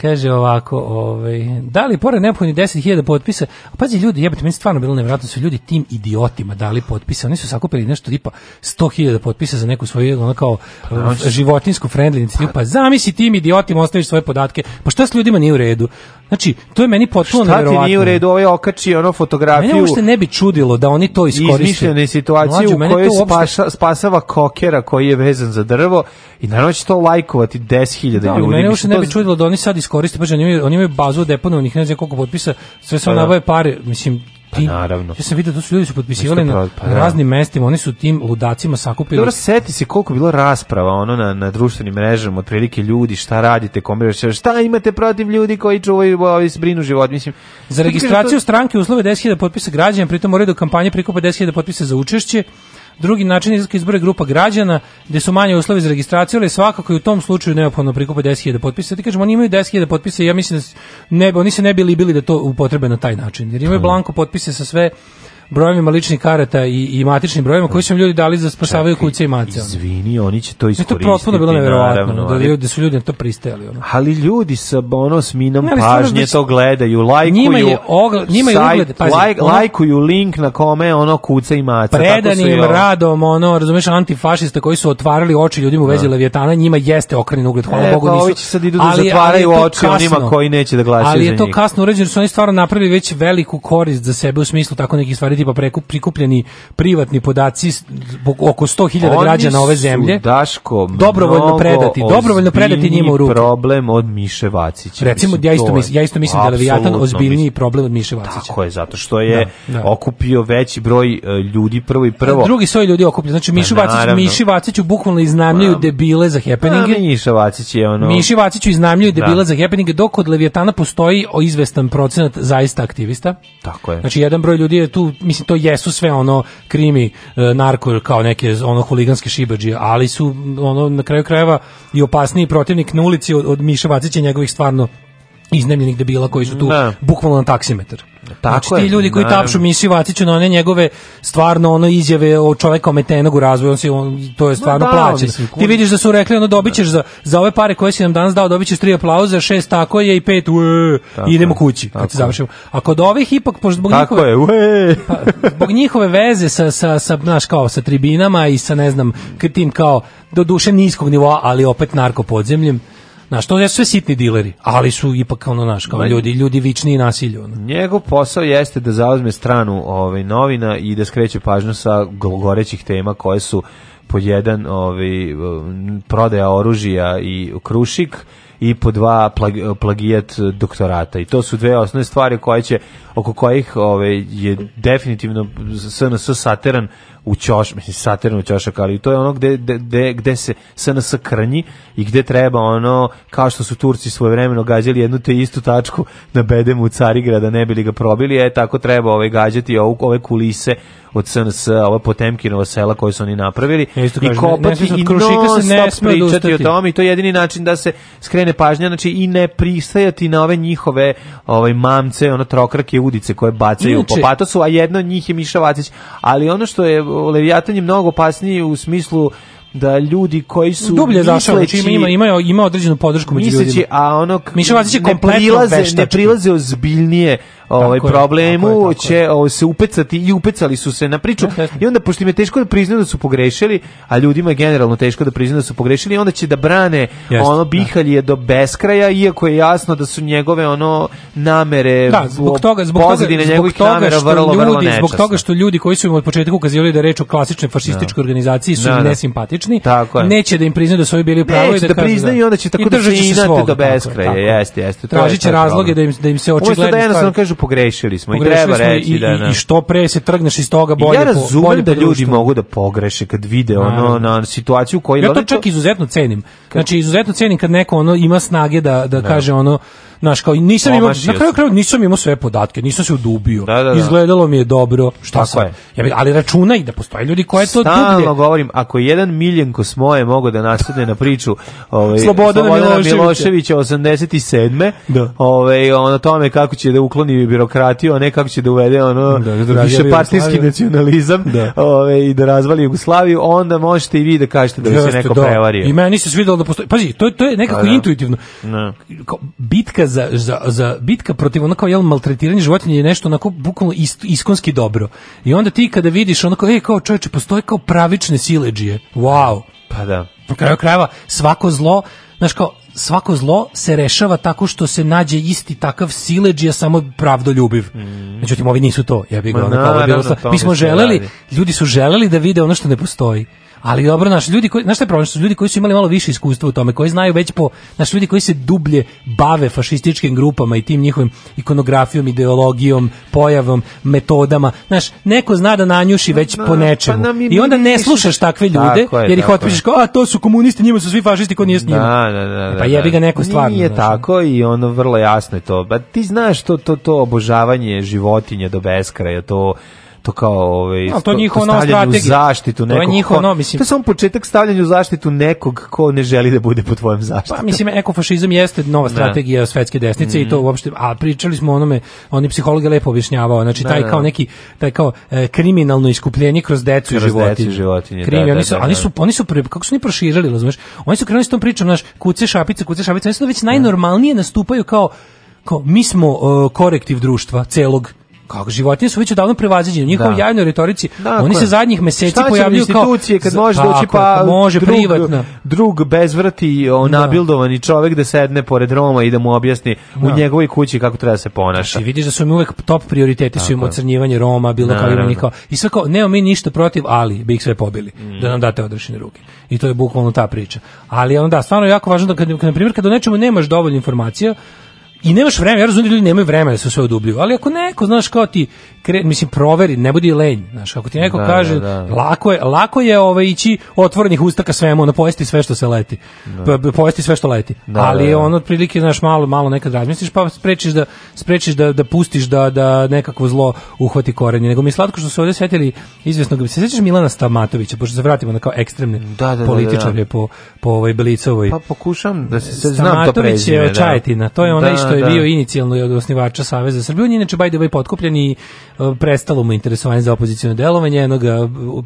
Kaže ovako, ovaj, da li pored neophodni 10.000 potpisa, pazi ljudi, jebate, meni stvarno bilo nevjerojatno da su ljudi tim idiotima dali potpise, oni su sakupili nešto tipa 100.000 potpisa za neku svoju ono kao pa, da, životinsku friendly inicijativu, pa-, pa zamisli tim idiotima ostaviš svoje podatke, pa šta s ljudima nije u redu? Znači, to je meni potpuno nevjerojatno. Šta ti nije u redu, ovaj okači ono fotografiju. Mene uopšte ne bi čudilo da oni to iskoriste. Izmišljene situacije u kojoj uopšte... spasava kokera koji je vezan za drvo i naravno da će to lajkovati 10.000 ljudi. Da, mene uopšte ne bi čudilo da oni sad iskoriste, baš oni imaju, oni imaju bazu deponovanih, ne znam koliko potpisa, sve se pa da. nabave pare, mislim, pa ti, pa naravno. Ja sam vidio da su ljudi su potpisivali na, pa, da. raznim mestima, oni su tim ludacima sakupili. Dobro, seti se koliko bilo rasprava ono na, na društvenim mrežama, otprilike ljudi, šta radite, kombinirate, šta imate protiv ljudi koji čuvaju ovi brinu život, mislim. Za registraciju to... stranke uslove 10.000 potpisa građana, pritom moraju do kampanje prikupa 10.000 potpisa za učešće, Drugi način je izbore grupa građana, gde su manje uslovi za registraciju, ali svakako i u tom slučaju neophodno prikupa 10.000 potpisa. Ti kažemo, oni imaju 10.000 potpisa i ja mislim da ne, oni se ne bi bili da to upotrebe na taj način, jer imaju blanko potpise sa sve brojevima ličnih karata i, i matičnim brojevima koji su im ljudi dali za spasavaju kuće i mace. Izvini, oni će to iskoristiti. Ne, to potpuno bilo neverovatno, da, ljudi, su ljudi na to pristajali. Ono. Ali ljudi sa ono s minom ne, pažnje to gledaju, lajkuju. Njima je, ogl, njima je ugled, pazi, laj, ono, lajkuju link na kome ono kuca i maca. Predanim radom, ono, razumeš, antifašista koji su otvarali oči ljudima u vezi da. Levijetana, njima jeste okrenjen ugled, hvala e, Bogu pa nisu. Ovi sad idu da ali, zatvaraju ali oči kasno, onima koji neće da glasaju Ali je to kasno uređeno, su oni stvarno napravili već veliku korist za sebe u smislu tako nekih stvari napraviti pa preko prikupljeni privatni podaci oko 100.000 građana ove zemlje. Daško, dobrovoljno predati, dobrovoljno predati njima u ruke. problem od Miše Vacića. Recimo ja isto mislim, ja isto mislim da Leviatan ozbiljniji problem od Miše Vacića. Tako je, zato što je da, da. okupio veći broj e, ljudi prvo i prvo. Drugi soj ljudi okupio, znači Mišu da, Vacić, Miši Vaciću bukvalno iznajmljuju pa, debile za happeninge. Da, Miša Vacić je ono. Miši Vaciću iznajmljuju da. debile za happening dok kod Leviatana postoji o izvestan procenat zaista aktivista. Tako je. Znači jedan broj ljudi je tu mislim to jesu sve ono krimi e, narko kao neke ono huliganske šibadžije ali su ono na kraju krajeva i opasniji protivnik na ulici od, od Miša Vacića njegovih stvarno iznemljenih debila koji su tu da. bukvalno na taksimetar. Tako znači, ti ljudi koji naravno. tapšu misiju Vatiću na one njegove stvarno ono izjave o čoveka ometenog u razvoju, on si, on, to je stvarno no, da, plaće. ti vidiš da su rekli ono dobićeš da. za, za ove pare koje si nam danas dao dobićeš tri aplauza, šest tako je i pet ue, i idemo kući tako kad se završimo. A kod ovih ipak pošto zbog tako njihove je, Pa, zbog njihove veze sa sa sa naš kao sa tribinama i sa ne znam tim kao do duše niskog nivoa, ali opet narko podzemljem Znaš, to je sve sitni dileri, ali su ipak ono naš, kao ljudi, ljudi vični i nasilju. Ono. Njegov posao jeste da zauzme stranu ovaj, novina i da skreće pažnju sa gorećih tema koje su po jedan ovaj, prodaja oružja i krušik, i po dva plagijat doktorata. I to su dve osnovne stvari koje će, oko kojih ovaj, je definitivno SNS sateran u ćoš, mislim satirnu ćošak, ali to je ono gde, gde, gde se SNS krnji i gde treba ono, kao što su Turci svojevremeno gađali jednu te istu tačku na u Carigrada, ne bili ga probili, e tako treba ove ovaj, gađati ove, ove kulise od SNS, ove Potemkinova sela koje su oni napravili ja isto kažem, i kopati ne, ne i non se ne stop pričati o tome i to je jedini način da se skrene pažnja, znači i ne pristajati na ove njihove ovaj mamce, ono trokrake udice koje bacaju Inače, po patosu, a jedno od njih je Miša Vacić, ali ono što je Leviatan je mnogo opasniji u smislu da ljudi koji su dublje zašao čime znači, ima ima ima određenu podršku među misleći, ljudima. a ono Miša će je kompletno ne prilaze, ne prilaze ozbiljnije ovaj tako problemu je, tako je, tako će ovaj, se upecati i upecali su se na priču i onda pošto im je teško da priznaju da su pogrešili, a ljudima je generalno teško da priznaju da su pogrešili, onda će da brane Jeste, ono da. bihalje do beskraja iako je jasno da su njegove ono namere da, zbog toga zbog toga, zbog toga što vrlo, ljudi, vrlo zbog toga što ljudi koji su im od početka ukazivali da reč o klasičnoj fašističkoj da. organizaciji su da, im nesimpatični, neće da im priznaju da su oni bili pravi da, da priznaju i onda će tako da do beskraja, jeste, jeste. Tražiće razloge da im da im se očigledno da jednostavno kažu pogrešili smo pogrešili i treba smo reći da i, da na... i što pre se trgneš iz toga bolje. ja razumem bolje da ljudi društvo. mogu da pogreše kad vide ono na situaciju koju Ja to čak izuzetno cenim. Znači izuzetno cenim kad neko ono ima snage da da ne. Da. kaže ono Znaš, kao, nisam imao, na kraju kraju nisam imao sve podatke, nisam se udubio. Da, da, da. Izgledalo mi je dobro, šta sam. Je. ali računaj da postoje ljudi koji to dublje. Stalno govorim, ako jedan miljenko s moje mogu da nasadne na priču ovaj, Slobodan Milošević, Miloševića 87. Da. Ovaj, ono tome kako će da ukloni birokratiju, a ne kako će da uvede ono da, da, da, da više partijski nacionalizam da. Ove, ovaj, i da razvali Jugoslaviju, onda možete i vi da kažete da se neko prevario. I meni se svidelo da postoji. Pazi, to, to je nekako pa intuitivno. Bitka za, za, za bitka protiv onako kao jel maltretiranje životinja je nešto onako bukvalno ist, iskonski dobro. I onda ti kada vidiš onako kao e, ej kao čoveče postoji kao pravične sileđije. Wow. Pa da. Na kraju krajeva svako zlo, znaš kao svako zlo se rešava tako što se nađe isti takav sileđija samo pravdoljubiv. Mm. Međutim, ovi nisu to. Ja bih ga ono bilo. Mi smo da želeli, ljudi su želeli da vide ono što ne postoji. Ali dobro, naš ljudi koji, znaš šta je problem, su ljudi koji su imali malo više iskustva u tome, koji znaju već po, naš ljudi koji se dublje bave fašističkim grupama i tim njihovim ikonografijom, ideologijom, pojavom, metodama. Znaš, neko zna da nanjuši već pa na, po pa nečemu. Pa I onda ne slušaš takve ljude, je, jer ih otpišeš kao, a to su komunisti, njima su svi fašisti, ko nije s njima. Da, da, da, e, pa da, da. jebi ga neko stvarno. Nije znaš. tako i ono vrlo jasno je to. Ba, pa ti znaš to, to, to obožavanje životinje do beskraja, to to kao ovaj no, to, to njihovo novo strategiju zaštitu nekog. To je njihovo novo, mislim. To je samo početak stavljanja u zaštitu nekog ko ne želi da bude pod tvojem pa, zaštitom Pa mislim ekofašizam jeste nova da. strategija ne. svetske desnice mm i mhm. to uopšte a pričali smo o onome, oni psiholog je lepo objašnjavao, znači da, taj ne, da, kao neki taj kao e, kriminalno iskupljenje kroz decu i životinje. životinje Krimi, da, oni su, da, da, ali su oni su pre, kako su oni proširili, razumeš? Oni su krenuli s tom pričom, znaš, kuce šapice, kuce šapice, oni su već najnormalnije nastupaju kao kao mi smo uh, korektiv društva celog kako životinje su već odavno prevaziđene. Njihovoj da. javnoj retorici dakle, oni se zadnjih meseci pojavljuju kao institucije kad može tako, doći pa može drug, privatno. Drug bezvrati, on da. nabildovani čovjek da sedne pored Roma i da mu objasni da. u njegovoj kući kako treba da se ponaša. Znači, vidiš da su im uvek top prioriteti su im ocrnjivanje Roma, bilo kao ima kao i sve kao nema mi ništa protiv, ali bi ih sve pobili mm. da nam date odrešene ruke. I to je bukvalno ta priča. Ali onda stvarno je jako važno da kad, kad na primjer kad o nečemu nemaš dovoljno informacija, I nemaš vremena, ja razumijem da ljudi nemaju vremena da se sve odubljuju, ali ako neko, znaš, kao ti, kre, mislim, proveri, ne budi lenj, znaš, ako ti neko da, da kaže, da, da. lako je, lako je ovaj, ići otvorenih ustaka svemu, ono, pojesti sve što se leti, da. pojesti sve što leti, da, ali da, on otprilike, znaš, malo, malo nekad razmisliš, pa sprečiš da, sprečiš da, da pustiš da, da nekakvo zlo uhvati korenje, nego mi je slatko što su ovde svetili izvesnog, se sjećaš Milana Stamatovića, pošto se vratimo na kao ekstremne političare po, po ovoj Belicovoj. Pa pokušam da se, se znam to prezime, je Čajetina, to je onaj što je da. bio inicijalno osnivača Saveza Srbije. On je inače by the way potkupljen i e, prestalo mu interesovanje za opoziciono delovanje, eno ga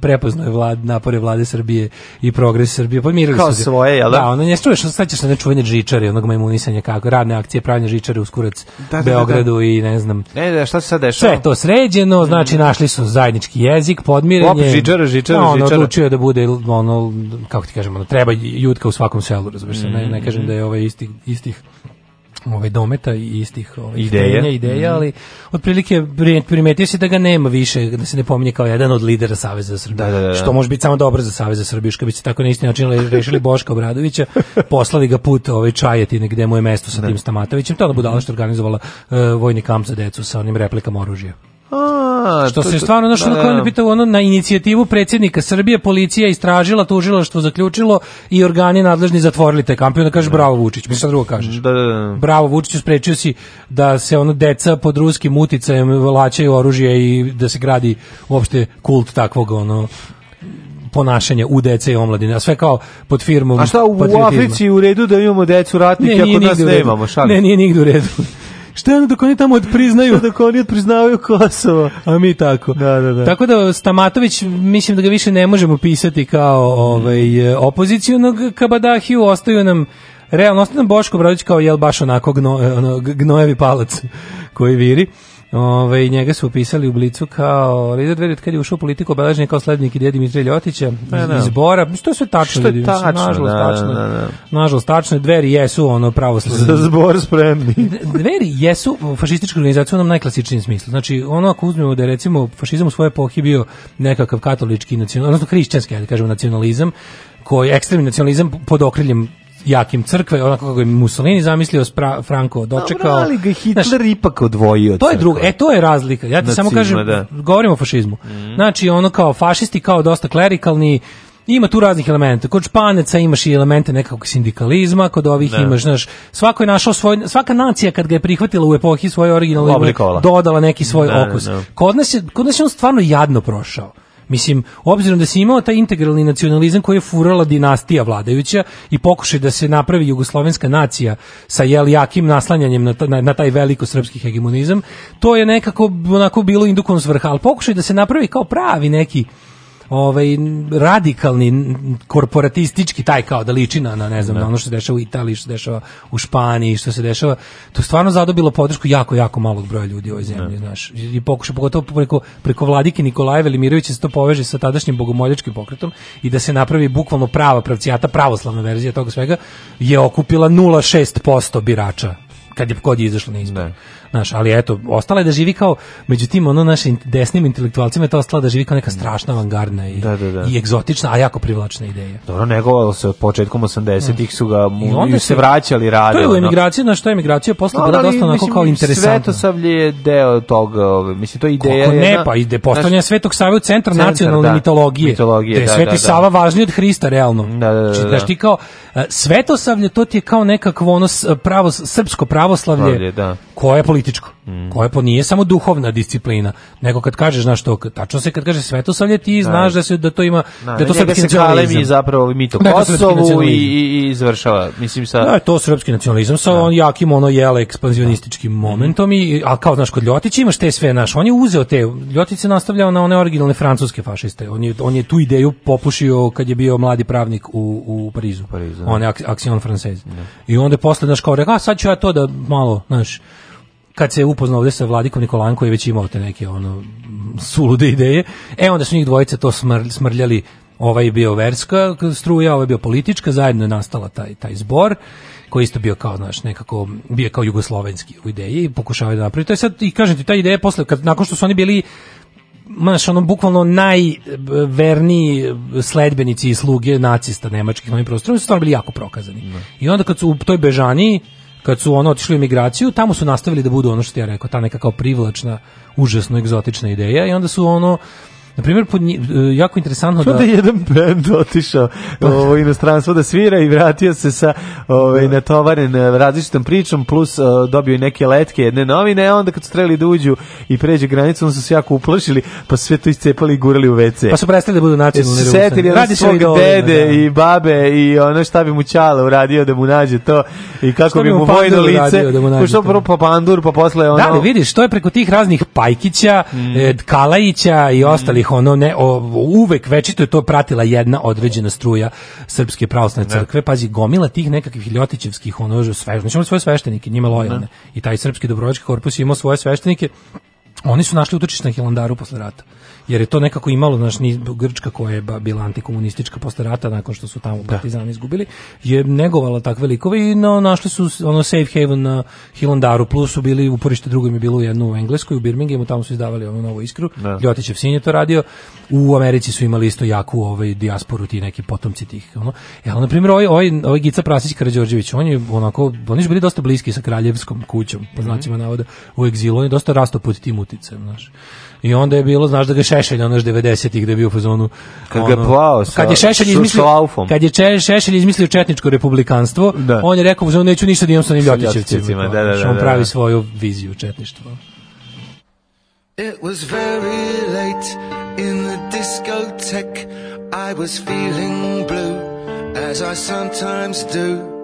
e, je vlad, napore vlade Srbije i progres Srbije. Podmirili Kao su svoje, jel? Da, da ono je što sad ćeš na nečuvanje žičare, onog majmunisanja kako, radne akcije pravnja žičare u Skurac, da, da, da, da. Beogradu da, i ne znam. Ne, da, šta se sad dešava? Sve to sređeno, znači mm. našli su zajednički jezik, podmirenje. Op, žičara, žičara, no, ono, žičara. odlučio da bude ono, kako ti kažemo, ono, treba jutka u svakom selu, razumiješ mm ne, ne kažem mm, da je mm, ovaj istih, istih ovaj dometa i istih ovaj ideja, ideja mm. ali otprilike primetio se da ga nema više, da se ne pominje kao jedan od lidera Saveza za da, da, da, da. Što može biti samo dobro za Savez za Srbiju, što bi se tako na isti način rešili Boška Obradovića, poslali ga put ovaj čajati negde mu je mesto sa da. tim Stamatovićem, to da budala mhm. što organizovala uh, vojni kamp za decu sa onim replikama oružja. A, što se stvarno znaš ono da, kao da. pitao ono na inicijativu predsjednika Srbije policija istražila tužilaštvo zaključilo i organi nadležni zatvorili te kamp i onda kažeš bravo Vučić mi sad drugo kažeš da, da, da. bravo Vučić sprečio si da se ono deca pod ruskim uticajem laćaju oružje i da se gradi uopšte kult takvog ono ponašanja u dece i omladine, a sve kao pod firmom A šta u, u Africi u redu da imamo decu ratnike ako nas nemamo, Ne, nije nigde u redu. Šta je ono dok oni tamo odpriznaju? dok oni odpriznavaju Kosovo. A mi tako. Da, da, da. Tako da Stamatović, mislim da ga više ne možemo pisati kao ovaj, opozicijonog kabadahiju, ostaju nam realno ostane Boško Bradić kao jel baš onako gno, ono, gnojevi palac koji viri. Ove, ovaj, njega su upisali u Blicu kao lider dveri kad je ušao u politiku obeležen kao slednik i djedi Mitre Ljotića iz, pa da. iz to je sve tačno. Što je tačno, da, nažalost, da, tačno. Da, da. Nažalost, tačno. Dveri jesu ono pravo Za zbor spremni. dveri jesu fašistička organizacija u onom najklasičnijem smislu. Znači, ono ako uzmemo da je recimo fašizam u svoje epohi bio nekakav katolički, nacional, odnosno hrišćanski, ja da kažem, nacionalizam, koji ekstremni nacionalizam pod okriljem jakim crkve, onako kako je Mussolini zamislio, spra, Franco dočekao. Dobro, ali ga Hitler znaš, ipak odvojio. To je drugo, e to je razlika. Ja ti Nacizma, samo kažem, da. govorimo o fašizmu. Mm. Znači, ono kao fašisti, kao dosta klerikalni, ima tu raznih elementa. Kod Španaca imaš i elemente nekakvog sindikalizma, kod ovih ne. Da. imaš, znaš, svako je našao svoj, svaka nacija kad ga je prihvatila u epohi svoje originalne, dodala neki svoj ne, da, okus. Ne, da. kod, nas je, kod nas je on stvarno jadno prošao. Mislim, obzirom da se imao taj integralni nacionalizam koji je furala dinastija vladajuća i pokušaj da se napravi jugoslovenska nacija sa jel jakim naslanjanjem na, na, na taj veliko srpski hegemonizam, to je nekako onako bilo indukom svrha, ali pokušaj da se napravi kao pravi neki ovaj radikalni korporatistički taj kao da liči na, na ne znam, ne. Da. na ono što se dešava u Italiji, što se dešava u Španiji, što se dešava. To stvarno zadobilo podršku jako jako malog broja ljudi u ovoj da. zemlji, ne. znaš. I pokušaj pogotovo preko preko vladike Nikolaja Velimirovića da se to poveže sa tadašnjim bogomoljačkim pokretom i da se napravi bukvalno prava pravcijata, pravoslavna verzija toga svega je okupila 0,6% birača kad je kod je izašlo na izbore. Znaš, ali eto, ostala je da živi kao, međutim, ono našim desnim intelektualcima je to ostala da živi kao neka strašna avangardna i, da, da, da. i egzotična, a jako privlačna ideja. Dobro, negovalo se od početkom 80-ih su ga mu, I onda se, se vraćali radi. To je u emigraciju, na što je emigracija posle bila dosta onako kao interesantna. Svetosavlje je deo toga, ove, mislim, to je ideja. Kako ne, pa ide postavljanje Svetog Save u centar, centar nacionalne da, mitologije. mitologije da je Sveti da, da. Sava važniji od Hrista, realno. Da, da, da, znači, da. Znaš, ti kao, e, Svetosavlje, to ti je kao nekakvo ono pravo, srpsko pravoslavlje. Slavlje, da koje je političko, mm. koje po, nije samo duhovna disciplina, nego kad kažeš, znaš to, tačno se kad kaže svetosavlje, ti da. znaš da, se, da to ima, da, da to srpski nacionalizam. zapravo mi to Kosovu i, i, i završava, mislim sa... Da, je to srpski nacionalizam sa da. on jakim ono jele ekspanzionističkim da. momentom, i, a kao, znaš, kod Ljotića imaš te sve, naš, on je uzeo te, Ljotić se nastavljao na one originalne francuske fašiste, on je, on je tu ideju popušio kad je bio mladi pravnik u, u Parizu, Parizu da. on je Action Française. Da. I onda je posle, znaš, kao, rekao, sad ću ja to da malo, znaš, kad se upoznao ovde sa Vladikom Nikolanko koji je već imao te neke ono sulude ideje, e onda su njih dvojica to smr, smrljali, ovaj je bio verska struja, ovaj je bio politička, zajedno je nastala taj, taj zbor koji isto bio kao, znaš, nekako bio kao jugoslovenski u ideji i pokušavaju da napravi. To je sad, i kažem ti, ta ideja posle, kad, nakon što su oni bili Maš, ono, bukvalno najverniji sledbenici i sluge nacista nemačkih na ovim prostoru, su stvarno bili jako prokazani. Ne. Da. I onda kad su u toj bežaniji, kad su ono otišli u migraciju, tamo su nastavili da budu ono što ja rekao, ta neka kao privlačna, užasno egzotična ideja i onda su ono na primjer, e, jako interesantno da... da je jedan bend otišao pa- u inostranstvo da svira i vratio se sa ovaj, da. natovaren e, različitom pričom, plus e, dobio i neke letke jedne novine, a onda kad su trebali da uđu i pređe granicu, onda su se jako uplašili, pa sve to iscepali i gurali u WC. Pa su prestali da budu nacionalni revolucionari. Setili jedan svog dede da. i babe i ono šta bi mu Čale uradio da mu nađe to i kako bi mu vojno lice, da mu nađe što prvo pa pandur, pa posle ono... Da li vidiš, to je preko tih raznih Pajkića, mm. Kalajića i mm. ostalih ih ono ne o, uvek večito je to pratila jedna određena struja srpske pravoslavne da. crkve, pazi gomila tih nekakvih ljotićevskih ono sve, znači svoje sveštenike, njima da. lojalne. I taj srpski dobrovoljački korpus ima svoje sveštenike. Oni su našli utočište na Hilandaru posle rata jer je to nekako imalo ni Grčka koja je bila antikomunistička posle rata nakon što su tamo da. partizani izgubili je negovala tak likove i no, našli su ono safe haven na Hilandaru plus su bili uporište drugom je bilo jedno u Engleskoj u Birminghamu tamo su izdavali ono novu iskru da. Ljotićev sin je to radio u Americi su imali isto jaku ovaj dijasporu ti neki potomci tih ono ja e, na primjer ovaj, ovaj, ovaj Gica Prasić Karađorđević on je onako oni su bili dosta bliski sa kraljevskom kućom po mhm. znacima navoda u egzilu on je dosta rastao pod tim uticajem znaš i onda je bilo, znaš da ga Šešelj, onaš 90-ih da je bio u fazonu. Kad ono, ga plao sa, kad je Šešelj izmislio, šlaufom. Kad je Če, Šešelj izmislio četničko republikanstvo, da. on je rekao, fazonu, neću ništa da imam sa Ljotićevcima. Da, da, da, on da, pravi da. svoju viziju četništva. It was very late in the discotheque I was feeling blue as I sometimes do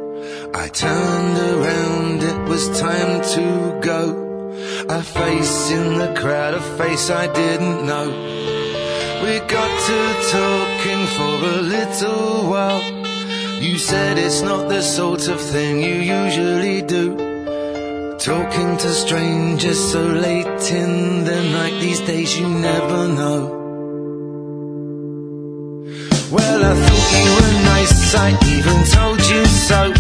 I turned around, it was time to go A face in the crowd, a face I didn't know. We got to talking for a little while. You said it's not the sort of thing you usually do. Talking to strangers so late in the night, these days you never know. Well, I thought you were nice, I even told you so.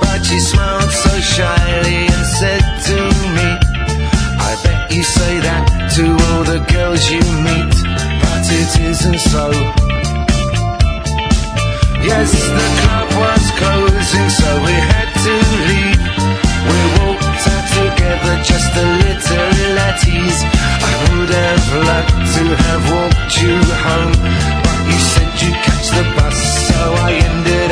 But you smiled so shyly and said to you say that to all the girls you meet, but it isn't so. Yes, the club was closing, so we had to leave. We walked out together just a little at ease. I would have liked to have walked you home, but you said you'd catch the bus, so I ended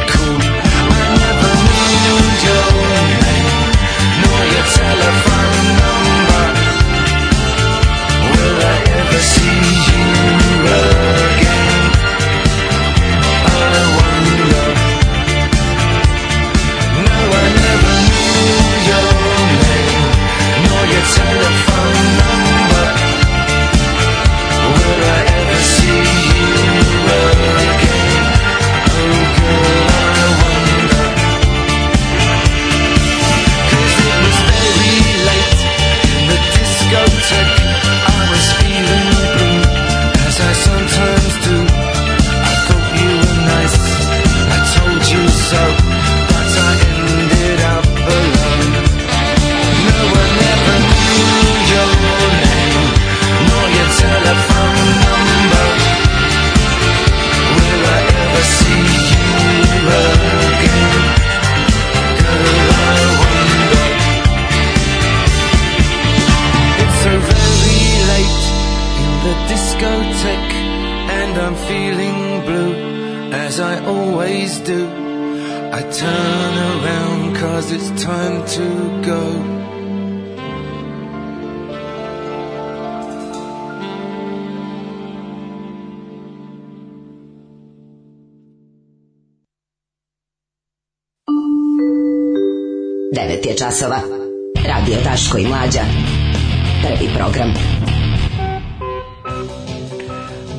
cause it's time to go. Devet je časova. Radio Taško i Mlađa. Prvi program.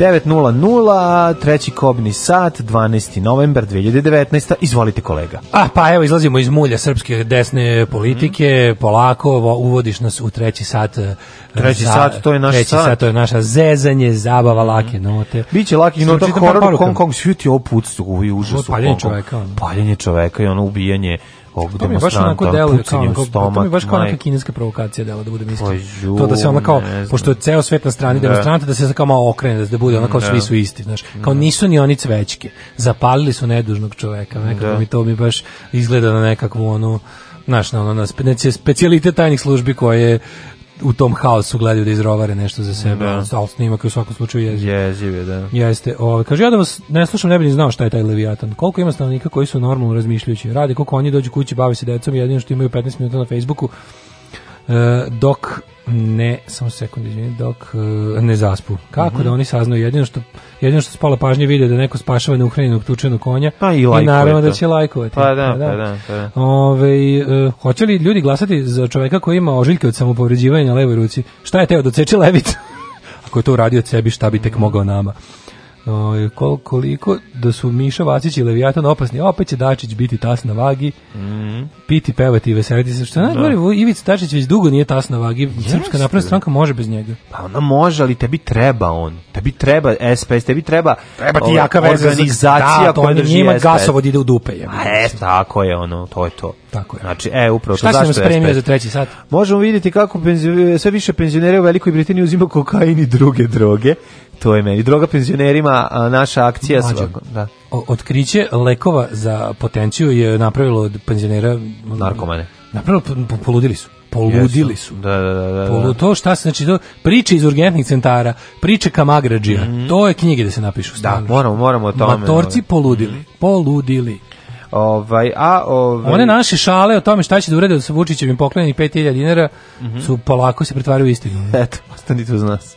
9.00, treći kobni sat, 12. novembar 2019. Izvolite kolega. Ah, pa evo, izlazimo iz mulja srpske desne politike, mm. polako uvodiš nas u treći sat. Eh, treći za, sat, to je naš treći sat. sat. to je naša zezanje, zabava, lake mhm. note. Biće lake note, horor, Hong Kong, svi ti ovo pucu, ovo je užas. Paljenje čoveka. Paljenje čoveka i ono ubijanje ovog demonstranta. To mi baš onako deluje kao, stomak, to mi baš kao neka kineska provokacija dela, da budem iskren. Pa to da se ona kao, pošto je ceo svet na strani da. demonstranta, da se kao malo okrene, da bude ona kao da. svi su isti, znaš. Kao nisu ni oni cvećke. Zapalili su nedužnog čoveka, nekako da. mi to mi baš izgleda na nekakvu onu naš na ono na specijalitet tajnih službi koje u tom haosu gledaju da izrovare nešto za sebe, da. ali snimak u svakom slučaju jeziv. Jeziv je, da. Jeste. Ove, ovaj, kaže, ja da vas ne slušam, ne bih ni znao šta je taj Leviatan. Koliko ima stanovnika koji su normalno razmišljajući? Rade koliko oni dođu kući, bave se decom, jedino što imaju 15 minuta na Facebooku, e, dok ne, samo sekund, izvini, dok uh, ne zaspu. Kako mm -hmm. da oni saznaju jedino što jedino što spala pažnje vide da neko spašava neuhranjenog tučenog konja pa i, i naravno da će lajkovati. Pa da, pa da. Pa da, pa da. Ove, uh, e, hoće li ljudi glasati za čoveka koji ima ožiljke od samopovređivanja na levoj ruci? Šta je teo doceči levicu? Ako je to uradio od sebi, šta bi tek mogao nama? Oj, ovaj, kol, koliko da su Miša Vacić i Leviatan opasni, opet će Dačić biti tas na vagi, mm piti, pevati i veseliti se. Što najgore, da. Ivica Dačić već dugo nije tas na vagi, Jeste. Srpska napravna stranka može bez njega. Pa ona može, ali tebi treba on. Tebi treba SPS, tebi treba, treba ti ovaj, jaka veza organizacija da, koja drži njima gasovod ide u dupe. Je, A, e, tako je ono, to je to. Tako je. Znači, e, upravo Šta to. Šta si nam spremio za treći sat? Možemo vidjeti kako penzio, sve više penzionera u Velikoj Britaniji uzima kokain i druge droge to je meni. Droga penzionerima, a naša akcija Mađo, svako, da. Otkriće lekova za potenciju je napravilo od penzionera narkomane. Napravilo, poludili su poludili su. Da, da, da, da Polu, da. to šta se, znači, to, priče iz urgentnih centara, priče kamagrađija, mm -hmm. to je knjige da se napišu. Da, moramo, moramo o tome. Matorci poludili, mm -hmm. poludili. Ovaj, a, ovaj... One naše šale o tome šta će da urede sa Vučićem im poklenjenih 5000 dinara mm -hmm. su polako se pretvaraju istinu. Eto, ostanite uz nas.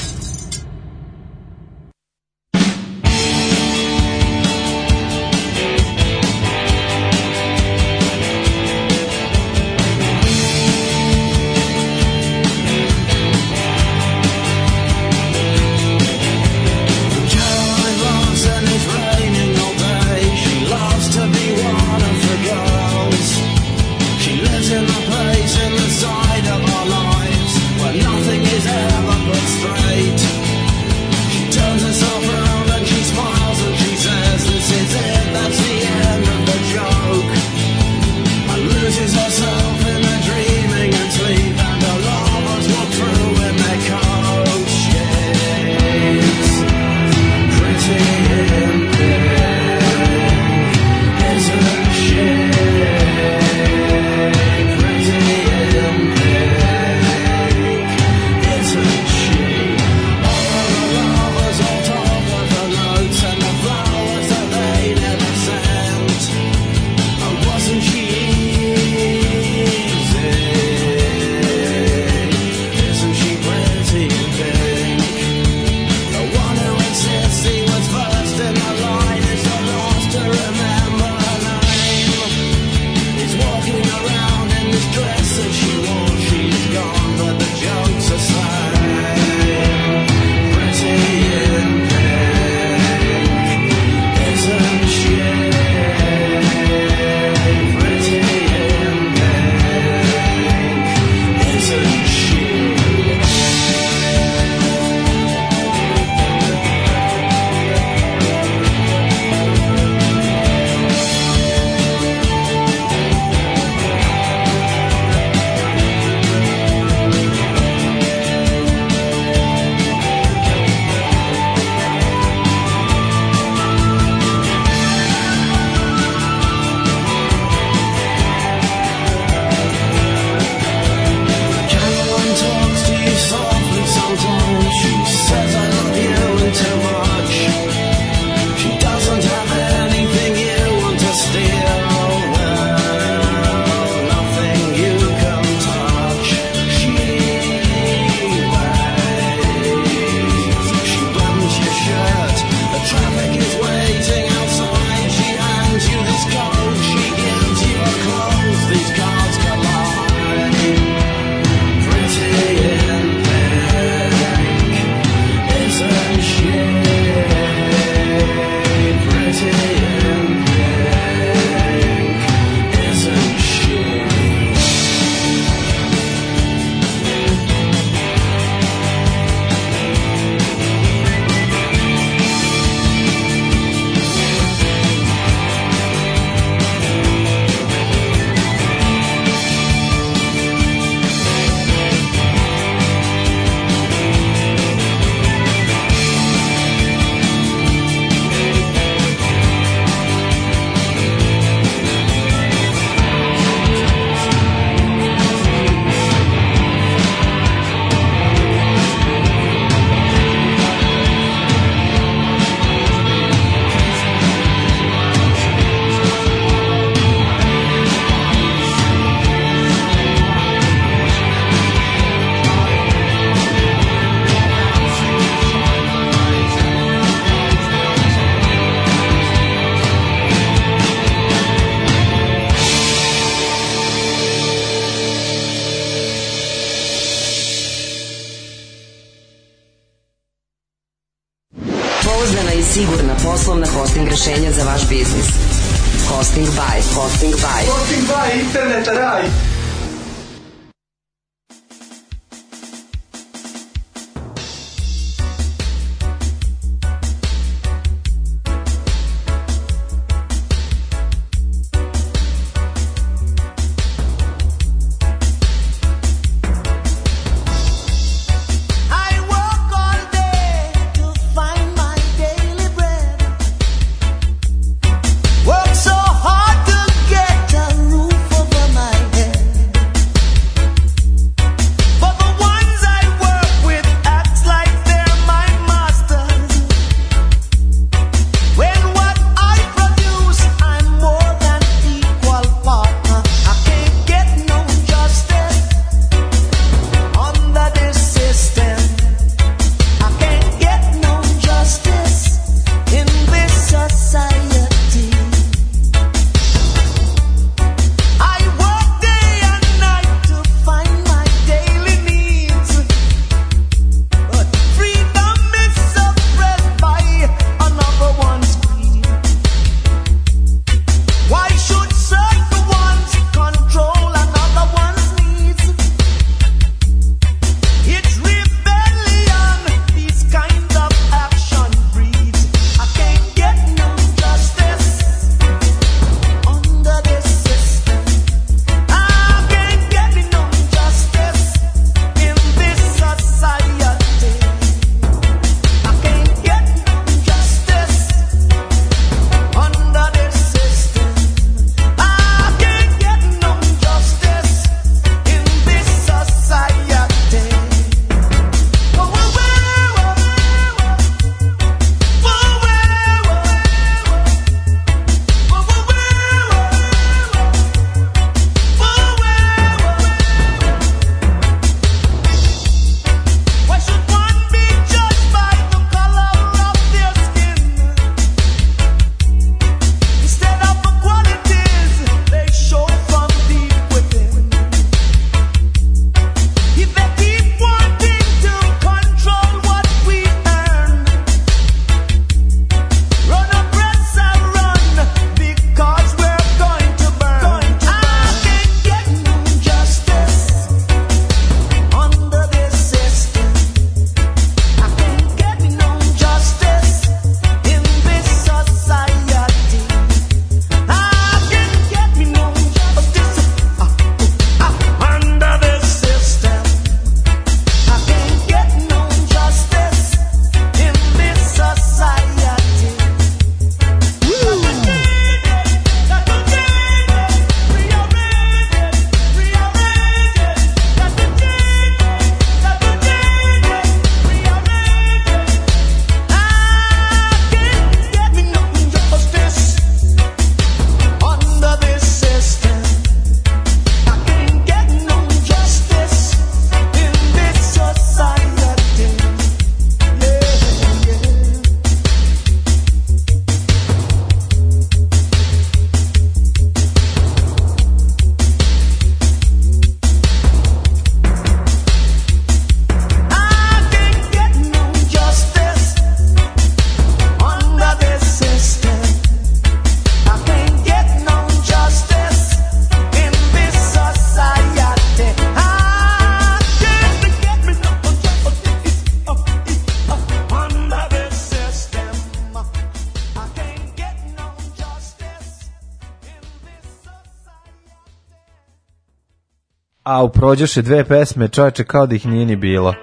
A prođeše dve pesme, čoveče, kao da ih nije ni bilo.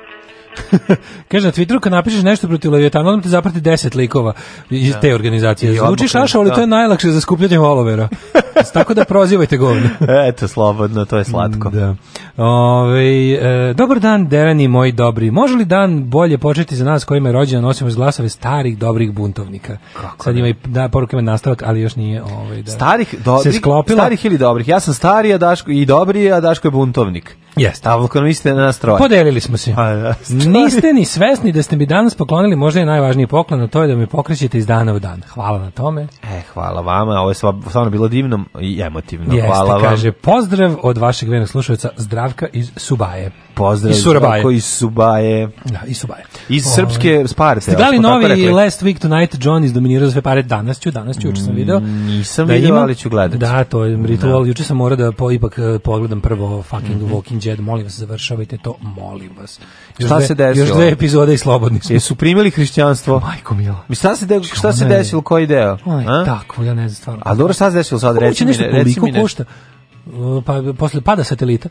Kaže, na Twitteru kad napišeš nešto protiv Leviatana, onda te zaprati 10 likova iz da. te organizacije. Zvuči šaša, ali da. to je najlakše za skupljanje olovera. Tako da prozivajte govno. Eto, slobodno, to je slatko. Da. Ove, e, dobar dan, Deveni, moji dobri. Može li dan bolje početi za nas kojima je rođena nosimo iz glasove starih dobrih buntovnika? Kako Sad ima i da, poruka ima nastavak, ali još nije ovaj, da, starih, dobrih, Starih ili dobrih? Ja sam stariji Daško, i dobri, a Daško je buntovnik. Jeste. A na nas troje. Podelili smo se. A, pa, da. Niste ni svesni da ste mi danas poklonili možda je najvažniji poklon, a to je da me pokrećete iz dana u dan. Hvala na tome. E, hvala vama, ovo je stvarno bilo divno i emotivno. Jeste, hvala kaže, pozdrav od vašeg vernog slušalca Zdravka iz Subaje pozdrav. Iz Surabaje. Iz Subaje. Da, iz Subaje. Iz ovaj. srpske spare. Ste gledali novi Last Week Tonight John izdominirao sve pare danas ću, danas ću, juče sam video. Nisam da video, ali ću gledati. Da, to je ritual. Da. Juče sam morao da po, ipak eh, pogledam prvo fucking mhm. Walking Dead. Molim vas, završavajte to, molim vas. Još šta se desilo? Još dve epizode i slobodni smo. Jesu primili hrišćanstvo? Majko mila. Mi šta se, de, šta se desilo, koji deo? Aj, tako, ja ne znam stvarno. A dobro, šta se desilo sad? Reci mi, reci mi nešto. pa posle pada satelita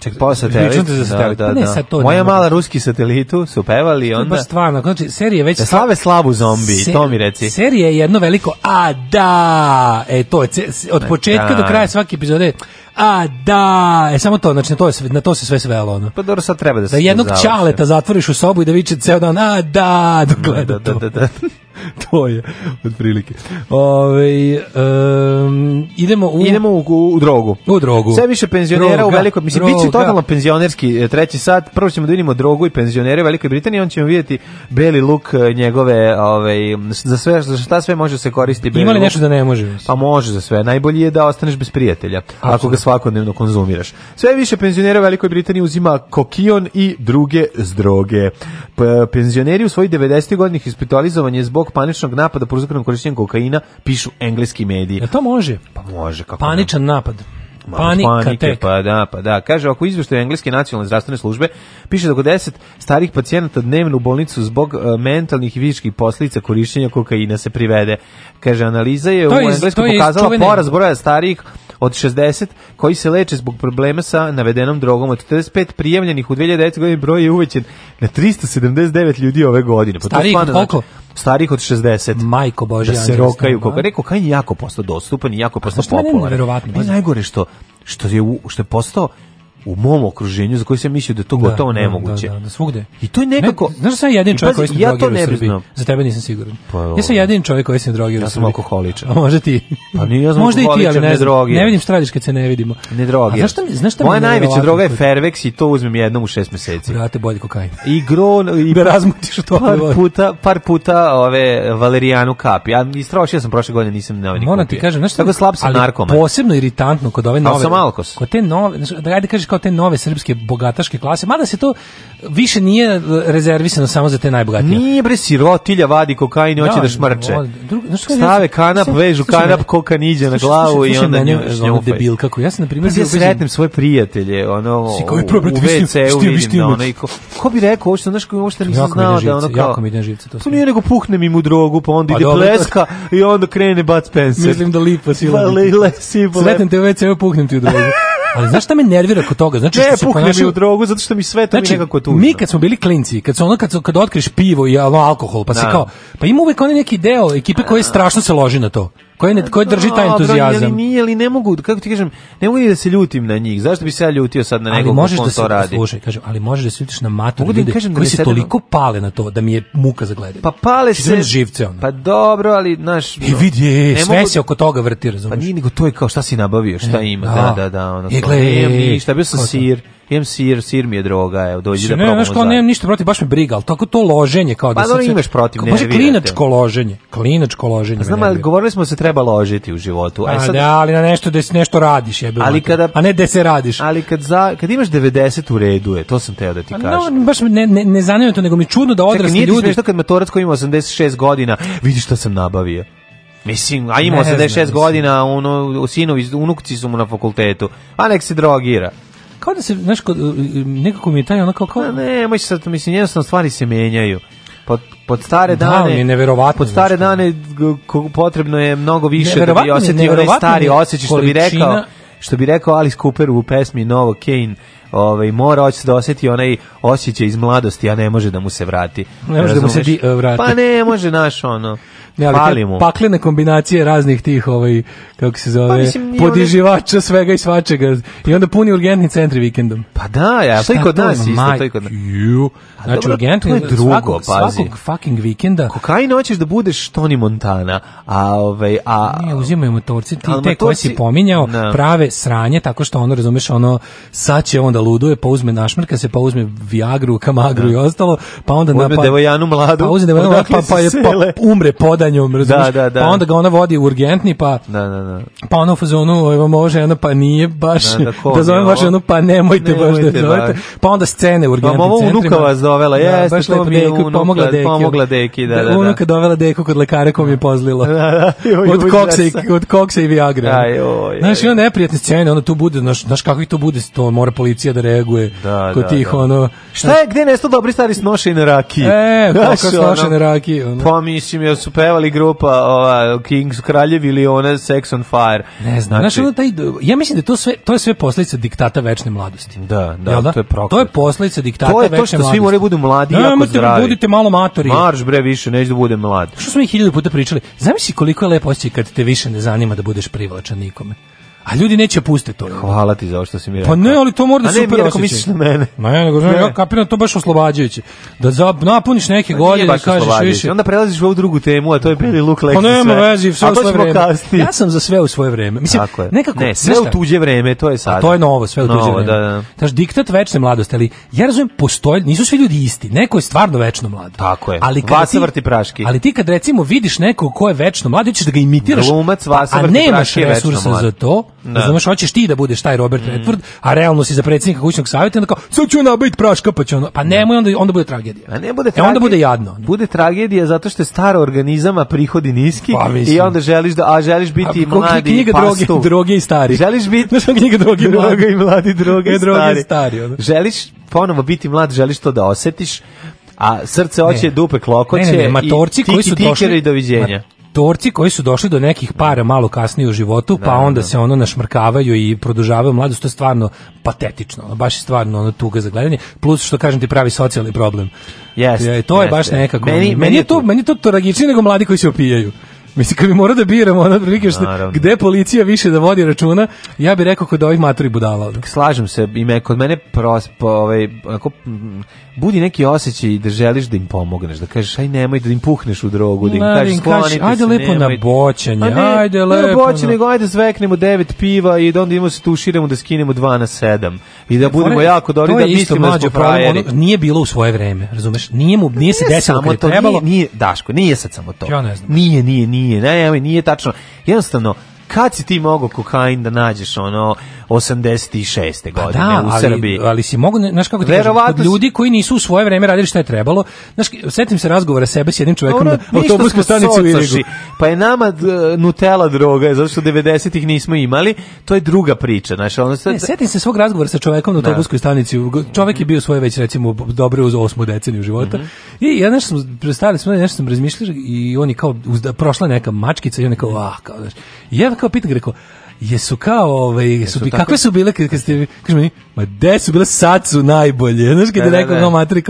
Ček, pa satelit. Da, da, pa ne, da. sad Moja nema. mala ruski satelitu su pevali onda... Pa stvarno, znači, serija već... Da slave slavu zombi, ser, to mi reci. Serija je jedno veliko, a da! E, to je, od e, početka da. do kraja svake epizode A da, e samo to, znači na to, se na to se sve svelo ono. Pa dobro, sad treba da, da se Da jednog čaleta zatvoriš u sobu i da viče ceo dan, a da, da dok gleda da, da, da, da. to je otprilike. Ovaj um, idemo u idemo u, u, u, drogu. U drogu. Sve više penzionera droga, u velikoj mislim biće totalno penzionerski e, treći sat. Prvo ćemo da vidimo drogu i penzionere u Velikoj Britaniji, on ćemo videti beli luk e, njegove, ovaj za sve za šta sve može se koristiti beli. Ima li nešto da ne može? Pa može za sve. Najbolje je da ostaneš bez prijatelja. Ako ga svakodnevno konzumiraš. Sve više penzionera u Velikoj Britaniji uzima kokion i druge zdroge. penzioneri u svojih 90. godini hospitalizovan zbog paničnog napada prouzrokanog korišćenjem kokaina, pišu engleski mediji. Ja to može? Pa može, kako Paničan ne? napad. Panika, panike, tek. pa da, pa da. Kaže, ako izveštaju engleske nacionalne zdravstvene službe, piše da oko 10 starih pacijenata dnevno u bolnicu zbog uh, mentalnih i fizičkih posljedica korišćenja kokaina se privede. Kaže, analiza je to u Engleskoj pokazala čuvene... poraz broja starih od 60 koji se leče zbog problema sa navedenom drogom. Od 45 prijavljenih u 2009. godini broj je uvećen na 379 ljudi ove godine. Pa Starih koliko? Znači, starih od 60. Majko Bože, da se rokaju kako rekao Kajin jako postao dostupan i jako postao popularan. Pa, što pa je da. najgore što što je što je postao u mom okruženju za koji sam mislio da to da, gotovo da, nemoguće. Da, da, da, svugde. I to je nekako... Ne, znaš sam jedin čovjek koji sam ja to u Srbiji? Za tebe nisam siguran. Pa, ja sam jedin čovjek koji sam drogirao ja u Srbiji. Ja sam alkoholičan. A možda ti. Pa nije, ja sam možda i ti, ali ne, znam, ne vidim stradiš kad se ne vidimo. Ne drogiram. A znaš šta, mi... Moja najveća droga je Fervex i to uzmem jednom u šest meseci. Brate, bolje kokain. I gro... I da razmutiš to. Par puta, par puta ove Valerijanu kapi. Ja istrošio sam prošle godine, nisam na ovaj Moram ti kažem, znaš šta... Tako slab sam narkoman. Posebno iritantno kod ove nove... Ali sam alkos. Kod te nove, da, da kažeš kao te nove srpske bogataške klase, mada se to više nije rezervisano samo za te najbogatije. Nije bre sirotilja vadi kokain i hoće da, da šmrče. Stave kanap, vežu kanap, kokan iđe na glavu i onda njemu debil kako ja sam na primjer pa ja sretnem svoje prijatelje, ono u WC-u vidim da onaj ko bi rekao uopšte, znaš koji uopšte nisam znao da ono kao... Jako mi ide živce to. To pa nije nego puhnem im u drogu, pa onda pa ide pleska i onda krene bac penser. Mislim da lipa sila. Sretnem te u wc puhnem ti u drogu. Ali znaš šta me nervira kod toga? Znači ne, što se ponaša... u drogu zato što mi sve to znači, mi nekako tužno. Mi kad smo bili klinci, kad smo ono kad kad otkriš pivo i alkohol, pa se da. kao pa ima uvek onaj neki deo ekipe koji da. strašno se loži na to. Koji ne koji drži taj entuzijazam? Ali nije, ali ne mogu, kako ti kažem, ne mogu da se ljutim na njih. Zašto bi se ja ljutio sad na nekog možeš da to radi? Slušaj, kažem, ali možeš da se ljutiš na matori da da ljudi kažem, da koji se sedem... toliko pale na to da mi je muka za gledanje. Pa pale se živce ono. Pa dobro, ali naš I e, vidi, e, sve mogu... se oko toga vrti, razumiješ? Pa nije nego to je kao šta si nabavio, šta e, ima, da, da, da, ono. Je, gle, ništa, bio sam sir imam sir, sir mi je droga, evo, dođi da ne, probamo. Ne, znaš, kao ništa protiv, baš me briga, ali tako to loženje kao da pa, sam... Pa dobro imaš protiv, kao, nervirate. klinačko loženje, klinačko loženje. Pa znam, ali govorili smo da se treba ložiti u životu. A, pa sad, da, ali na nešto da nešto radiš, jebe. Ali kada, a ne da se radiš. Ali kad, za, kad imaš 90 u redu je, to sam teo da ti pa kažem. No, baš ne, ne, ne zanima to, nego mi čudno da odrasli ljudi... Čekaj, nije ti kad matorac koji ima 86 godina, vidi šta sam nabavio. Mislim, a imao 86 godina, ono, sinovi, unukci su mu na fakultetu, a nek se drogira kao da se, znaš, nekako mi je taj ono kao... kao... Ne, ne, sad, mislim, jednostavno stvari se menjaju. Pod, pod stare dane da, pod stare dane potrebno je mnogo više da bi osjetio onaj stari osjećaj što bi rekao što bi rekao Alice Cooper u pesmi Novo Kane ovaj mora hoće da osjeti onaj osjećaj iz mladosti a ne može da mu se vrati ne može da mu se di, e, vrati pa ne može naš ono Ne, ali paklene kombinacije raznih tih ovaj kako se zove, pa, mislim, podiživača svega i svačega. I onda puni urgentni centri vikendom. Pa da, ja, to i kod nas isto, znači, to i kod nas. Znači, urgentni je drugo, svakog, pazi. Svakog fucking vikenda. Kokain hoćeš da budeš Tony Montana, a ovaj a ne uzimaju motorci, ti te koje si pominjao, na. Da. prave sranje tako što ono razumeš ono sad će onda luduje, pa uzme našmrka se, pa uzme Viagru, Kamagru da. i ostalo, pa onda na pa devojanu mladu. Pa uzme devojanu pa pa, pa, pa umre poda padanjom, razumiješ? Da, da, da. Pa onda ga ona vodi urgentni, pa, da, da, da. pa ona u fazonu, evo može, ona pa nije baš, da, da, ko, da zovem baš ono, pa nemojte, nemojte baš da, da. zovete. Baš. Pa onda scene u pa urgentnim pa, centrima. Pa ovo unuka vas dovela, da, jeste, baš to mi je unuka, pomogla deki, pomogla deki, da, da, da, da. Unuka dovela deku kod lekara kom je pozlila. Da, da, od, koksa i, od koksa i Viagra. Aj, oj, znaš, ima neprijatne scene, onda tu bude, znaš, znaš kako i to bude, to mora policija da reaguje. Da, da, tih, da. ono... Šta je, gde nesto dobri stari snošaj na rakiji? E, kako snošaj na rakiji? Pa mislim, jer su peva pevali grupa ova, Kings Kraljevi ili ona Sex on Fire. Ne znam. Znači, znači, taj, ja mislim da to sve, to je sve posledica diktata večne mladosti. Da, da, da? to je proklad. To je posledica diktata večne mladosti. To je to što mladosti. svi moraju da budu mladi i jako zdravi. budite malo matori. Marš bre više, neću da budem mlad. Što smo ih hiljadu puta pričali. Zamisli koliko je lepo osjećaj kad te više ne zanima da budeš privlačan nikome. A ljudi neće puste to. Hvala ti za ovo što si mi rekao. Pa ne, ali to mora da super osjećaj. misliš na mene. Ma ja nego, ne. ja kapiram da to baš oslobađajuće. Da za, napuniš neke pa godine i kažeš više. Onda prelaziš u ovu drugu temu, a to je bili luk leksi sve. Pa nema vezi, sve u svoje vreme. Kasnije. Ja sam za sve u svoje vreme. Mislim, Tako je. nekako, ne, sve u tuđe vreme, to je sad. A to je novo, sve u tuđe novo, vreme. Da, da. Znaš, diktat večne mladosti, ali ja razumem, postoje, nisu svi ljudi isti. Neko je stvarno večno mlad. Tako je. Ali kada ti, vrti praški. Ali ti kad recimo vidiš nekog ko je večno mlad, ćeš da ga imitiraš, Glumac, pa, vrti praški a nemaš resursa za to, Da. Razumeš, hoćeš ti da budeš taj Robert mm. Redford, a realno si za predsednika kućnog savjeta, onda kao, sad ću nabaviti praška, pa će ono, pa nemoj, da. onda, onda bude tragedija. A ne bude tragedija. E onda bude jadno. Bude tragedija zato što je staro organizama prihodi niski pa, i onda želiš da, a želiš biti a, mladi knjiga droge, droge i stari. Želiš biti... Znaš, knjiga droge, droge i mladi, e, droge i stari. stari ono. Želiš ponovo biti mlad, želiš to da osetiš, a srce hoće dupe klokoće ne, ne, ne, matorci i tiki, koji su došli i doviđenja. Ma, torci koji su došli do nekih para malo kasnije u životu, pa da, onda da. se ono našmrkavaju i produžavaju mladost, to je stvarno patetično, baš je stvarno ono tuga za gledanje, plus što kažem ti pravi socijalni problem. Yes, to je yes, baš nekako. Meni, meni, meni je to, meni to tragičnije nego mladi koji se opijaju. Mislim, kad bi morao da biramo, ono prilike što gde policija više da vodi računa, ja bih rekao kod ovih matori budala. Slažem se, ime kod mene pros, po, ovaj, ako, budi neki osjećaj da želiš da im pomogneš, da kažeš aj nemoj da im puhneš u drogu, da im kažeš sklonite kaži, ajde se, lepo nemoj. na boćanje, ajde, ajde lepo. Na boćanje, nego ajde zveknemo devet piva i da onda idemo se tuširamo da skinemo dva na sedam i da budemo Fore, jako dobri da mislimo da smo frajeri. Ono, nije bilo u svoje vreme, razumeš? Nije mu nije, nije se desilo samo to, trebalo. Nije, nije, Daško, nije sad samo to. Ja ne znam. Nije, nije, nije nije, ne, nije tačno. Jednostavno, kad si ti mogao kokain da nađeš ono 86. Pa godine da, u ali, Srbiji. ali si mogu, znaš kako ti kažem, ljudi koji nisu u svoje vreme radili što je trebalo, znaš, setim se razgovora sebe s jednim čovekom Dobro, na autobuskoj stanici u Irigu. Pa je nama Nutella droga, zato što 90-ih nismo imali, to je druga priča. Znaš, ono sad... ne, setim se svog razgovora sa čovekom na da. autobuskoj stanici, čovek je bio svoje već recimo dobro uz osmu deceniju života, mm -hmm. i ja nešto sam, predstavili smo, nešto sam razmišljao i oni kao, uzda, prošla neka mačkica i oni kao, ah, kao, znaš, i ja kao pitan, rekao, jesu kao ovaj su jesu bi, kakve su bile kad, kad ste kaže ma gde su bile sad su najbolje znači kad je da, da, rekao da. kao materi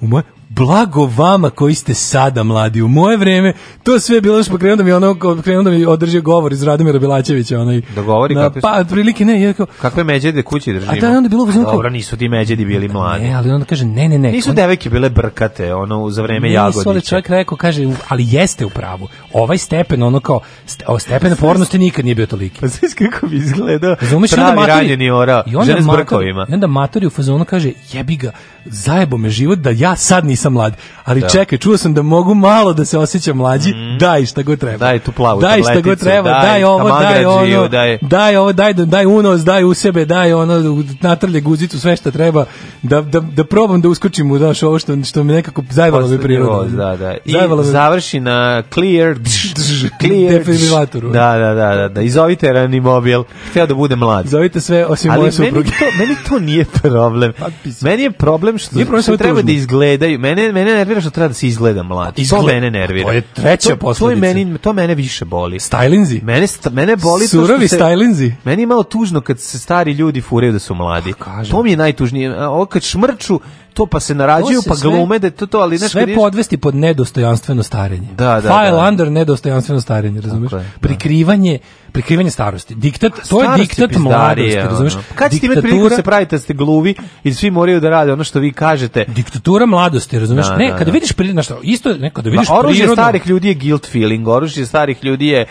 u moj blago vama koji ste sada mladi. U moje vreme to sve je bilo što krenuo da mi ono krenuo da mi održi govor iz Radomira Bilačevića onaj. Da govori na, kakve Pa otprilike ne, je kao kakve međede kući držimo. A da onda bilo uzmano. Dobro, nisu ti međedi bili mladi. Ne, ali onda kaže ne, ne, ne. Nisu on, devojke bile brkate, ono za vreme Jagodića. Nisu, čovjek rekao kaže, ali jeste u pravu. Ovaj stepen ono kao ste, o stepen pa pornosti nikad nije bio toliki. Pa znaš kako bi izgledao? Razumeš onda maturi, ora, žene s brkovima. I onda matori fazonu kaže, jebi ga, zajebo me život da ja sad nisam nisam mlad. Ali da. čekaj, čuo sam da mogu malo da se osjećam mlađi. Mm. Daj šta god treba. Daj tu plavu Daj šta god treba, daj, daj ovo, daj ono. Daj. daj ovo, daj, daj unos, daj u sebe, daj ono, natrlje guzicu, sve šta treba. Da, da, da probam da uskočim u daš ovo što, što mi nekako zajvalo mi priroda. Da, da. I zajvalo završi na clear, dž, dž, clear, defibrilatoru. Da, da, da, da, da. I zovite ranimobil. Hteo da bude mlad. Zovite sve osim moje supruge. Meni to, meni to nije problem. Pa, meni je problem što, što treba da izgledaju mene mene nervira što treba da se izgleda mlad. Izgled, to mene nervira. To je treća to, to, meni, to mene više boli. Stylinzi. Mene sta, mene boli Surovi to stylinzi. Meni je malo tužno kad se stari ljudi furaju da su mladi. Oh, to mi je najtužnije. Ovo kad šmrču, to pa se narađuju, pa glume da to to, ali nešto... Sve podvesti pod nedostojanstveno starenje. Da, da, File da. under nedostojanstveno starenje, razumeš? Je, da. prikrivanje, prikrivanje starosti. Diktat, A, pa to je diktat mladosti, razumeš? Pa kad ste imati priliku da se pravite da ste gluvi i svi moraju da rade ono što vi kažete? Diktatura mladosti, razumeš? Da, ne, da, kada vidiš prirodno, isto ne, kada vidiš prirodno... Oružje starih ljudi je guilt feeling, oružje starih ljudi je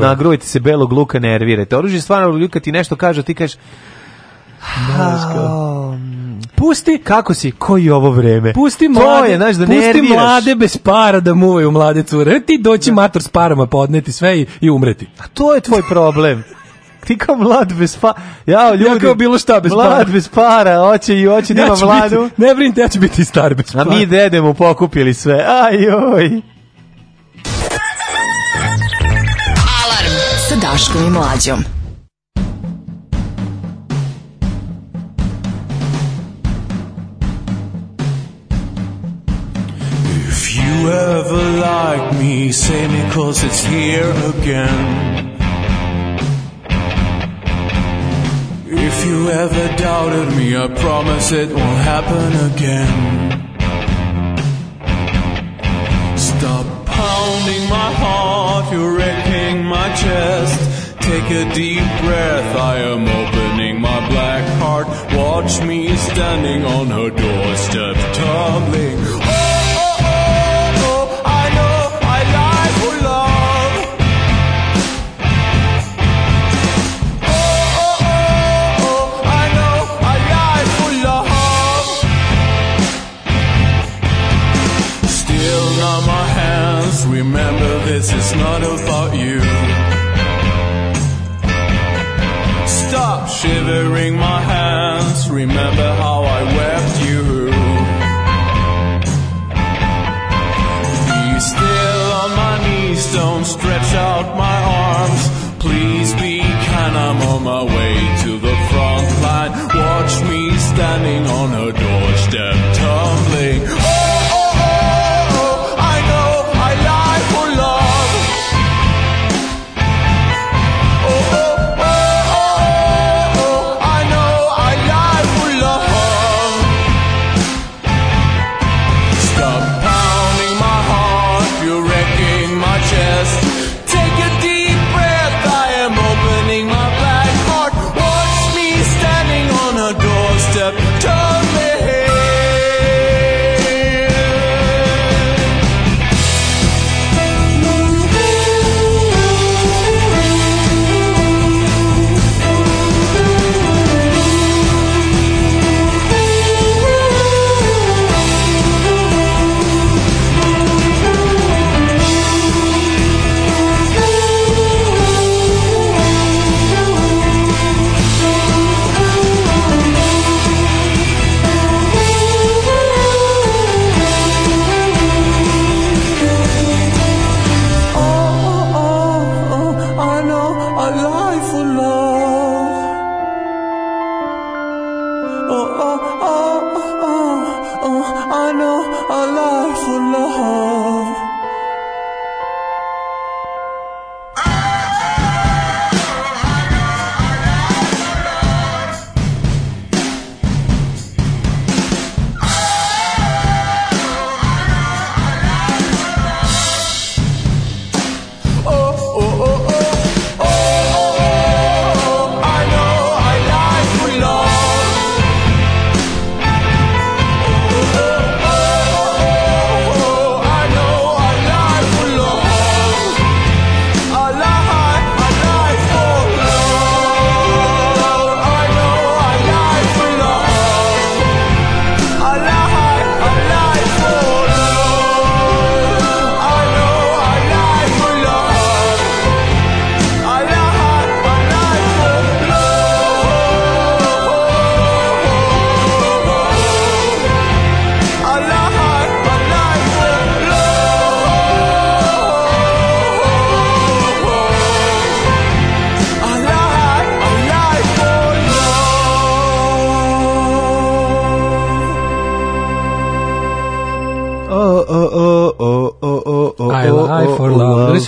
nagrujete se belog luka, nervirate. Oružje stvarno ljudi kad ti nešto kaže, ti kažeš... Oh, pusti kako si koji ovo vreme pusti mlade znaš, da pusti nerviraš. mlade bez para da muvaju mlade cure ti doći da. mator s parama podneti pa sve i, i umreti a to je tvoj problem ti kao mlad bez para. Ja, ljudi, ja kao bilo šta bez mlad para. Mlad bez para, hoće i hoće ja da mladu. Biti, ne brinite, ja ću biti star bez para. A mi dedemo pokupili sve. Ajoj. Alarm sa Daškom i Mlađom. ever like me? Say me cause it's here again. If you ever doubted me, I promise it won't happen again. Stop pounding my heart, you're wrecking my chest. Take a deep breath, I am opening my black heart. Watch me standing on her doorstep, tumbling Remember this, it's not about you. Stop shivering my hands. Remember how I wear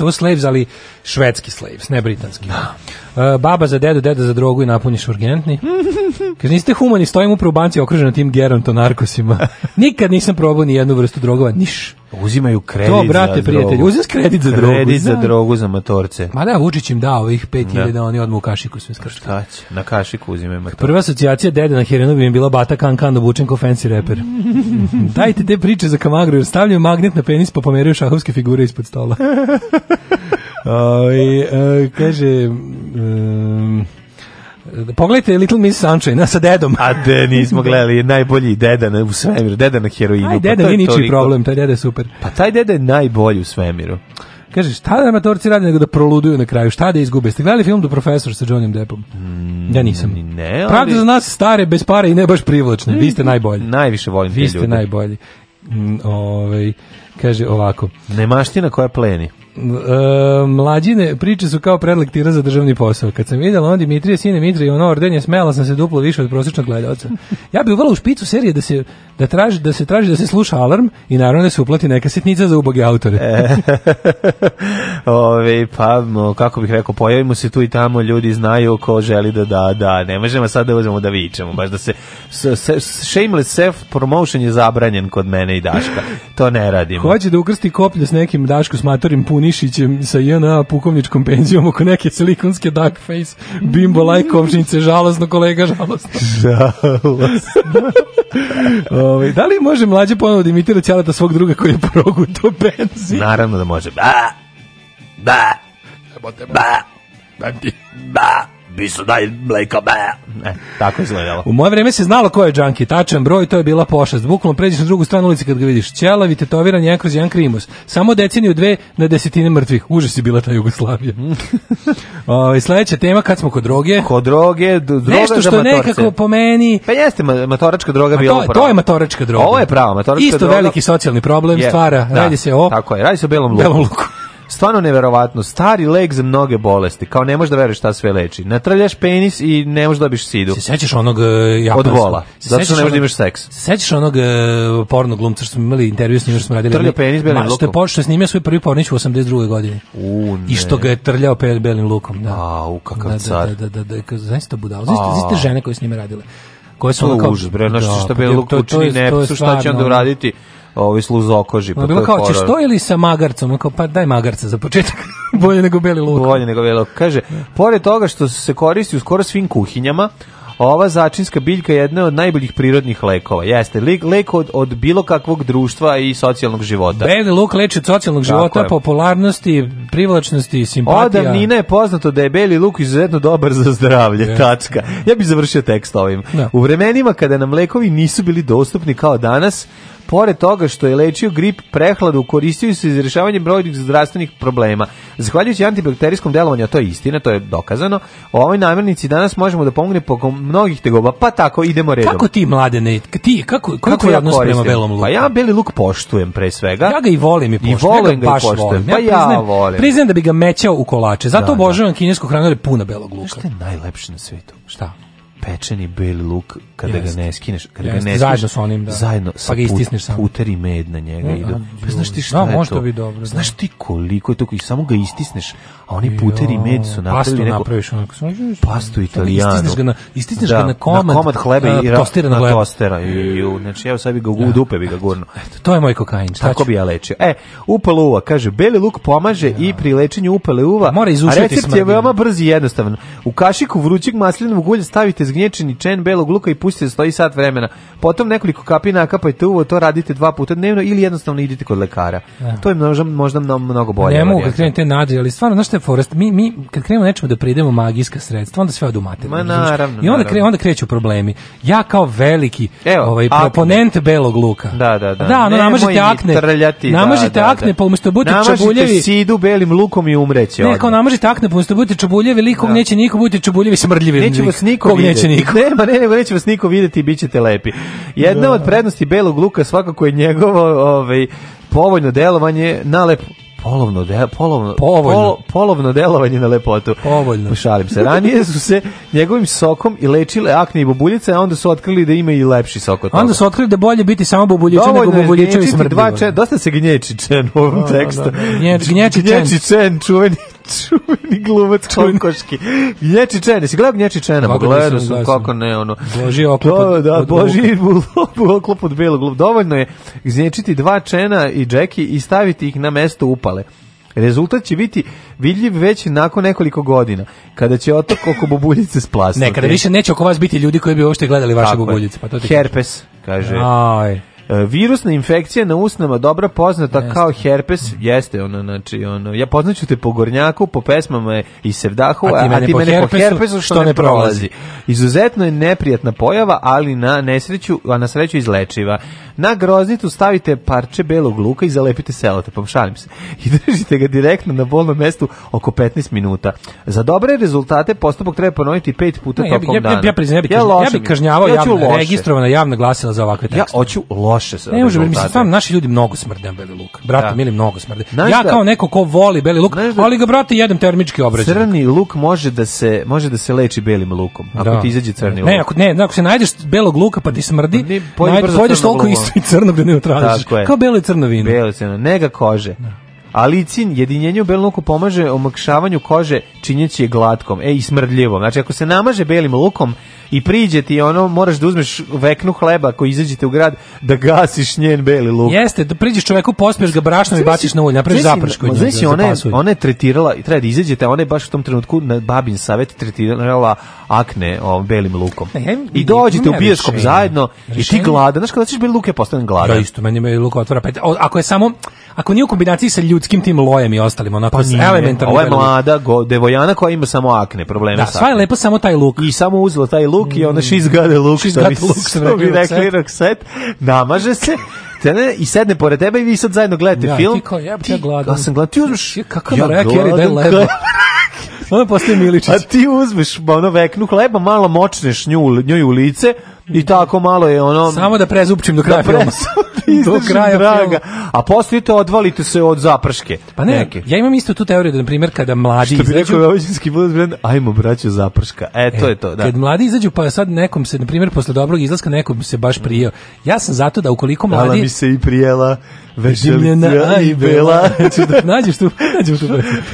ovo slaves, ali švedski slaves, ne britanski. No. Da. Uh, e, baba za dedu, deda za drogu i napuniš urgentni. Kaže, niste humani, stojim upravo u banci okružen tim geronto narkosima. Nikad nisam probao ni jednu vrstu drogova, niš uzimaju kredit to, brate, za prijatelji, drogu. uzim kredit za drogu. Kredit za drogu, za motorce. Ma da, Vučić im dao ovih 5000, da. oni odmah u kašiku sve skrštaju. Šta će, na kašiku uzime motorce. Prva asocijacija dede na Herenu bi im bila Bata Kan Kan obučen ko fancy reper. Dajte te priče za kamagru, jer stavljaju magnet na penis pa pomeraju šahovske figure ispod stola. o, ovaj, i, e, kaže... O, e, Pogledajte Little Miss Sunshine sa dedom. A de, nismo da. gledali, najbolji deda na, u svemiru, pa deda na heroinu. Aj, deda pa nije ničiji problem, taj deda je super. Pa taj deda je najbolji u svemiru. Kaže, šta da amatorci rade nego da proluduju na kraju? Šta da izgube? Ste gledali film Do Profesor sa Johnnym Deppom? Mm, ja nisam. Ne, ali... Pravda za nas stare, bez pare i ne baš privlačne. Vi ste mm, najbolji. Najviše volim te ljude. Vi ste ljude. najbolji. Mm, ovaj, kaže ovako. Nemaština koja pleni. E, mlađine priče su kao predlektira za državni posao. Kad sam vidjela on Dimitrije, sine Mitre i ono ordenje, smela sam se duplo više od prosječnog gledalca. Ja bih volao u špicu serije da se, da, traži, da se traži da se sluša alarm i naravno da se uplati neka sitnica za uboge autore. E, ove, pa, kako bih rekao, pojavimo se tu i tamo, ljudi znaju ko želi da da, da, ne možemo sad da uzmemo da vičemo, baš da se, se shameless self promotion je zabranjen kod mene i Daška. To ne radimo. Hoće da ukrsti koplje s nekim Daškom smatorim matorim Unišićem sa JNA pukovničkom penzijom oko neke silikonske duck face, bimbo like komšnice, žalosno kolega, žalosno. žalosno. Ove, ovaj, da li može mlađe ponovo da imitira ćaleta svog druga koji je progu to penziju? Naravno da može. Ba! Ba! Ba! Ba! Ba! bisu daj mleka, be. E, tako izgledalo. U moje vreme se znalo ko je džanki, tačan broj, to je bila pošast. Bukvalno pređeš na drugu stranu ulici kad ga vidiš. Ćelavi, tetoviran, jedan kroz jedan krimus. Samo deceniju dve na desetine mrtvih. Užas je bila ta Jugoslavija. o, ovaj, sledeća tema, kad smo kod droge. Kod droge, droga Nešto što nekako po meni... Pa jeste, matoračka droga bila to, to je matoračka droga. Ovo je pravo, matoračka Isto droga. Isto veliki socijalni problem yeah. stvara. Da, radi se o... Tako je, radi se o belom luku. Belom luku stvarno neverovatno, stari lek za mnoge bolesti, kao ne možeš da veruješ šta sve leči. Natrljaš penis i ne možeš da biš sidu. Se sećaš onog e, japanskog? Od vola, zato što ne možeš da imaš seks. Se sećaš onog e, porno glumca što smo imali intervju s njim što smo radili? Trljao penis belim lukom. Što je počeo snimio svoj prvi pornić u 82. godini. U, ne. I što ga je trljao penis belim lukom. Da. A, u kakav da, da, car. Da, da, da, da, da, znaš to budalo, znaš te žene koje s njime radile koje su to kao užas bre znači šta bi luk učini ne šta će onda uraditi ovaj sluz okoži. Pa bilo kao, horror. ćeš to ili sa magarcom? Kao, pa daj magarca za početak. Bolje nego beli luk. Bolje nego beli luk. Kaže, pored toga što se koristi u skoro svim kuhinjama, ova začinska biljka je jedna od najboljih prirodnih lekova. Jeste, lek, lek od, od bilo kakvog društva i socijalnog života. Beli luk leči od socijalnog života, je. popularnosti, privlačnosti, simpatija. Od davnina je poznato da je beli luk izuzetno dobar za zdravlje, yeah. tačka. Ja bih završio tekst ovim. No. Da. U vremenima kada nam lekovi nisu bili dostupni kao danas, pored toga što je lečio grip prehladu, koristio se za rešavanje brojnih zdravstvenih problema. Zahvaljujući antibakterijskom delovanju, to je istina, to je dokazano, o ovoj namirnici danas možemo da pomogne po mnogih tegoba, pa tako idemo redom. Kako ti, mladene, ti, kako, kako ja prema belom luku? Pa ja beli luk poštujem pre svega. Ja ga i volim i poštujem. I volim ga, ga i poštujem. Volim. Ja da pa ja, volim. Priznam da bi ga mećao u kolače, zato da, da. obožavam da. kinesku hranu puna belog luka. Šta je najlepše na svetu? Šta? pečeni beli luk kada Jest. ga ne skineš, kada Jest. ga ne zajedno s onim da zajedno sa pa ga istisneš sam. Puter i med na njega i mm, ide. Pa znaš ti šta? Da, je može to? bi dobro. Da. Znaš ti koliko je to i samo ga istisneš, a oni puter i med su napravili pastu neko napraviš onako. Pastu italijanu. Istisneš ga na istisneš da, ga na komad, na komad hleba i na tostera na tostera i u znači evo sebi ga u da. dupe bi ga gurno. Eto, to je moj kokain. Tako bi ja lečio. E, upala uva kaže beli luk pomaže i pri lečenju upale uva. Mora izušiti smrt. Recept je veoma brz i jednostavan. U kašiku vrućeg maslinovog ulja stavite razgnječeni čen belog luka i pustite da stoji sat vremena. Potom nekoliko kapi nakapajte uvo, to radite dva puta dnevno ili jednostavno idite kod lekara. Ja. Da. To je možda, možda mnogo bolje. Ne mogu kad krenu te nađe, ali stvarno, znaš što je Forest, mi, mi kad krenemo nečemu da pridemo magijska sredstva, onda sve odumate. Ma naravno. I onda, kre, onda kreću problemi. Ja kao veliki Evo, ovaj, proponent belog luka. Da, da, da. Da, no, namažite akne. Trljati, da, namažite da, da, akne, pa umesto budete čabuljevi. sidu belim lukom i umreće. Ne, kao namažite akne, pa umesto budete čabuljevi, likog neće niko budete čabuljevi smrdljivi. Neće vas niko vidjeti neće niko. Ne, ne, nego neće vas niko videti i bit ćete lepi. Jedna da. od prednosti belog luka svakako je njegovo ovaj, povoljno delovanje na lepu polovno de, polovno povoljno. Pol, polovno delovanje na lepotu. Povoljno. Pošalim se. Ranije su se njegovim sokom i lečile akne i bubuljice, a onda su otkrili da ima i lepši sok od toga. Onda su otkrili da bolje biti samo bubuljice nego bubuljičevi smrdljivo. Dosta se gnječi čen u ovom da, da, da. tekstu. Gnječi čen. Gnječi čen, čuveni čuveni glumac kokoški. Gnječi čene, si gledao gnječi čene? Kako gledao sam, kako ne, ono. Boži oklop da, od, da, od Boži oklop od belog glup. Dovoljno je gnječiti dva čena i džeki i staviti ih na mesto upale. Rezultat će biti vidljiv već nakon nekoliko godina, kada će otok oko bubuljice splasnuti. Ne, kada više neće oko vas biti ljudi koji bi uopšte gledali vaše Tako bubuljice. Pa to ti Herpes, kaže. Aj. E, virusna infekcija na usnama dobro poznata jeste. kao herpes, jeste ona znači ono, ja poznaću te po gornjaku, po pesmama i sevdahu, a ti mene, a ti po, mene herpesu, po herpesu što, što ne prolazi. prolazi. Izuzetno je neprijatna pojava, ali na nesreću, a na sreću izlečiva na groznicu stavite parče belog luka i zalepite selatopom, pa šalim se. I držite ga direktno na bolnom mestu oko 15 minuta. Za dobre rezultate postupak treba ponoviti 5 puta no, tokom ja, dana. Ja, priznam, ja, bi, ja, ja bi kažnjavao ja javno, registrovana javna glasila za ovakve tekste. Ja hoću loše sa Ne može, mislim, stvarno naši ljudi mnogo smrde na beli luk. Brate, ja. Da. mili, mnogo smrde. Znaš ja da, kao neko ko voli beli luk, da, ali ga, brate, jedem termički obrađen. Crni luk može da se, može da se leči belim lukom, ako da. ti izađe crni luk. Ne, ako, ne, ako se najdeš belog luka pa ti smrdi, pa ne, najdeš, toliko i crno gde neutrališ. Tako je. Kao belo i crno vino. Belo i crno, nega kože. Da. Alicin jedinjenju u belom luku pomaže omekšavanju kože činjeći je glatkom, e i smrdljivom. Znači ako se namaže belim lukom i priđe ti ono, moraš da uzmeš veknu hleba koji izađete u grad da gasiš njen beli luk. Jeste, da priđeš čoveku, pospješ ga brašnom i baciš na ulje, napraviš zaprašku. Znači, znači, ona, je, ona je tretirala, treba da izađete, ona je baš u tom trenutku na babin savet tretirala akne o, belim lukom. Ne, ja, I dođete u bioskop zajedno rešenje. i ti gladan. Znaš kada ćeš beli luk je postanem gladan. Da, isto, meni je luk otvara pet. Pa, ako je samo, ako nije u kombinaciji sa ljud ljudskim tim lojem i ostalim, onako pa elementarno. Ovo je mlada go, devojana koja ima samo akne, probleme da, sa. Sva je lepo samo taj luk. I samo uzela taj luk mm. i onda mm. šizgade luk, šizgade što, luk, što, što bi rekli rokset, namaže se tene i sedne pored tebe i vi sad zajedno gledate da, ja, film. Ti kao jebate ja gladan. Ja sam gladan. Ti uzmeš... Kako ja rekao, jer je lebo. Ona postaje Miličić. A ti uzmeš ono veknu hleba, malo močneš nju, njoj u lice, I tako malo je ono... Samo da prezupčim do kraja da do kraja draga. A posle to odvalite se od zaprške. Pa ne, neke. ja imam isto tu teoriju da, na primjer, kada mladi Što bi izađu... rekao većinski budut ajmo braću zaprška. E, e, to je to, da. Kad mladi izađu, pa sad nekom se, na primjer, posle dobrog izlaska nekom se baš prijeo. Ja sam zato da ukoliko mladi... Dala mi se i prijela Vežimljena, a i bela. da nađeš tu, nađeš tu.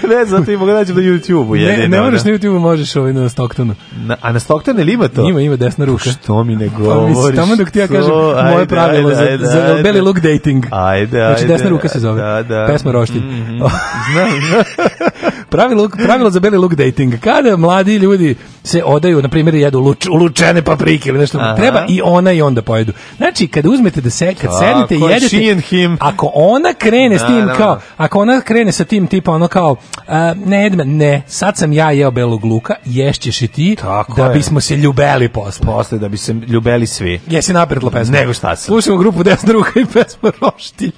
ne, zato i mogu nađem na YouTube-u. Ne, ne moraš na YouTube-u, možeš ovaj na Stocktonu. Na, a na Stocktonu ili ima to? Ima, ima desna ruka. Pa što mi ne pa govoriš? Pa, tamo dok ti ja kažem to, moje pravilo ajde, ajde, za, za belly look dating. Ajde, ajde. Znači, desna ruka se zove. Da, da. Pesma Roštilj. Mm -hmm. Znam, pravilo, pravilo za belly look dating. Kada mladi ljudi se odaju, na primjer, jedu luč, lučene paprike ili nešto. Aha. Treba i ona i onda pojedu. Znači, kada uzmete da se, kad sednete i jedete, ako ona krene s da, tim da, da, kao, ako ona krene sa tim tipa ono kao, uh, ne jedme, ne, sad sam ja jeo belog luka, ješćeš i ti, Tako da je. bismo se ljubeli posle. Posle, da bi se ljubeli svi. Jesi napred pesma. Nego šta sam. Slušamo grupu Desna ruka i pesma Roštilj.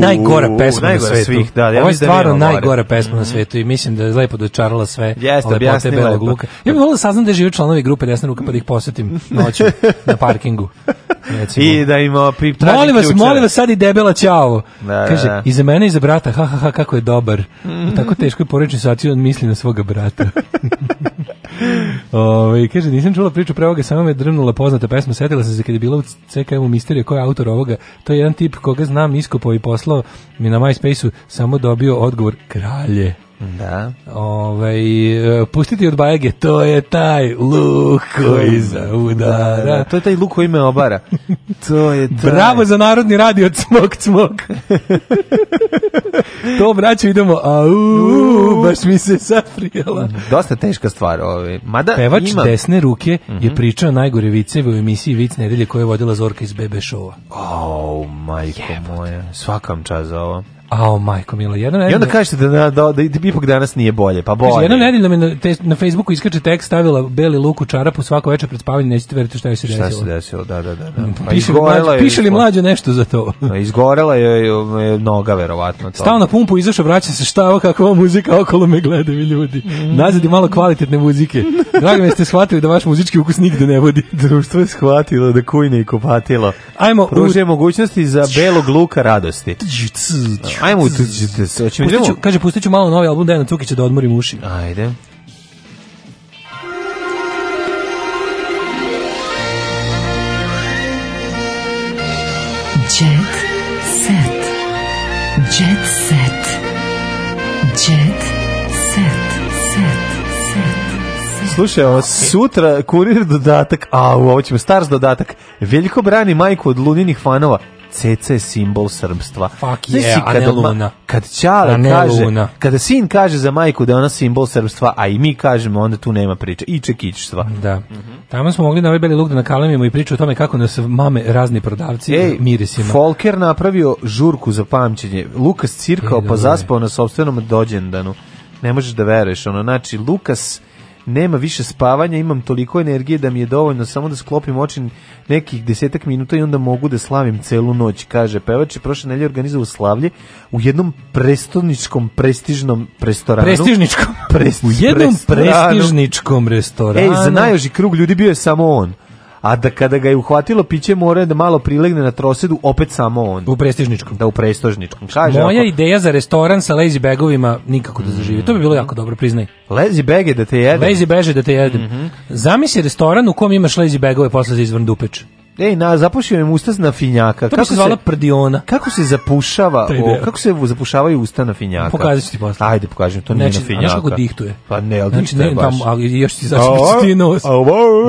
najgora pesma na svetu. Svih, da, ja Ovo je da stvarno da najgora pesma na svetu i mislim da je lepo dočarala sve Jeste, ove Belog Luka. Ja bih volio da saznam da žive članovi grupe Desna Ruka pa da ih posetim noću na parkingu. Recimo. I da im pripravi Molim vas, molim vas, sad i debela čao. Da, da, Kaže, da. i za mene i za brata, ha, ha, ha, kako je dobar. U tako teškoj porečnoj situaciji on misli na svoga brata. Ove, ovaj, kaže, nisam čula priču pre ovoga, samo me drnula poznata pesma, setila sam se kad je bila u CKM-u misterija, ko je autor ovoga, to je jedan tip koga znam, iskopao i poslao mi na MySpace-u, samo dobio odgovor, kralje. Da. Ovaj e, pustiti od bajage, to je taj luk koji za udara. Da, to je taj luk koji me obara. to je taj. Bravo za narodni radio cmok cmok. to braćo idemo. Au, baš mi se safrijala. Dosta teška stvar, ovaj. Mada pevač ima... desne ruke mm -hmm. je mhm. pričao najgore viceve u emisiji Vic nedelje koju je vodila Zorka iz Bebe showa. Au, oh, majko Jebot. moja. Svakam čas za ovo. Ao, majko mila, jedno nedeljno... I onda kažete da, da, da, da ipak danas nije bolje, pa bolje. Jedno nedeljno mi na, te, na Facebooku iskače tekst stavila beli luk u čarapu svako veče pred spavanje, nećete verovati šta je se desilo. Šta se desilo, da, da, da. da. Mm, pa piše, li mlađe, piše li mlađe nešto za to? Pa izgorela je, je noga, verovatno. To. Stao na pumpu, izašao, vraća se, šta, ovo kakva muzika, okolo me gleda mi ljudi. Mm. Nazad je malo kvalitetne muzike. Drago me da ste shvatili da vaš muzički ukus nigde ne vodi. Društvo je shvatilo da kujne i kopatilo. Ajmo, Pružuje u... mogućnosti za belog luka radosti. Tš, tš, tš, Ajmo utućite se. Hoćemo idemo. Kaže pustiću malo novi album Dejana Cukića da odmorim uši. Ajde. Jet set. Jet set. Jet set. Slušaj, ovo sutra kurir dodatak, a ovo ćemo stars dodatak. Veljko brani majku od luninih fanova. CC je simbol srbstva. Fuck yeah, kad, a ne luna. Kad čale ne kaže, luna. kada sin kaže za majku da je ona simbol srbstva, a i mi kažemo, onda tu nema priče. I čekićstva. Da. Mm -hmm. Tamo smo mogli na ovaj beli luk da nakalemimo i priču o tome kako nas mame razni prodavci Ej, mirisima. Folker napravio žurku za pamćenje. Lukas cirkao e, pa zaspao na sobstvenom dođendanu. Ne možeš da veruješ. Ono, znači, Lukas nema više spavanja, imam toliko energije da mi je dovoljno samo da sklopim oči nekih desetak minuta i onda mogu da slavim celu noć, kaže pevač je prošle nedelje organizovao slavlje u jednom prestoničkom prestižnom restoranu. Prestižničkom. Prest, u jednom prestižničkom restoranu. Ej, za najoži krug ljudi bio je samo on a da kada ga je uhvatilo piće mora da malo prilegne na trosedu opet samo on. U prestižničkom. Da, u prestižničkom. Kaže, Moja ako... ideja za restoran sa lazy bagovima nikako da zaživi. Mm -hmm. To bi bilo jako dobro, priznaj. Lazy bag je da te jedem. Lazy bag je da te jedem. Mhm. Mm -hmm. Zamisli restoran u kom imaš lazy bagove posle za izvrn dupeč. Ej, na zapušio im usta na finjaka. To kako se zvala prdiona? Kako se zapušava? O, kako se zapušavaju usta na finjaka? Pokazaću ti baš. Ajde, pokažem, to znači, nije na finjaka. Znači, kako dihtuje? Pa ne, al znači, ne, tamo, ali još ti začneš ti nos.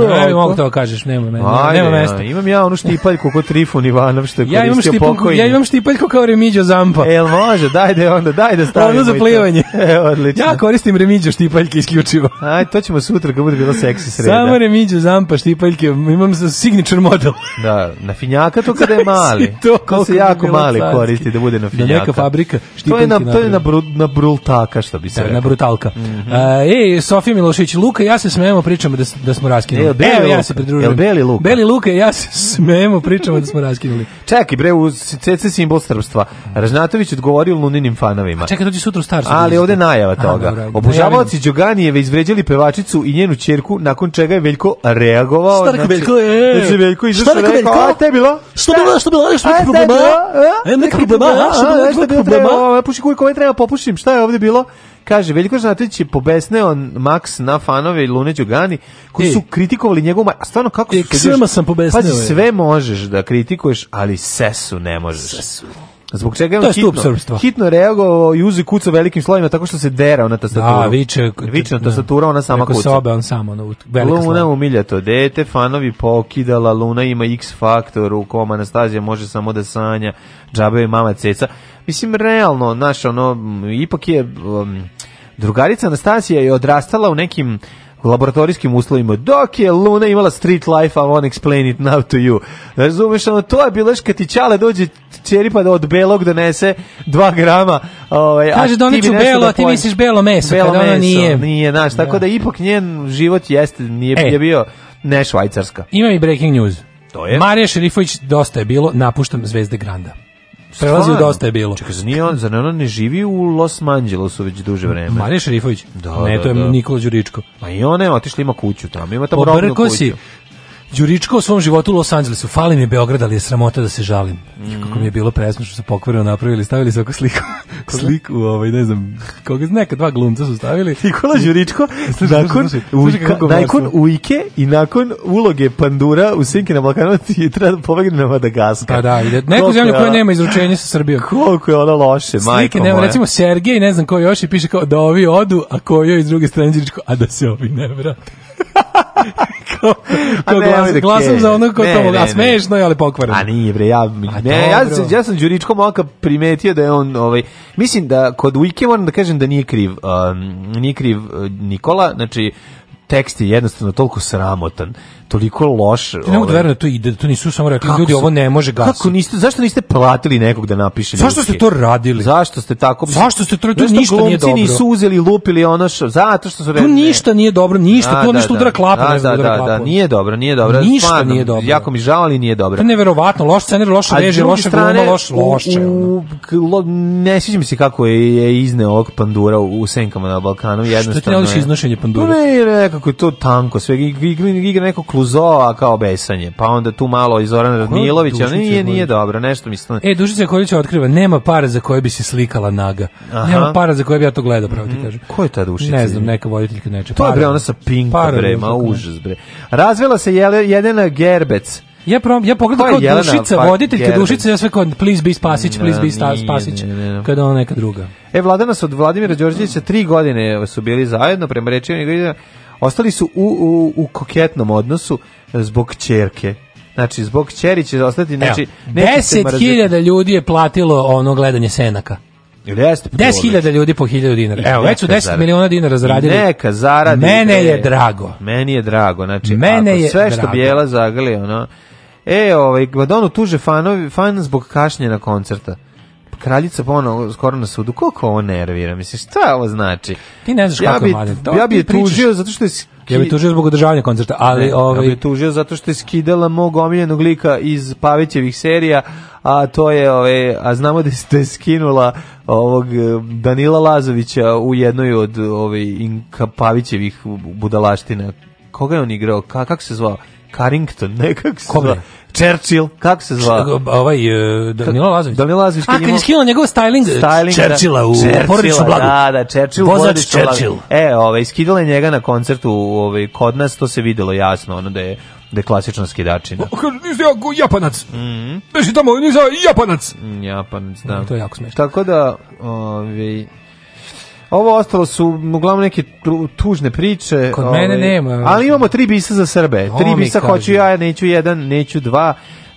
Ne, ne mogu to kažeš, nema mesta. Nema mesta. Imam ja onu štipaljku kod Trifun Ivanov što je ja imam štipaljku, ja imam štipaljku kao Remiđo Zampa. E, jel može, daj da onda, daj da stavimo. Ono za plivanje. E, odlično. Ja koristim Remiđo štipaljke isključivo. Aj, to ćemo sutra kad bude bilo seksi sreda. Samo Remiđo Zampa štipaljke, imam za signature model. Da, na finjaka to kada je mali. to, to se jako mali carski. koristi da bude na da finjaka. Da neka fabrika To je na, to je na, bru, na brultaka, što bi se da, rekao. Na brutalka. Mm -hmm. E, uh, ej, Sofija Milošić, Luka ja se smejemo, pričamo da, da smo raskinuli. E, Evo, ja se pridružujem. Beli Luka? Beli Luka, ja se smejemo, pričamo da smo raskinuli. Čekaj, bre, u CC simbol strpstva. Mhm. Ražnatović odgovorio Luninim fanovima. A čekaj, dođi sutra u Starsu. Ali ovde najava toga. Obožavaoci Đoganijeve izvređali pevačicu i njenu ćerku, nakon čega je Veljko reagovao. Starka znači, e, znači, Veljko, je. Veljko šta rekao meni, kao, a te bilo? Što bilo, da. što bilo, što bilo E, neki problema, što bilo, što da bilo problema? Puši kujko, ovaj treba popušim, šta je ovdje bilo? Kaže, Veljko Žnatović je pobesneo Max na fanove i Lune Đugani koji e. su kritikovali njegovu A stvarno kako su... E, Svema sam pobesneo. Pazi, sve možeš da kritikuješ, ali sesu ne možeš. Sesu. Zbog čega je on hitno, hitno reagovao i uzi kuca velikim slovima tako što se derao na tastaturu. Da, viče, viče na tastaturu, ona sama kuca. Sobe, on samo ono, velika Luna slova. umilja to dete, fanovi pokidala, Luna ima X faktor u kom Anastazija može samo da sanja, džabe i mama ceca. Mislim, realno, znaš, ono, mm, ipak je... Um, drugarica Anastasija je odrastala u nekim laboratorijskim uslovima. Dok je Luna imala street life, I won't explain it now to you. Razumeš, ono, to je bilo kad ti čale dođe čeri pa da od belog donese 2 g. Ovaj, Kaže, doneću belo, da ti misliš belo meso, belo kada meso, nije. Nije, znaš, tako da. da ipak njen život jeste, nije e, je bio ne švajcarska. Ima i breaking news. To je. Marija Šerifović, dosta je bilo, napuštam Zvezde Granda. Prelazi dosta je bilo. Čekaj, za nije on, za ne ona ne živi u Los Angelesu već duže vreme. Marija Šerifović. Da, ne, da, to je da. Nikola Đuričko. A i ona je otišla ima kuću tamo, ima tamo robnu kuću. si, Đuričko u svom životu u Los Angelesu. Fali mi Beograd, ali je sramota da se žalim. Mm Kako mi je bilo presno što se pokvario napravili, stavili su oko sliku. sliku, ovaj, ne znam, koga neka dva glumca su stavili. Nikola Đuričko, nakon, nakon Ujke i nakon uloge Pandura u Sinki na Balkanu ti treba da pobegne na Madagaskar. Pa da, ide. Da, Neku zemlju koja nema izručenje sa Srbijom. Koliko je ona loše, Slike, majko nema, moja. Recimo Sergej, ne znam ko još, i piše kao da ovi odu, a ko joj iz druge strane Đuričko, a da se ovi ne vrate kao, kao ne, glas, glasam za onog ko ne, to, ne, a smešno je, ali pokvarno. A nije bre, ja, ne, ja, ja sam Đuričko Moka primetio da je on, ovaj, mislim da kod Wiki moram da kažem da nije kriv, um, nije kriv uh, Nikola, znači tekst je jednostavno toliko sramotan, toliko loš. Ti ne mogu da ovaj, verujem da to ide, da to nisu samo rekli, ljudi, su, ovo ne može gasiti. Kako niste, zašto niste platili nekog da napiše? Zašto ste to radili? Zašto ste tako? Zašto ste to, to ništa nije dobro. nisu uzeli, lupili ono što, zato što su rekli. To ništa nije dobro, ništa, da, to da, nešto da, udara klapu. Da, da, da, da, da, nije dobro, nije dobro. Ništa Sparno, nije dobro. Jako mi žao, ali nije dobro. To je neverovatno, loš scenar, loša režija, loša gluma, loš, loše. Ne sviđa mi se kako je, je izneo ovog pandura u, senkama na Balkanu, jednostavno. Što ti ne voliš iznošenje pandura? Ne, nekako je to tanko, sve igra neko kluzova kao besanje, pa onda tu malo i Zoran Radmilović, ali nije, nije dobro, nešto mislim. E, Dušica Kojića otkriva, nema para za koje bi se slikala naga. Aha. Nema para za koje bi ja to gledao, pravo ti mhm. kažem. Ko je ta Dušica? Ne znam, neka voditeljka neče. To je bre, ona sa Pinka, para, bre, ma užas, bre. Razvela se Jelena Gerbec, ja prom, ja pogledam kao Jelena, dušica, pa, voditeljka dušica, ja sve kao please be Spasić, please be da, sta, Spasić, kada ona neka druga. E, Vladana su od Vladimira Đorđevića tri godine su bili zajedno, prema rečima Ostali su u, u, u koketnom odnosu e, zbog čerke. Znači, zbog čeri će ostati, znači... 10.000 ljudi je platilo ono gledanje senaka. Ili jeste? 10.000 ljudi po 1.000 dinara. Evo, već su 10 miliona dinara zaradili. Neka zaradi. Mene je drago. Meni je drago, znači, Mene ako sve što drago. bijela zagrli, ono... E, ovaj, Gvadonu tuže fanovi, fan zbog kašnjenja koncerta kraljica ponovno skoro na sudu, koliko ovo nervira, Misliš, šta ovo znači? Ti ne znaš ja kako bi, je To, ja bi je tužio zato što je ski... Ja bi tužio zbog održavanja koncerta, ali... Ne, ovaj... Ja bi ovaj- tužio zato što je skidala mog omiljenog lika iz Pavićevih serija, a to je, ovaj, a znamo da ste da skinula ovog eh, Danila Lazovića u jednoj od ovaj, Pavićevih budalaština. Koga je on igrao? Ka, kako se zvao? Carrington, ne, se Churchill, kako se zove? Ovaj, uh, e, Danilo Lazović. Danilo Lazović. A, kad je skinuo njegov styling, e, styling da. Churchilla u porodičnu blagu. Da, da, Churchill. u Vozač Churchill. E, ovaj, skidala je njega na koncertu ovaj, kod nas, to se videlo jasno, ono da je da je klasična skidačina. Kaže, nisi mhm. ja japanac. Mm -hmm. Beši tamo, nisi ja japanac. Japanac, da. Mm, to je jako smešno. Tako da, ovaj, Ovo ostalo su uglavnom neke tužne priče. Kod ovaj, mene nema. Ali imamo tri bisa za Srbe. Tri bisa hoću ja, neću jedan, neću dva.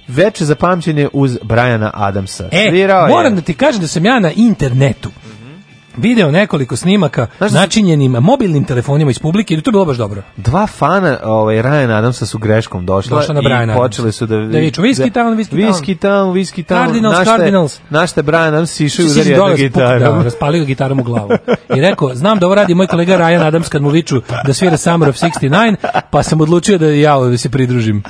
Veče za pamćenje uz Briana Adamsa. E, Svirao moram je. da ti kažem da sam ja na internetu video nekoliko snimaka Znaš, da načinjenim mobilnim telefonima iz publike i to je bilo baš dobro. Dva fana ovaj, Ryan Adamsa su greškom došla, došla na i Brian počeli su da... Da viču Whiskey da- Town, Whiskey Town. Whiskey Town, Whiskey Town. Cardinals, našte, Cardinals. Našte Brian Adams išao udar jednu gitaru. Da, raspalio gitarom u glavu. I rekao, znam da ovo radi moj kolega Ryan Adams kad mu viču da svira Summer of 69, pa sam odlučio da ja da se pridružim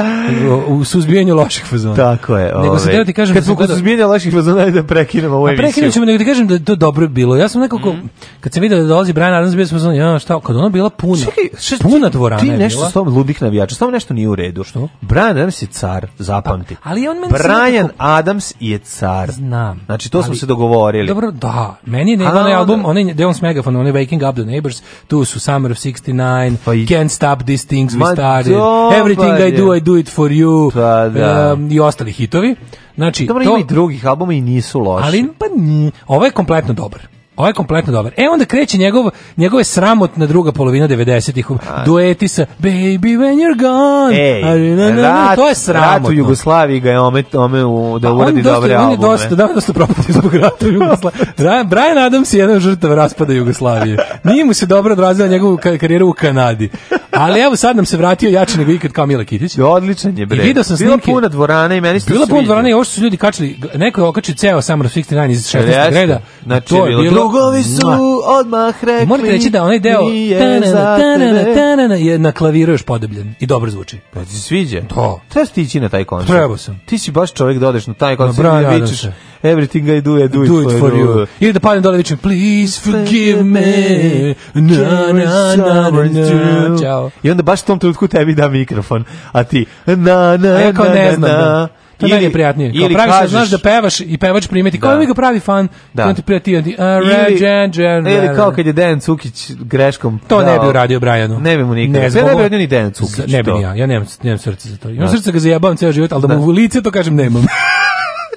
u, u suzbijanju loših fazona. Tako je. Ove. Nego se ovaj. ti kažem... Kad da smo kod suzbijanja loših fazona, da prekinemo ovo emisiju. Pa prekinut ćemo, nego ti kažem da to dobro bilo. Ja sam nekako, mm -hmm. kad sam vidio da dolazi Brian Adams, bio sam ja, šta, kad ona bila puna, Čekaj, šta, puna dvorana ti, ti nešto je s tom ludih navijača, samo nešto nije u redu. Što? Brian Adams je car, zapamti. Pa, ali on meni Brian nekako... Adams je car. Znam. Znači, to ali, smo se dogovorili. Dobro, da. Meni je njegov onaj da. album, onaj Deon s Megafon, onaj Waking Up the Neighbors, tu su Summer of 69, pa i... Can't Stop These Things We Started, Everything je. I Do, I Do It For You, pa, da. Um, i ostali hitovi. Znači, Dobro, to... ima i drugih albuma i nisu loši. Ali, pa, nj, ovo ovaj je kompletno dobar. Ovo je kompletno dobar. E onda kreće njegov, njegove sramotna druga polovina 90-ih. Dueti sa Baby when you're gone. Ej, na, na, na, rat, to je sramotno. Rat u Jugoslaviji ga je omet, ome u, da pa uradi dobre albume. On je dosta, da, dosta propati zbog rata u Jugoslaviji. Brian Adams je jedan žrtav raspada Jugoslavije. Nije mu se dobro odrazila njegovu karijeru u Kanadi. Ali evo sad nam se vratio jači nego ikad kao Mila Kitić. Odličan je bre. I video sam snimke. Bila puna dvorana i meni se Bila puna dvorana i ovo su ljudi kačili, neko je okačio ceo Summer of 69 iz 16. reda. Znači, to je bilo Drugovi su odmah rekli. Morate reći da onaj deo tanana, tanana, tanana, je na klaviru još podobljen i dobro zvuči. Pa ti sviđa? To. Da. Treba ti ići na taj koncert. Treba sam. Ti si baš čovjek da odeš na taj koncert i da vičeš everything I do, I do, do it for you. you. Ili da padnem dole i vičem please forgive me. Na, na, na, na, Ćao. I onda baš u tom trenutku tebi da mikrofon. A ti na, na, na, na, na, na, da. na, na, na, na, na, na, na, na, na, na, To ili, je prijatnije. Kao ili pravi da kažeš, znaš da pevaš i pevač primeti, da. kao mi ga pravi fan, da. on ti prijati, ti, a, ili, džen, džen, ili da, kao da, kad je Dejan Cukić greškom. To dao, ne bi uradio Brajanu. Ne bi mu nikada. Ne, zbog, ne bi uradio ni Dejan Cukić. Ne bi ja, ja nemam, nemam srce za to. Imam srce ga zajebavam ceo život, ali da, mu u lice to kažem nemam.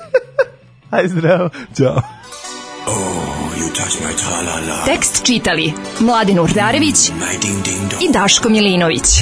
Aj zdravo. Ćao. Oh, Tekst čitali Mladin Urdarević i Daško Milinović